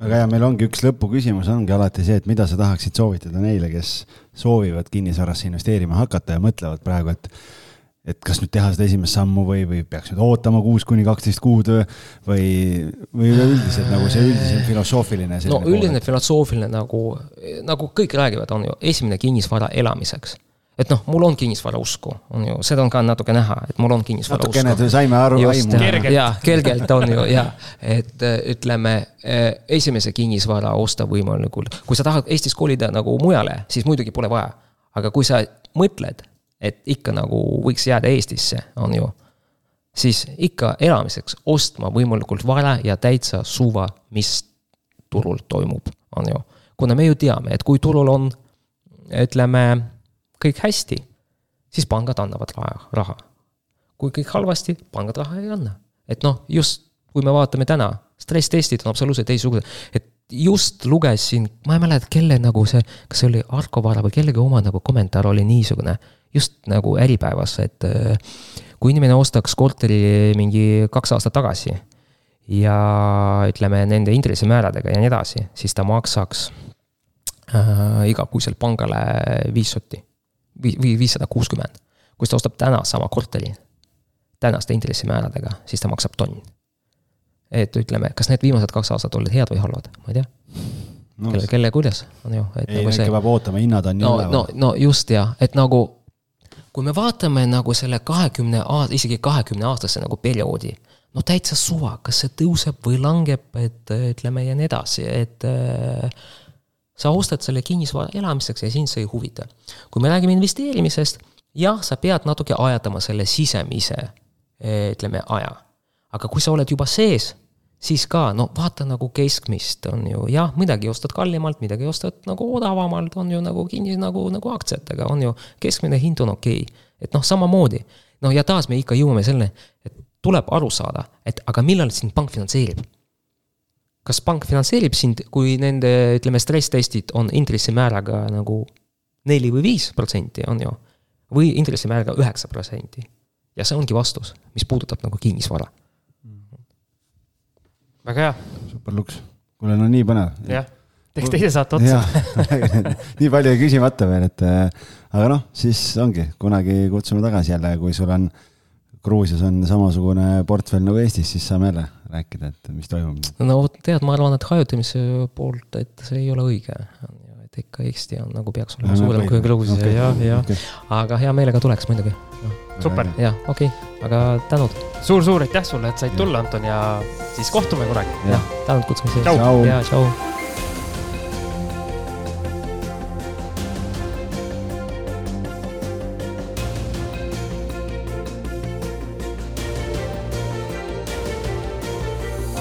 väga hea, meil ongi üks lõpuküsimus, ongi alati see, et mida sa tahaksid soovitada neile, kes soovivad kinnisvarasse investeerima hakata ja mõtlevad praegu, et et kas nüüd teha seda esimest sammu või, või peaks nüüd ootama kuus kuni kaksteist kuud või, või üleüldiselt nagu see üldisem filosoofiline. no üldine filosoofiline nagu, nagu kõik räägivad, on ju, esimene kinnisvara elamiseks et noh, mul on kinnisvarausku, on ju, seda on ka natuke näha, et mul on kinnisvarausku. natukene saime aru, aimu. jaa, kergelt on ju, jaa. et äh, ütleme, äh, esimese kinnisvara osta võimalikult, kui sa tahad Eestis kolida nagu mujale, siis muidugi pole vaja. aga kui sa mõtled et ikka nagu võiks jääda Eestisse, on ju. siis ikka elamiseks ostma võimalikult vara ja täitsa suva, mis turul toimub, on ju. kuna me ju teame, et kui turul on, ütleme, kõik hästi, siis pangad annavad raha, kui kõik halvasti, pangad raha ei anna. et noh, just kui me vaatame täna, stress-testid on absoluutselt teistsugused, et just lugesin, ma ei mäleta, kelle nagu see, kas see oli Arko Vara või kellegi oma nagu kommentaar oli niisugune, just nagu Äripäevas, et äh, kui inimene ostaks korteri mingi kaks aastat tagasi ja ütleme, nende intressimääradega ja nii edasi, siis ta maksaks äh, igakuiselt pangale viis sotti või, või viissada kuuskümmend. kui ta ostab täna sama korteri tänaste intressimääradega, siis ta maksab tonn et ütleme, kas need viimased kaks aastat olid head või halvad, ma ei tea no,. kelle, kelle, kuidas, on ju. ei nagu, ikka peab ootama, hinnad on nii no, üleval. no, no just ja, et nagu kui me vaatame nagu selle kahekümne aasta, isegi kahekümne aastase nagu perioodi, no täitsa suva, kas see tõuseb või langeb, et ütleme ja nii edasi, et äh, sa ostad selle kinnisvara elamiseks ja sind see ei huvita. kui me räägime investeerimisest, jah, sa pead natuke ajatama selle sisemise, ütleme, aja. aga kui sa oled juba sees, siis ka, no vaata nagu keskmist on ju, jah, midagi ostad kallimalt, midagi ostad nagu odavamalt, on ju nagu kinni nagu, nagu aktsiatega on ju, keskmine hind on okei okay.. et noh, samamoodi, noh ja taas me ikka jõuame selle, et tuleb aru saada, et aga millal sind pank finantseerib. Kas pank finantseerib sind, kui nende, ütleme, stress-testid on intressimääraga nagu neli või viis protsenti, on ju, või intressimääraga üheksa protsenti. ja see ongi vastus, mis puudutab nagu kinnisvara väga hea. super luks, kuule no nii põnev. jah, teeks teise saate otsa. nii palju jäi küsimata veel, et äh, aga noh, siis ongi, kunagi kutsume tagasi jälle, kui sul on Gruusias on samasugune portfell nagu Eestis, siis saame jälle rääkida, et mis toimub. no tead, ma arvan, et hajutamise poolt, et see ei ole õige. et ikka Eesti on nagu peaks olema suurem kui Gruusia okay. ja, ja okay., aga hea meelega tuleks muidugi no.. super. jah, okei okay., aga tänud suur,. suur-suur aitäh sulle, et said tulla, Anton, ja siis kohtume kunagi. jah, tänud kutsumise eest. ja tšau.